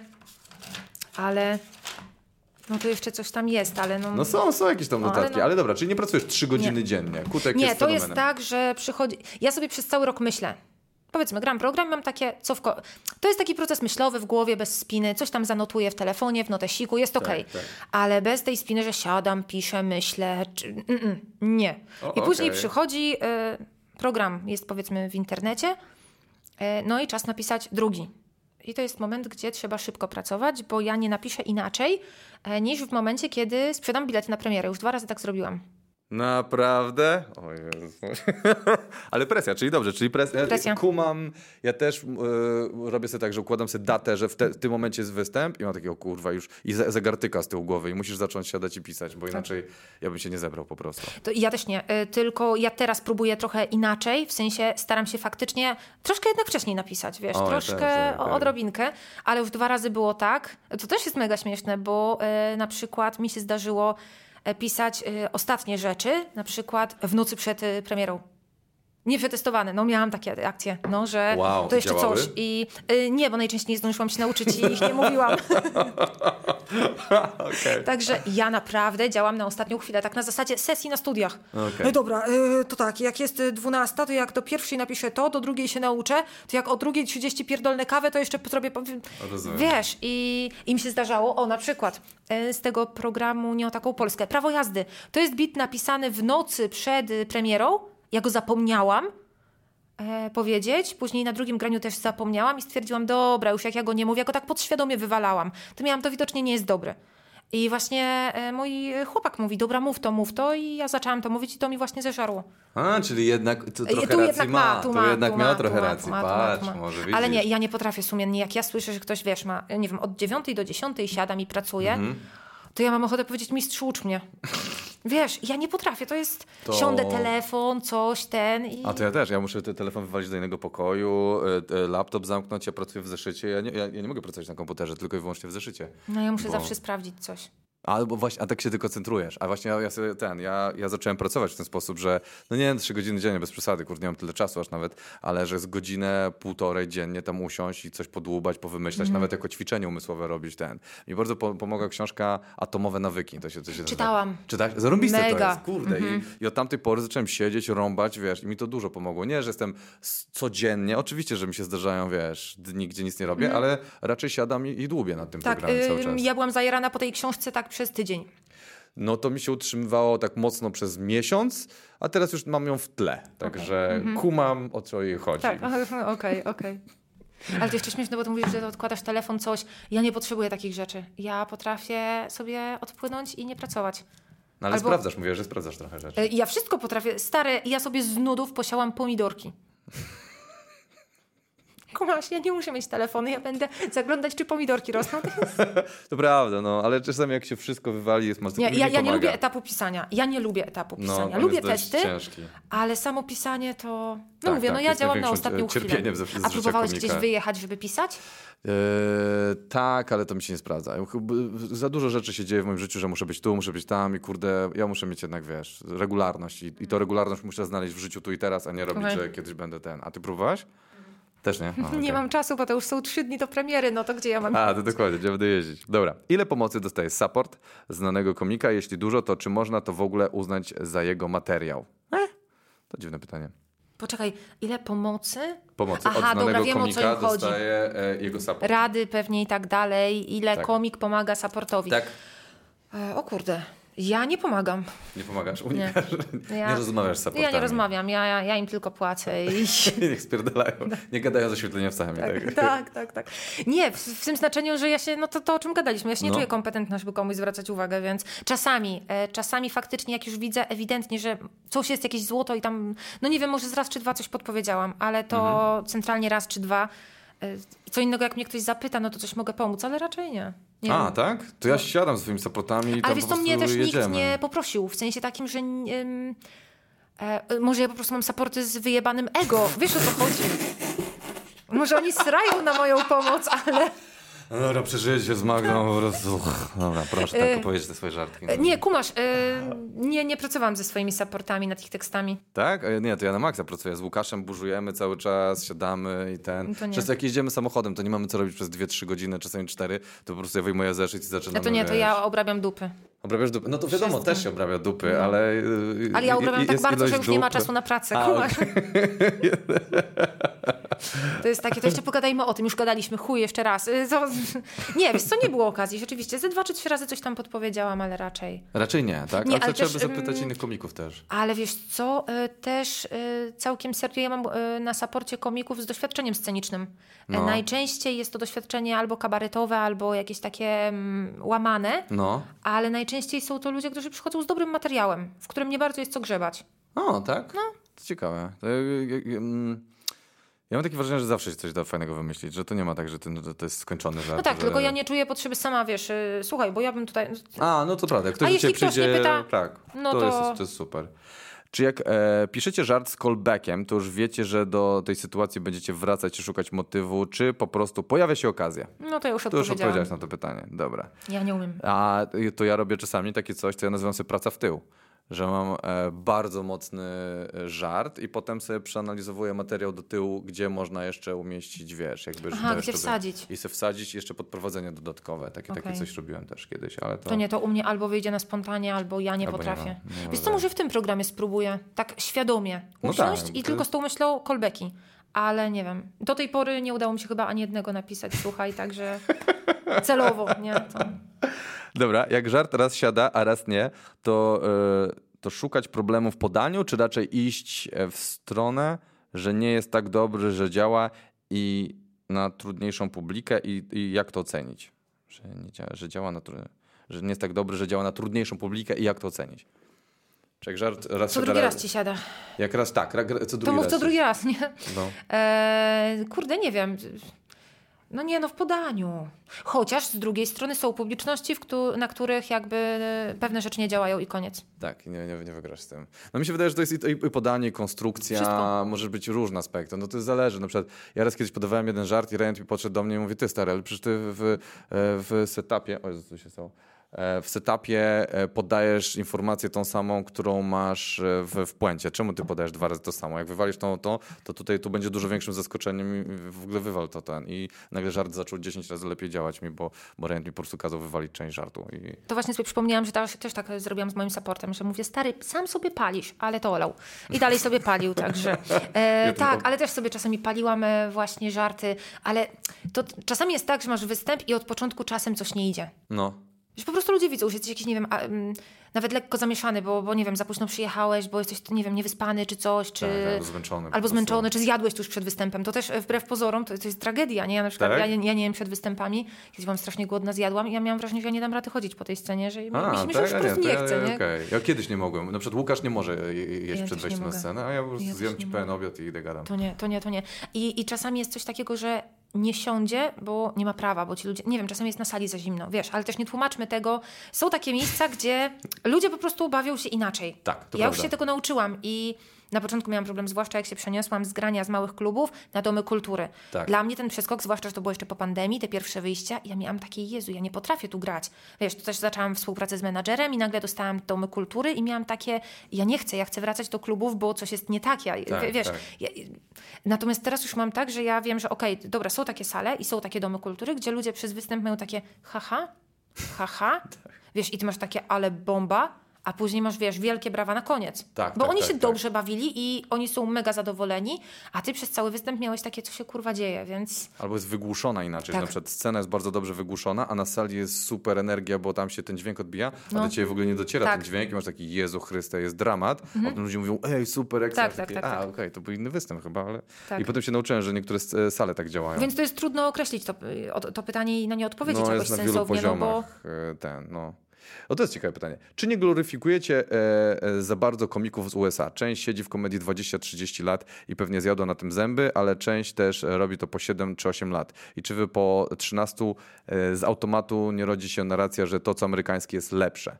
Ale. No tu jeszcze coś tam jest, ale no. No są, są jakieś tam No, ale notatki, no- ale dobra, czyli nie pracujesz 3 godziny dziennie. Kutek Nie, jest to jest fenomenem. tak, że przychodzi. Ja sobie przez cały rok myślę. Powiedzmy, gram program, mam takie, co w ko... To jest taki proces myślowy w głowie, bez spiny, coś tam zanotuję w telefonie, w notesiku, jest okej. tak. Ale bez tej spiny, że siadam, piszę, myślę, czy... Mm-mm, nie. O, I później okej. przychodzi, y, program jest powiedzmy w internecie, y, no i czas napisać drugi. I to jest moment, gdzie trzeba szybko pracować, bo ja nie napiszę inaczej e, niż w momencie, kiedy sprzedam bilety na premierę. Już dwa razy tak zrobiłam. Naprawdę? O Jezu. <laughs> Ale presja, czyli dobrze, czyli presja. Presja. Kumam, ja też e, robię sobie tak, że układam sobie datę, że w, te, w tym momencie jest występ i mam takiego kurwa już i ze- zegartyka z tyłu głowy i musisz zacząć siadać i pisać, bo inaczej ja bym się nie zebrał po prostu. To ja też nie, y, tylko ja teraz próbuję trochę inaczej, w sensie staram się faktycznie troszkę jednak wcześniej napisać, wiesz, O, ja troszkę też, tak, o- tak. odrobinkę, ale już dwa razy było tak. To też jest mega śmieszne, bo y, na przykład mi się zdarzyło pisać y, ostatnie rzeczy, na przykład w nocy przed y, premierą. Nieprzetestowane, no miałam takie akcje, no, że Wow, to jeszcze działały? coś. I y, nie, bo najczęściej nie zdążyłam się nauczyć i ich nie mówiłam. <laughs> Okej. Także ja naprawdę działam na ostatnią chwilę, tak na zasadzie sesji na studiach. Okej. No dobra, y, to tak, jak jest y, 12, to jak do pierwszej napiszę to, do drugiej się nauczę, to jak o drugiej 30 pierdolne kawę, to jeszcze zrobię... powiem- Rozumiem. Wiesz, i im się zdarzało, o na przykład y, z tego programu Nie o taką Polskę, Prawo jazdy. To jest bit napisany w nocy przed premierą, ja go zapomniałam, e, powiedzieć. Później na drugim graniu też zapomniałam i stwierdziłam, dobra, już jak ja go nie mówię, ja go tak podświadomie wywalałam. To miałam, to widocznie nie jest dobre. I właśnie e, mój chłopak mówi, dobra, mów to, mów to i ja zaczęłam to mówić i to mi właśnie zeżarło. A, czyli jednak to trochę tu racji jednak ma. ma, tu ma, jednak tu miała ma, trochę tu ma, racji. tu ma, tu Patrz, tu ma. może widzisz. Ale nie, ja nie potrafię sumiennie. Jak ja słyszę, że ktoś, wiesz, ma, nie wiem, od 9 do 10 siadam i pracuje, Mhm. to ja mam ochotę powiedzieć, mistrz, ucz mnie. <laughs> Wiesz, ja nie potrafię, to jest, To- siądę telefon, coś, ten i... A to ja też, ja muszę ten telefon wywalić do innego pokoju, y, y, laptop zamknąć, ja pracuję w zeszycie, ja nie, ja, ja nie mogę pracować na komputerze, tylko i wyłącznie w zeszycie. No ja muszę Bo- zawsze sprawdzić coś. Albo właśnie, a tak się tylko koncentrujesz. A właśnie ja, ja sobie ten, ja, ja zacząłem pracować w ten sposób, że no nie, trzy godziny dziennie, bez przesady, kurde, nie mam tyle czasu aż nawet, ale że z godzinę, półtorej dziennie tam usiąść i coś podłubać, powymyślać, Mhm. nawet jako ćwiczenie umysłowe robić ten. Mi bardzo po, pomogła książka Atomowe nawyki, to się, to się. Czytałam. Czytałeś? Zarąbiste to Mega. jest, kurde. Mhm. I, I od tamtej pory zacząłem siedzieć, rąbać, wiesz, i mi to dużo pomogło. Nie, że jestem codziennie, oczywiście, że mi się zdarzają, wiesz, dni, gdzie nic nie robię, ale raczej siadam i, i dłubię nad tym Mhm. Tak, programem cały czas. ja byłam zajarana po tej książce tak przez tydzień. No to mi się utrzymywało tak mocno przez miesiąc, a teraz już mam ją w tle. Także kumam, o co jej chodzi. Mhm. Tak, okej, okej. Ale to jeszcze śmieszne, bo ty mówisz, że odkładasz telefon, coś. Ja nie potrzebuję takich rzeczy. Ja potrafię sobie odpłynąć i nie pracować. No ale albo- sprawdzasz, mówię, że sprawdzasz trochę rzeczy. Ja wszystko potrafię. Stare, ja sobie z nudów posiałam pomidorki. Kumasz, ja nie muszę mieć telefonu, ja będę zaglądać, czy pomidorki rosną. To <laughs> prawda, no, ale czasami jak się wszystko wywali, jest mocno Nie, ja, ja nie lubię etapu pisania. Ja nie lubię etapu No, pisania. on lubię jest testy, ciężki. ale samo pisanie to... No Tak, mówię, tak, no ja jest działam na ostatnią e, chwilę. cierpieniem ze- A próbowałeś gdzieś wyjechać, żeby pisać? Eee, tak, ale to mi się nie sprawdza. Za dużo rzeczy się dzieje w moim życiu, że muszę być tu, muszę być tam i kurde, ja muszę mieć jednak, wiesz, regularność i, i to regularność muszę znaleźć w życiu tu i teraz, a nie robić, Okej. że kiedyś będę ten. A ty próbowałaś? Też nie? <laughs> A, Nie okej. mam czasu, bo to już są trzy dni do premiery, no to gdzie ja mam... A, to dokładnie, gdzie będę jeździć. Dobra. Ile pomocy dostaje support znanego komika? Jeśli dużo, to czy można to w ogóle uznać za jego materiał? Eh, to dziwne pytanie. Poczekaj, ile pomocy? Pomocy Aha, od znanego dobra, wiem, o co komika im chodzi. dostaje e, jego support. Rady pewnie i tak dalej, ile Tak. komik pomaga supportowi. Tak? E, o kurde, ja nie pomagam. Nie pomagasz? Unikasz? Nie, Ja- rozmawiasz z supportami. Ja nie rozmawiam, ja, ja, ja im tylko płacę i... <laughs> Niech spierdalają. Nie gadają z oświetleniowcami. Tak, tak, tak, tak. Nie, w, w tym znaczeniu, że ja się, no to, to o czym gadaliśmy, ja się nie No. czuję kompetentna, żeby komuś zwracać uwagę, więc czasami, e, czasami faktycznie, jak już widzę ewidentnie, że coś jest jakieś złoto i tam, no nie wiem, może z raz czy dwa coś podpowiedziałam, ale to Mhm. centralnie raz czy dwa. E, Co innego, jak mnie ktoś zapyta, no to coś mogę pomóc, ale raczej nie. nie A, wiem. tak? To ja siadam z swoimi supportami i Ale tam wiesz po co, prostu mnie też jedziemy. nikt nie poprosił, w sensie takim, że... ym, e, może ja po prostu mam supporty z wyjebanym ego, wiesz o co chodzi? Może oni srają na moją pomoc, ale... No dobra, przeżyjecie z Magdą po prostu. Uch, Dobra, proszę tak opowiedzieć te swoje żartki. E, Nie, kumasz, e, nie, nie pracowałam ze swoimi supportami nad ich tekstami. Tak? Nie, to ja na maksa pracuję. Z Łukaszem burzujemy cały czas, siadamy i ten. No to nie. Często jak jeździmy samochodem, to nie mamy co robić przez 2-3 godziny, czasami 4, to po prostu ja wyjmuję zeszyt i zaczynamy, No to nie, to ja obrabiam dupy. Obrabiasz dupy. No to wiadomo, Wszystko. też się obrabia dupy, ale... yy, Ale ja i- obrabiam i- tak bardzo, że już nie ma czasu na pracę, A, kumasz? <laughs> To jest takie, to jeszcze pogadajmy o tym, już gadaliśmy, chuj, jeszcze raz. Y, nie, wiesz co, nie było okazji, rzeczywiście. Ze dwa czy trzy razy coś tam podpowiedziałam, ale raczej. Raczej nie, tak? Nie, ale to ale trzeba by zapytać ym, innych komików też. Ale wiesz co, y, też y, całkiem serio, ja mam y, na saporcie komików z doświadczeniem scenicznym. Y, No. Najczęściej jest to doświadczenie albo kabaretowe, albo jakieś takie mm, łamane, No. ale najczęściej są to ludzie, którzy przychodzą z dobrym materiałem, w którym nie bardzo jest co grzebać. O, tak? No. To ciekawe. To, ja- ja- ja- mm, ja mam takie wrażenie, że zawsze się coś da fajnego wymyślić, że to nie ma tak, że to, jest skończony żart. No tak, że... tylko ja nie czuję potrzeby sama, wiesz, y, słuchaj, bo ja bym tutaj... A, no to prawda. Ktoś A jeśli ciebie ktoś nie przyjdzie, pyta, tak, no to, to- Jest, to jest super. Czy jak e, piszecie żart z callbackiem, to już wiecie, że do tej sytuacji będziecie wracać i szukać motywu, czy po prostu pojawia się okazja? No to ja już To już odpowiedziałeś na to pytanie. Dobra. Ja nie umiem. A y, to ja robię czasami takie coś, co ja nazywam sobie praca w tył. Że mam e, bardzo mocny e, żart i potem sobie przeanalizowuję materiał do tyłu, gdzie można jeszcze umieścić, wiesz, jakby... Aha, gdzie wsadzić. I sobie wsadzić jeszcze podprowadzenie dodatkowe. Takie, takie Okej. coś robiłem też kiedyś, ale to... To nie, to u mnie albo wyjdzie na spontanie, albo ja nie Albo nie potrafię. nie ma Wiesz co, może w tym programie spróbuję, tak świadomie No usiąść tak, i to- tylko z tą myślą callbacki. Ale nie wiem. Do tej pory nie udało mi się chyba ani jednego napisać, słuchaj, także <laughs> celowo, nie? To... Dobra, jak żart raz siada, a raz nie, to, e, to szukać problemu w podaniu, czy raczej iść e, w stronę, że nie jest tak dobry, że działa i na trudniejszą publikę i, i jak to ocenić? Że, nie działa, że, działa na, że nie jest tak dobry, że działa na trudniejszą publikę i jak to ocenić? Czy jak żart raz Co drugi raz ci siada. Jak raz tak, co drugi To mów raz. co drugi raz, nie? No. Eee, kurde, nie wiem. No nie, no w podaniu. Chociaż z drugiej strony są publiczności, w któ- na których jakby e, pewne rzeczy nie działają i koniec. Tak, nie, nie, nie wygrasz z tym. No mi się wydaje, że to jest i, i podanie, i konstrukcja, Wszystko. może być różne aspekty. No to zależy. Na przykład ja raz kiedyś podawałem jeden żart i mi podszedł do mnie i mówi, ty stary, ale przecież ty w, e, w setupie, o Jezu, co się stało? E, W setupie e, podajesz informację tą samą, którą masz e, w, w puencie. Czemu ty podajesz dwa razy to samo? Jak wywalisz to, to, to tutaj tu będzie dużo większym zaskoczeniem i w ogóle wywal to ten. I nagle żart zaczął 10 razy lepiej działać mi, bo, bo mi po prostu kazał wywalić część żartu. I, To właśnie sobie przypomniałam, że też, też tak zrobiłam z moim supportem, że mówię, stary, sam sobie palisz, ale to olał. I dalej sobie palił, także. E, <laughs> tak, ale też sobie czasami paliłam właśnie żarty, ale to czasami jest tak, że masz występ i od początku czasem coś nie idzie. no, Że po prostu ludzie widzą, że jesteś jakiś, nie wiem, a, mm, nawet lekko zamieszany, bo, bo nie wiem, za późno przyjechałeś, bo jesteś, nie wiem, niewyspany czy coś, czy... tak, albo zmęczony. Albo zmęczony, czy zjadłeś tuż przed występem. To też e, wbrew pozorom, to, to jest tragedia, nie? Ja na przykład, Tak? ja, nie- ja nie jem przed występami, kiedyś byłam strasznie głodna, zjadłam i ja miałam wrażenie, że ja nie dam rady chodzić po tej scenie, że mi, mi, się- mi się już po A prostu to nie ja- nie? okej. Ja kiedyś nie mogłem. Na przykład Łukasz nie może je- je- jeść Ja przed nie wejściem na scenę, a ja po prostu Ja zjem nie ci pełen obiad i idę gadam. To nie, to nie, to nie. I, I czasami jest coś takiego, że nie siądzie, bo nie ma prawa, bo ci ludzie, nie wiem, czasami jest na sali za zimno, wiesz, ale też nie tłumaczmy tego. Są takie miejsca, gdzie ludzie po prostu bawią się inaczej. Tak, to ja już prawda. się tego nauczyłam i na początku miałam problem, zwłaszcza jak się przeniosłam z grania z małych klubów na domy kultury. Tak. Dla mnie ten przeskok, zwłaszcza, że to było jeszcze po pandemii, te pierwsze wyjścia, ja miałam takie, Jezu, ja nie potrafię tu grać. Wiesz, to też zaczęłam współpracę z menadżerem i nagle dostałam domy kultury i miałam takie, ja nie chcę, ja chcę wracać do klubów, bo coś jest nie tak. Ja, Tak, wiesz, tak. ja, natomiast teraz już mam tak, że ja wiem, że okej, dobra, są takie sale i są takie domy kultury, gdzie ludzie przez występ mają takie haha, haha, <laughs> Tak. wiesz, i ty masz takie ale bomba, a później masz, wiesz, wielkie brawa na koniec. Tak, Bo tak, oni tak, się tak. dobrze bawili i oni są mega zadowoleni, a ty przez cały występ miałeś takie, co się kurwa dzieje, więc... Albo jest wygłuszona inaczej. Tak. Na przykład scena jest bardzo dobrze wygłuszona, a na sali jest super energia, bo tam się ten dźwięk odbija, a No. do ciebie w ogóle nie dociera Tak. ten dźwięk i masz taki Jezu Chryste, jest dramat, a potem ludzie mówią, ej, super, ekstra. Tak, tak, tak, A, tak. okej, to był inny występ chyba, ale... Tak. I potem się nauczyłem, że niektóre sale tak działają. Więc to jest trudno określić to, o- to pytanie i na nie odpowiedzieć no, jakoś jest na wielu sensownie, no bo... poziomach e, ten, no. O, to jest ciekawe pytanie. Czy nie gloryfikujecie e, e, za bardzo komików z USA? Część siedzi w komedii 20-30 lat i pewnie zjadła na tym zęby, ale część też e, robi to po 7 czy 8 lat. I czy wy po 13 e, z automatu nie rodzi się narracja, że to, co amerykańskie jest lepsze?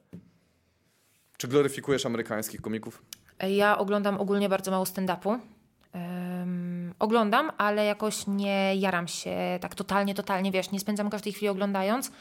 Czy gloryfikujesz amerykańskich komików? Ja oglądam ogólnie bardzo mało stand-upu. Em, oglądam, ale jakoś nie jaram się tak totalnie, totalnie, wiesz, nie spędzam każdej chwili oglądając.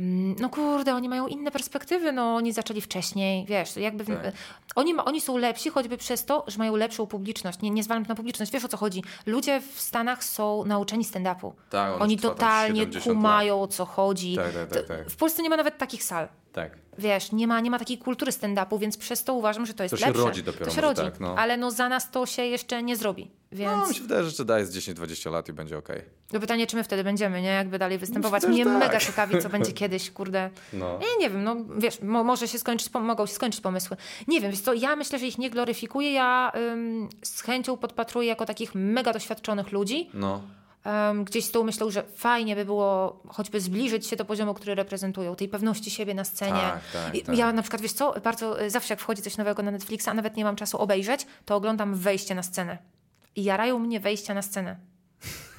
Mm, No kurde, oni mają inne perspektywy, no oni zaczęli wcześniej, wiesz, jakby... Tak. Oni, oni są lepsi choćby przez to, że mają lepszą publiczność. Nie, nie zwalam na publiczność, wiesz o co chodzi. Ludzie w Stanach są nauczeni stand-upu. Tak, on Oni totalnie 70 kumają o co chodzi. Tak, tak, tak, tak. W Polsce nie ma nawet takich sal. Tak. Wiesz, nie ma, nie ma takiej kultury stand-upu, więc przez to uważam, że to jest To się lepsze. rodzi dopiero, To się rodzi, tak, no. ale no za nas to się jeszcze nie zrobi, więc... No, mi się wydaje, że jeszcze daje z 10-20 lat i będzie okej. No pytanie, czy my wtedy będziemy, nie? Jakby dalej występować. Mnie tak. mega ciekawi, co <laughs> będzie kiedyś, kurde. No. Ja nie wiem, no wiesz, mo może się skończyć, mogą się skończyć pomysły. Nie wiem, wiesz co, ja myślę, że ich nie gloryfikuję, ja ym, z chęcią podpatruję jako takich mega doświadczonych ludzi. No. Gdzieś z tyłu myślę, że fajnie by było choćby zbliżyć się do poziomu, który reprezentują, tej pewności siebie na scenie. Tak, tak, I- tak. Ja na przykład, wiesz co, bardzo y, zawsze jak wchodzi coś nowego na Netflixa, a nawet nie mam czasu obejrzeć, to oglądam wejście na scenę. I jarają mnie wejścia na scenę.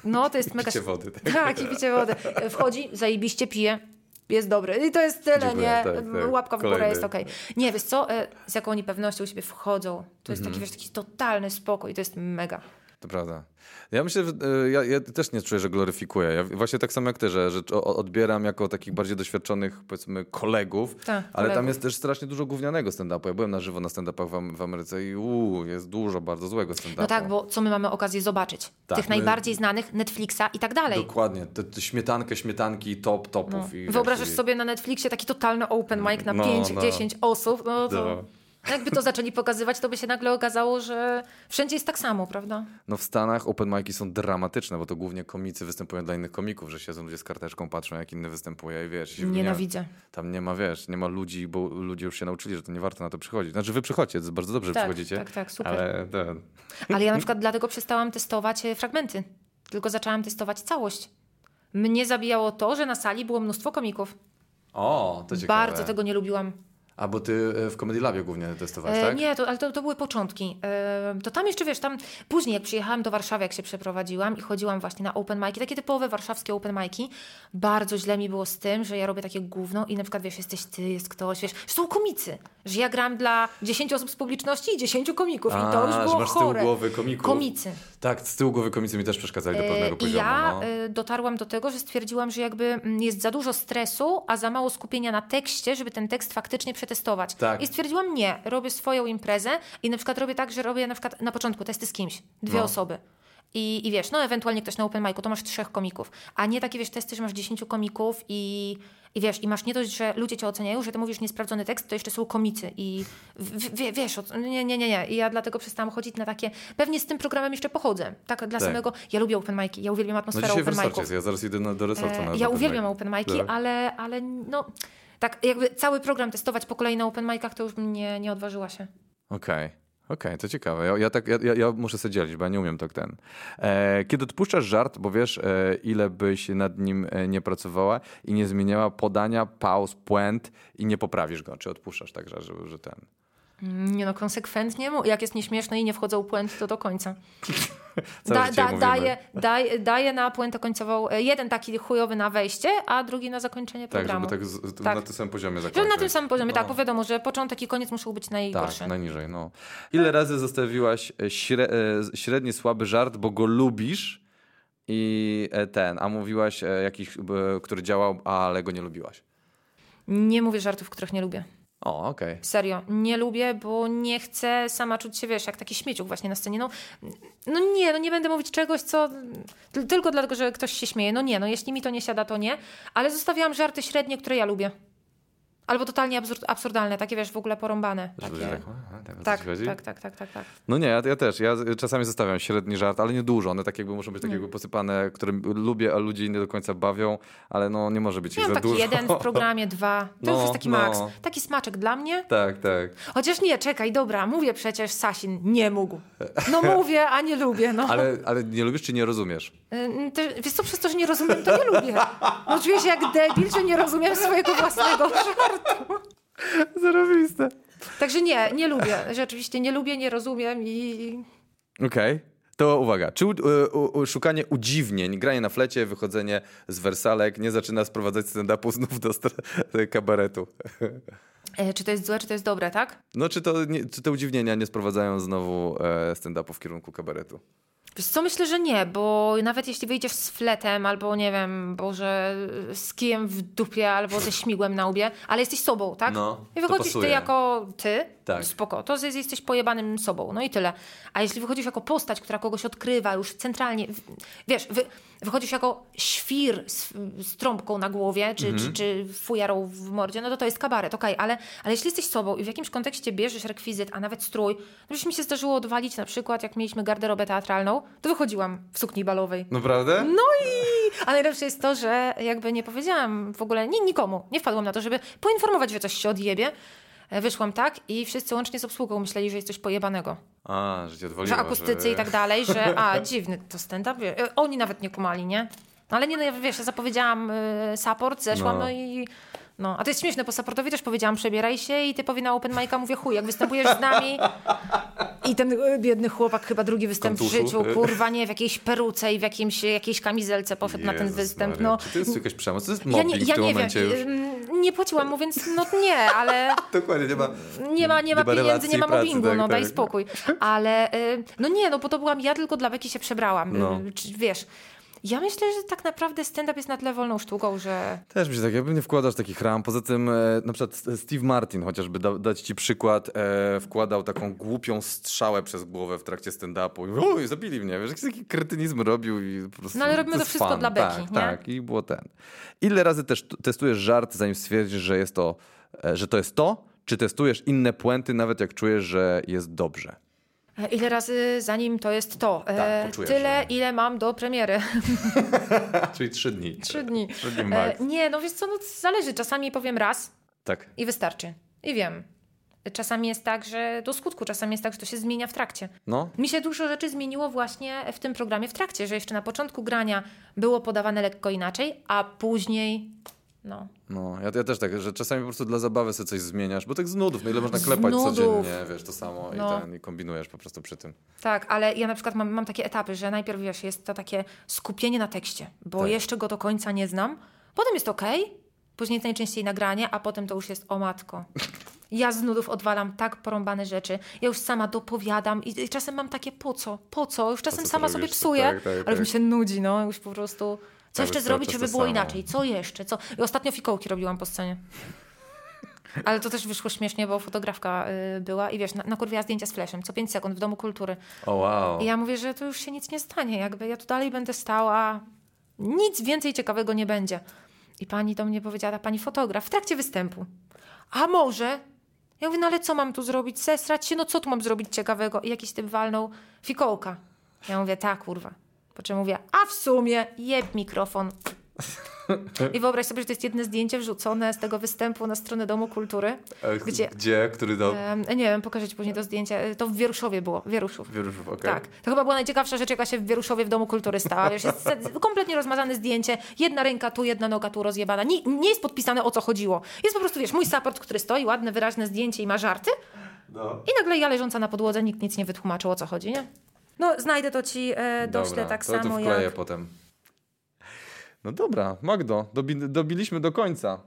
No, to jest <laughs> mega... Picie wody. Tak? Tak, i picie wody. Wchodzi, zajebiście pije. Jest dobry. I to jest tyle, Dziękuję, nie? tak, tak. Łapka w górę Kolejny. jest okej. Nie, wiesz co? E, Z jaką oni pewnością siebie wchodzą. To jest Mhm. taki, wiesz, taki totalny spokój. To jest mega. To prawda. Ja myślę, e, ja, ja też nie czuję, że gloryfikuję. Ja właśnie tak samo jak ty, że, że odbieram jako takich bardziej doświadczonych, powiedzmy, kolegów, Tak, ale kolegów. tam jest też strasznie dużo gównianego stand-upu. Ja byłem na żywo na stand-upach w, w Ameryce i uu, jest dużo bardzo złego stand-upu. No tak, bo co my mamy okazję zobaczyć? Tak, Tych my- najbardziej znanych, Netflixa i tak dalej. Dokładnie. Te, te śmietankę, śmietanki, top, topów. No. I, Wyobrażasz i- sobie na Netflixie taki totalny open mic na No, 5-10 osób, no to No. Jakby to zaczęli pokazywać, to by się nagle okazało, że wszędzie jest tak samo, prawda? No w Stanach open mic'i są dramatyczne, bo to głównie komicy występują dla innych komików, że siedzą ludzie z karteczką, patrzą jak inny występuje i wiesz... Nienawidzę. Tam nie ma, wiesz, nie ma ludzi, bo ludzie już się nauczyli, że to nie warto na to przychodzić. Znaczy wy jest bardzo dobrze, Tak, przychodzicie. tak, tak, super. Ale ten... Ale ja na przykład dlatego przestałam testować e, fragmenty, tylko zaczęłam testować całość. Mnie zabijało to, że na sali było mnóstwo komików. O, to ciekawe. Bardzo tego nie lubiłam. A bo ty e, w Comedy Labie głównie testowałeś, E, tak? Nie, to, ale to, to były początki. E, to tam jeszcze, wiesz, tam później jak przyjechałam do Warszawy, jak się przeprowadziłam i chodziłam właśnie na open mic'i, takie typowe warszawskie open mic'i, bardzo źle mi było z tym, że ja robię takie gówno i na przykład, wiesz, jesteś ty, jest ktoś, wiesz, są komicy, że ja gram dla 10 osób z publiczności i 10 komików i to już A, było masz z tyłu chore. głowy komików. Komicy. Tak, z tyłu głowy komicy mi też przeszkadzali do pewnego E, I poziomu. ja no. dotarłam do tego, że stwierdziłam, że jakby mm, jest za dużo stresu, a za mało skupienia na tekście, żeby ten tekst faktycznie przetestować. Tak. I stwierdziłam, nie, robię swoją imprezę i na przykład robię tak, że robię na przykład na początku testy z kimś, dwie No. osoby. I, I wiesz, no ewentualnie ktoś na open micu, to masz trzech komików, a nie takie wiesz testy, że masz dziesięciu komików i, i wiesz, i masz nie dość, że ludzie cię oceniają, że ty mówisz niesprawdzony tekst, to jeszcze są komicy i w, w, wiesz, nie, nie, nie, nie. I ja dlatego przestałam chodzić na takie, pewnie z tym programem jeszcze pochodzę, tak dla Tak. samego, ja lubię open mic'i, ja uwielbiam No atmosferę w open mic'ów. ja zaraz idę na, do resortu na E, Ja open uwielbiam mic. open mic'i, Tak. ale, ale no, tak jakby cały program testować po kolei na open mic'ach, to już bym nie, odważyła się. Okej. Okej, to ciekawe. Ja, ja, tak, ja, ja- muszę sobie dzielić, bo ja nie umiem tak ten. E, kiedy odpuszczasz żart, bo wiesz, e, ile byś nad nim e, nie pracowała i nie zmieniała podania, pauz, puent i nie poprawisz go, czy odpuszczasz tak, że, że ten. Nie no, konsekwentnie, mu- jak jest nieśmieszne i nie wchodzą puenty, to do końca. <laughs> Życie mówimy. daję, daję, daję na puentę końcową e, jeden taki chujowy na wejście, a drugi na zakończenie Tak, programu. żeby tak, z, Tak. na tym samym poziomie zakończyć. na tym samym poziomie, No. tak, bo wiadomo, że początek i koniec muszą być najgorsze. Tak, najniżej, no. Ile razy zostawiłaś e, śre, e, średni słaby żart, bo go lubisz i ten, a mówiłaś jakiś, który działał, ale go nie lubiłaś? Nie mówię żartów, których nie lubię. O, okej. Serio, nie lubię, bo nie chcę sama czuć się, wiesz, jak taki śmieciuk właśnie na scenie. No, no nie, no nie będę mówić czegoś, co ty- tylko dlatego, że ktoś się śmieje. No nie, no jeśli mi to nie siada, to nie. Ale zostawiałam żarty średnie, które ja lubię. Albo totalnie absurd, absurdalne, takie wiesz, w ogóle porąbane. Takie... ludzie tak, tak, Tak, tak, tak, tak, tak. No nie, ja, ja też. Ja czasami zostawiam średni żart, ale nie dużo. One tak jakby muszą być tak jakby posypane, które lubię, a ludzi nie do końca bawią, ale no nie może być ich Miałam za taki dużo. jeden w programie, dwa. To No, już jest taki no. maks. Taki smaczek dla mnie. Tak, tak. Chociaż nie, czekaj, dobra, mówię przecież, Sasin nie mógł. No mówię, a nie lubię, no. Ale, ale nie lubisz czy nie rozumiesz? Wiesz co, przez to, że nie rozumiem, to nie lubię. No czuję się jak debil, że nie rozumiem swojego własnego żartu. <laughs> Zarobiste. Także nie, nie lubię. Rzeczywiście nie lubię, nie rozumiem i... Okej. To uwaga, czy u, u, u, szukanie udziwnień, granie na flecie, wychodzenie z wersalek nie zaczyna sprowadzać stand-upu znów do <laughs> kabaretu? E, czy to jest złe, czy to jest dobre, tak? No czy, to nie, czy te udziwnienia nie sprowadzają znowu e, stand-upu w kierunku kabaretu? Wiesz co, myślę, że nie, bo nawet jeśli wyjdziesz z fletem, albo nie wiem, boże, z kijem w dupie, albo ze śmigłem na łbie, ale jesteś sobą, tak? No, I wychodzisz ty jako ty, Tak. spoko, to jest- jesteś pojebanym sobą, no i tyle. A jeśli wychodzisz jako postać, która kogoś odkrywa już centralnie, wiesz, wy, wychodzisz jako świr z, z trąbką na głowie, czy, Mhm. czy, czy fujarą w mordzie, no to to jest kabaret, okej, ale, ale jeśli jesteś sobą i w jakimś kontekście bierzesz rekwizyt, a nawet strój, no już mi się zdarzyło odwalić na przykład, jak mieliśmy garderobę teatralną, to wychodziłam w sukni balowej. Naprawdę? No i... A najlepsze jest to, że jakby nie powiedziałam w ogóle ni nikomu, nie wpadłam na to, żeby poinformować, że coś się odjebie. E, Wyszłam tak i wszyscy łącznie z obsługą myśleli, że jest coś pojebanego. A, że cię odwaliło. Że akustycy i tak dalej, że a, <laughs> dziwny to stand-up. e, Oni nawet nie kumali, nie? No ale nie, no ja wiesz, ja zapowiedziałam y, support, zeszłam, No. no. i... No, a to jest śmieszne, po supportowi też powiedziałam przebieraj się i typowi na open mic'a mówię chuj, jak występujesz z nami i ten y, biedny chłopak chyba drugi występ w Kontuszu. życiu, kurwa, nie, w jakiejś peruce i w jakimś, jakiejś kamizelce poszedł na ten występ, Maria, no. Czy to jest jakaś przemoc? To jest Ja mobbing nie, ja w tym nie momencie wiem, już. ym, nie płaciłam mu, więc no nie, ale <laughs> Dokładnie, nie ma... nie ma, nie ma Nie ma pieniędzy, relacji nie ma pracy, mobbingu, tak, no daj tak. spokój. Ale y, no nie, no bo to byłam ja, tylko dla beki się przebrałam. No. Y, wiesz, ja myślę, że tak naprawdę stand-up jest na tyle wolną sztuką, że Też mi się tak, jakby nie wkładasz takich ram. Poza tym, e, na przykład Steve Martin, chociażby da, dać ci przykład, e, wkładał taką głupią strzałę przez głowę w trakcie stand-upu. I, Uj, zabili mnie, wiesz, taki kretynizm robił i po prostu... No, ale robimy to wszystko fan. dla beki, Tak, nie? tak, i było ten. Ile razy też testujesz żart, zanim stwierdzisz, że jest to, e, że to jest to, czy testujesz inne puenty, nawet jak czujesz, że jest dobrze? E, ile razy zanim to jest to? E, Tak, tyle, ile mam do premiery. <laughs> <laughs> Czyli trzy dni. Trzy dni. Trzy dni E, max. nie, no wiesz co, no zależy. Czasami powiem raz Tak. i wystarczy. I wiem. Czasami jest tak, że do skutku, czasami jest tak, że to się zmienia w trakcie. No, Mi się dużo rzeczy zmieniło właśnie w tym programie w trakcie, że jeszcze na początku grania było podawane lekko inaczej, a później no. No, ja, ja też tak, że czasami po prostu dla zabawy sobie coś zmieniasz, bo tak z nudów, no ile można klepać nudów. codziennie, wiesz, to samo No. i, ten, i kombinujesz po prostu przy tym. Tak, ale ja na przykład mam, mam takie etapy, że najpierw wiesz, jest to takie skupienie na tekście, bo Tak. jeszcze go do końca nie znam. Potem jest okej, później jest najczęściej nagranie, a potem to już jest o matko. Ja z nudów odwalam tak porąbane rzeczy. Ja już sama dopowiadam i, i czasem mam takie po co, po co? Już czasem co sama sobie robisz? psuję, Tak, tak, ale tak. już mi się nudzi, no już po prostu. Co jeszcze zrobić, żeby było samo. inaczej? Co jeszcze? Co? I ostatnio fikołki robiłam po scenie. <laughs> Ale to też wyszło śmiesznie, bo fotografka y, była i wiesz, na, nakurwiała zdjęcia z flashem co 5 sekund w Domu Kultury. O wow. I ja mówię, że to już się nic nie stanie, jakby ja tu dalej będę stała, nic więcej ciekawego nie będzie. I pani do mnie powiedziała, pani fotograf, w trakcie występu. A może? Ja mówię, no ale co mam tu zrobić? Sesrać się? No co tu mam zrobić ciekawego? I jakiś typ walnął fikołka. Ja mówię, tak, kurwa. Po czym mówię, a w sumie jeb mikrofon. I wyobraź sobie, że to jest jedno zdjęcie wrzucone z tego występu na stronę Domu Kultury. E, Gdzie? Gdzie? Który do... Em, nie wiem, pokażę ci później to zdjęcie. To w Wieruszowie było, Wieruszów. Wieruszów, okej. Tak. To chyba była najciekawsza rzecz, jaka się w Wieruszowie w Domu Kultury stała. Wiesz, jest kompletnie rozmazane zdjęcie. Jedna ręka tu, jedna noga tu rozjebana. Nie, nie jest podpisane o co chodziło. Jest po prostu, wiesz, mój support, który stoi, ładne, wyraźne zdjęcie i ma żarty. No. I nagle ja leżąca na podłodze, nikt nic nie wytłumaczył o co chodzi, nie? No, znajdę to ci, e, doślę Dobra, tak to samo wkleję jak... potem. No dobra, Magdo, dobi dobiliśmy do końca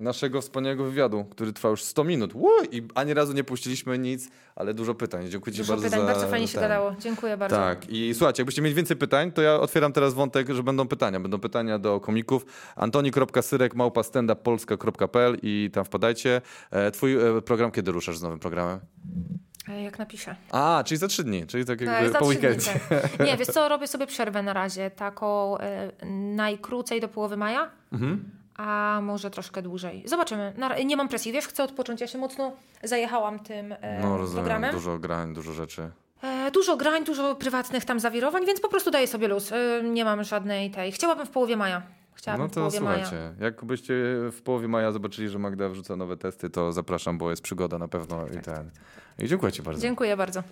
naszego wspaniałego wywiadu, który trwa już 100 minut. Ło, I ani razu nie puściliśmy nic, ale dużo pytań. Dziękuję Ci Dużo bardzo pytań, za bardzo fajnie się ten. gadało. Dziękuję bardzo. Tak, i słuchajcie, jakbyście mieli więcej pytań, to ja otwieram teraz wątek, że będą pytania. Będą pytania do komików. Antoni.syrek małpa i tam wpadajcie. E, Twój e, program kiedy ruszasz z nowym programem? E, Jak napiszę. A, czyli za trzy dni, czyli tak Tak, jakby za po weekendzie. tak. Nie, wiesz co, <laughs> robię sobie przerwę na razie, taką e, najkrócej do połowy maja, Mhm. a może troszkę dłużej. Zobaczymy. Na, nie mam presji, wiesz, chcę odpocząć. Ja się mocno zajechałam tym e, No rozumiem, programem. dużo grań, dużo rzeczy. E, dużo grań, dużo prywatnych tam zawirowań, więc po prostu daję sobie luz. E, nie mam żadnej tej. Chciałabym w połowie maja. Chciałabym No to połowie maja. słuchajcie, jakbyście w połowie maja zobaczyli, że Magda wrzuca nowe testy, to zapraszam, bo jest przygoda na pewno i ten. I dziękuję Ci bardzo. Dziękuję bardzo.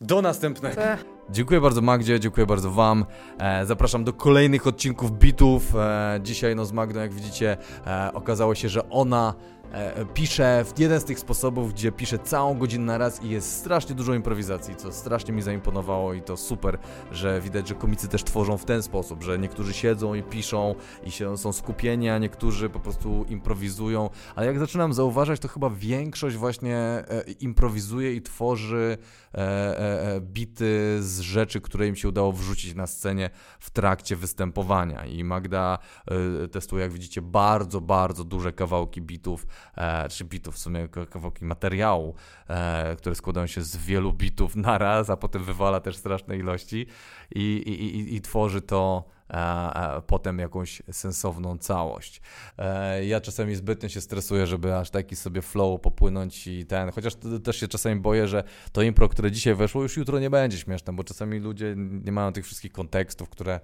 Do następnego. E, Dziękuję bardzo Magdzie, dziękuję bardzo Wam. E, zapraszam do kolejnych odcinków bitów. E, dzisiaj no z Magdą, jak widzicie, e, okazało się, że ona e, pisze w jeden z tych sposobów, gdzie pisze całą godzinę na raz i jest strasznie dużo improwizacji, co strasznie mi zaimponowało i to super, że widać, że komicy też tworzą w ten sposób, że niektórzy siedzą i piszą i się, są skupieni, a niektórzy po prostu improwizują, ale jak zaczynam zauważać, to chyba większość właśnie e, improwizuje i tworzy e, e, e, bity z rzeczy, które im się udało wrzucić na scenie w trakcie występowania. I Magda e, testuje, jak widzicie, bardzo, bardzo duże kawałki bitów, e, czy bitów w sumie, kawałki materiału, e, które składają się z wielu bitów <laughs> naraz, a potem wywala też straszne ilości i, i, i, i tworzy to e, e, potem jakąś sensowną całość. E, ja czasami zbytnio się stresuję, żeby aż taki sobie flow popłynąć i ten, chociaż też się czasami boję, że to impro, które dzisiaj weszło, już jutro nie będzie śmieszne, bo czasami ludzie nie mają tych wszystkich kontekstów, które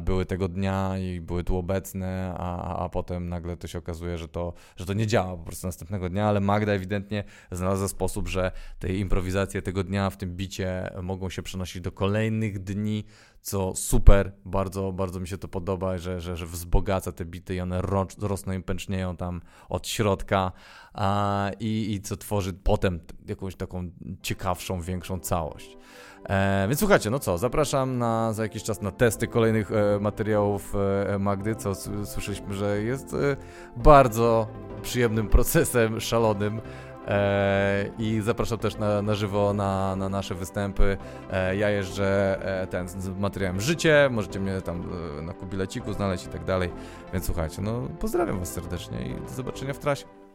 były tego dnia i były tu obecne, a, a potem nagle to się okazuje, że to, że to nie działa po prostu następnego dnia, ale Magda ewidentnie znalazła sposób, że te improwizacje tego dnia w tym bicie mogą się przenosić do kolejnych dni, co super, bardzo, bardzo mi się to podoba, że, że, że wzbogaca te bity i one ro, rosną i pęcznieją tam od środka a, i, i co tworzy potem jakąś taką ciekawszą, większą całość. E, więc słuchajcie, no co, zapraszam na, za jakiś czas na testy kolejnych e, materiałów e, Magdy, co słyszeliśmy, że jest e, bardzo przyjemnym procesem, szalonym. E, I zapraszam też na, na żywo na, na nasze występy. E, ja jeżdżę e, ten z materiałem życie, możecie mnie tam na kubileciku znaleźć i tak dalej. Więc słuchajcie, no pozdrawiam Was serdecznie i do zobaczenia w trasie.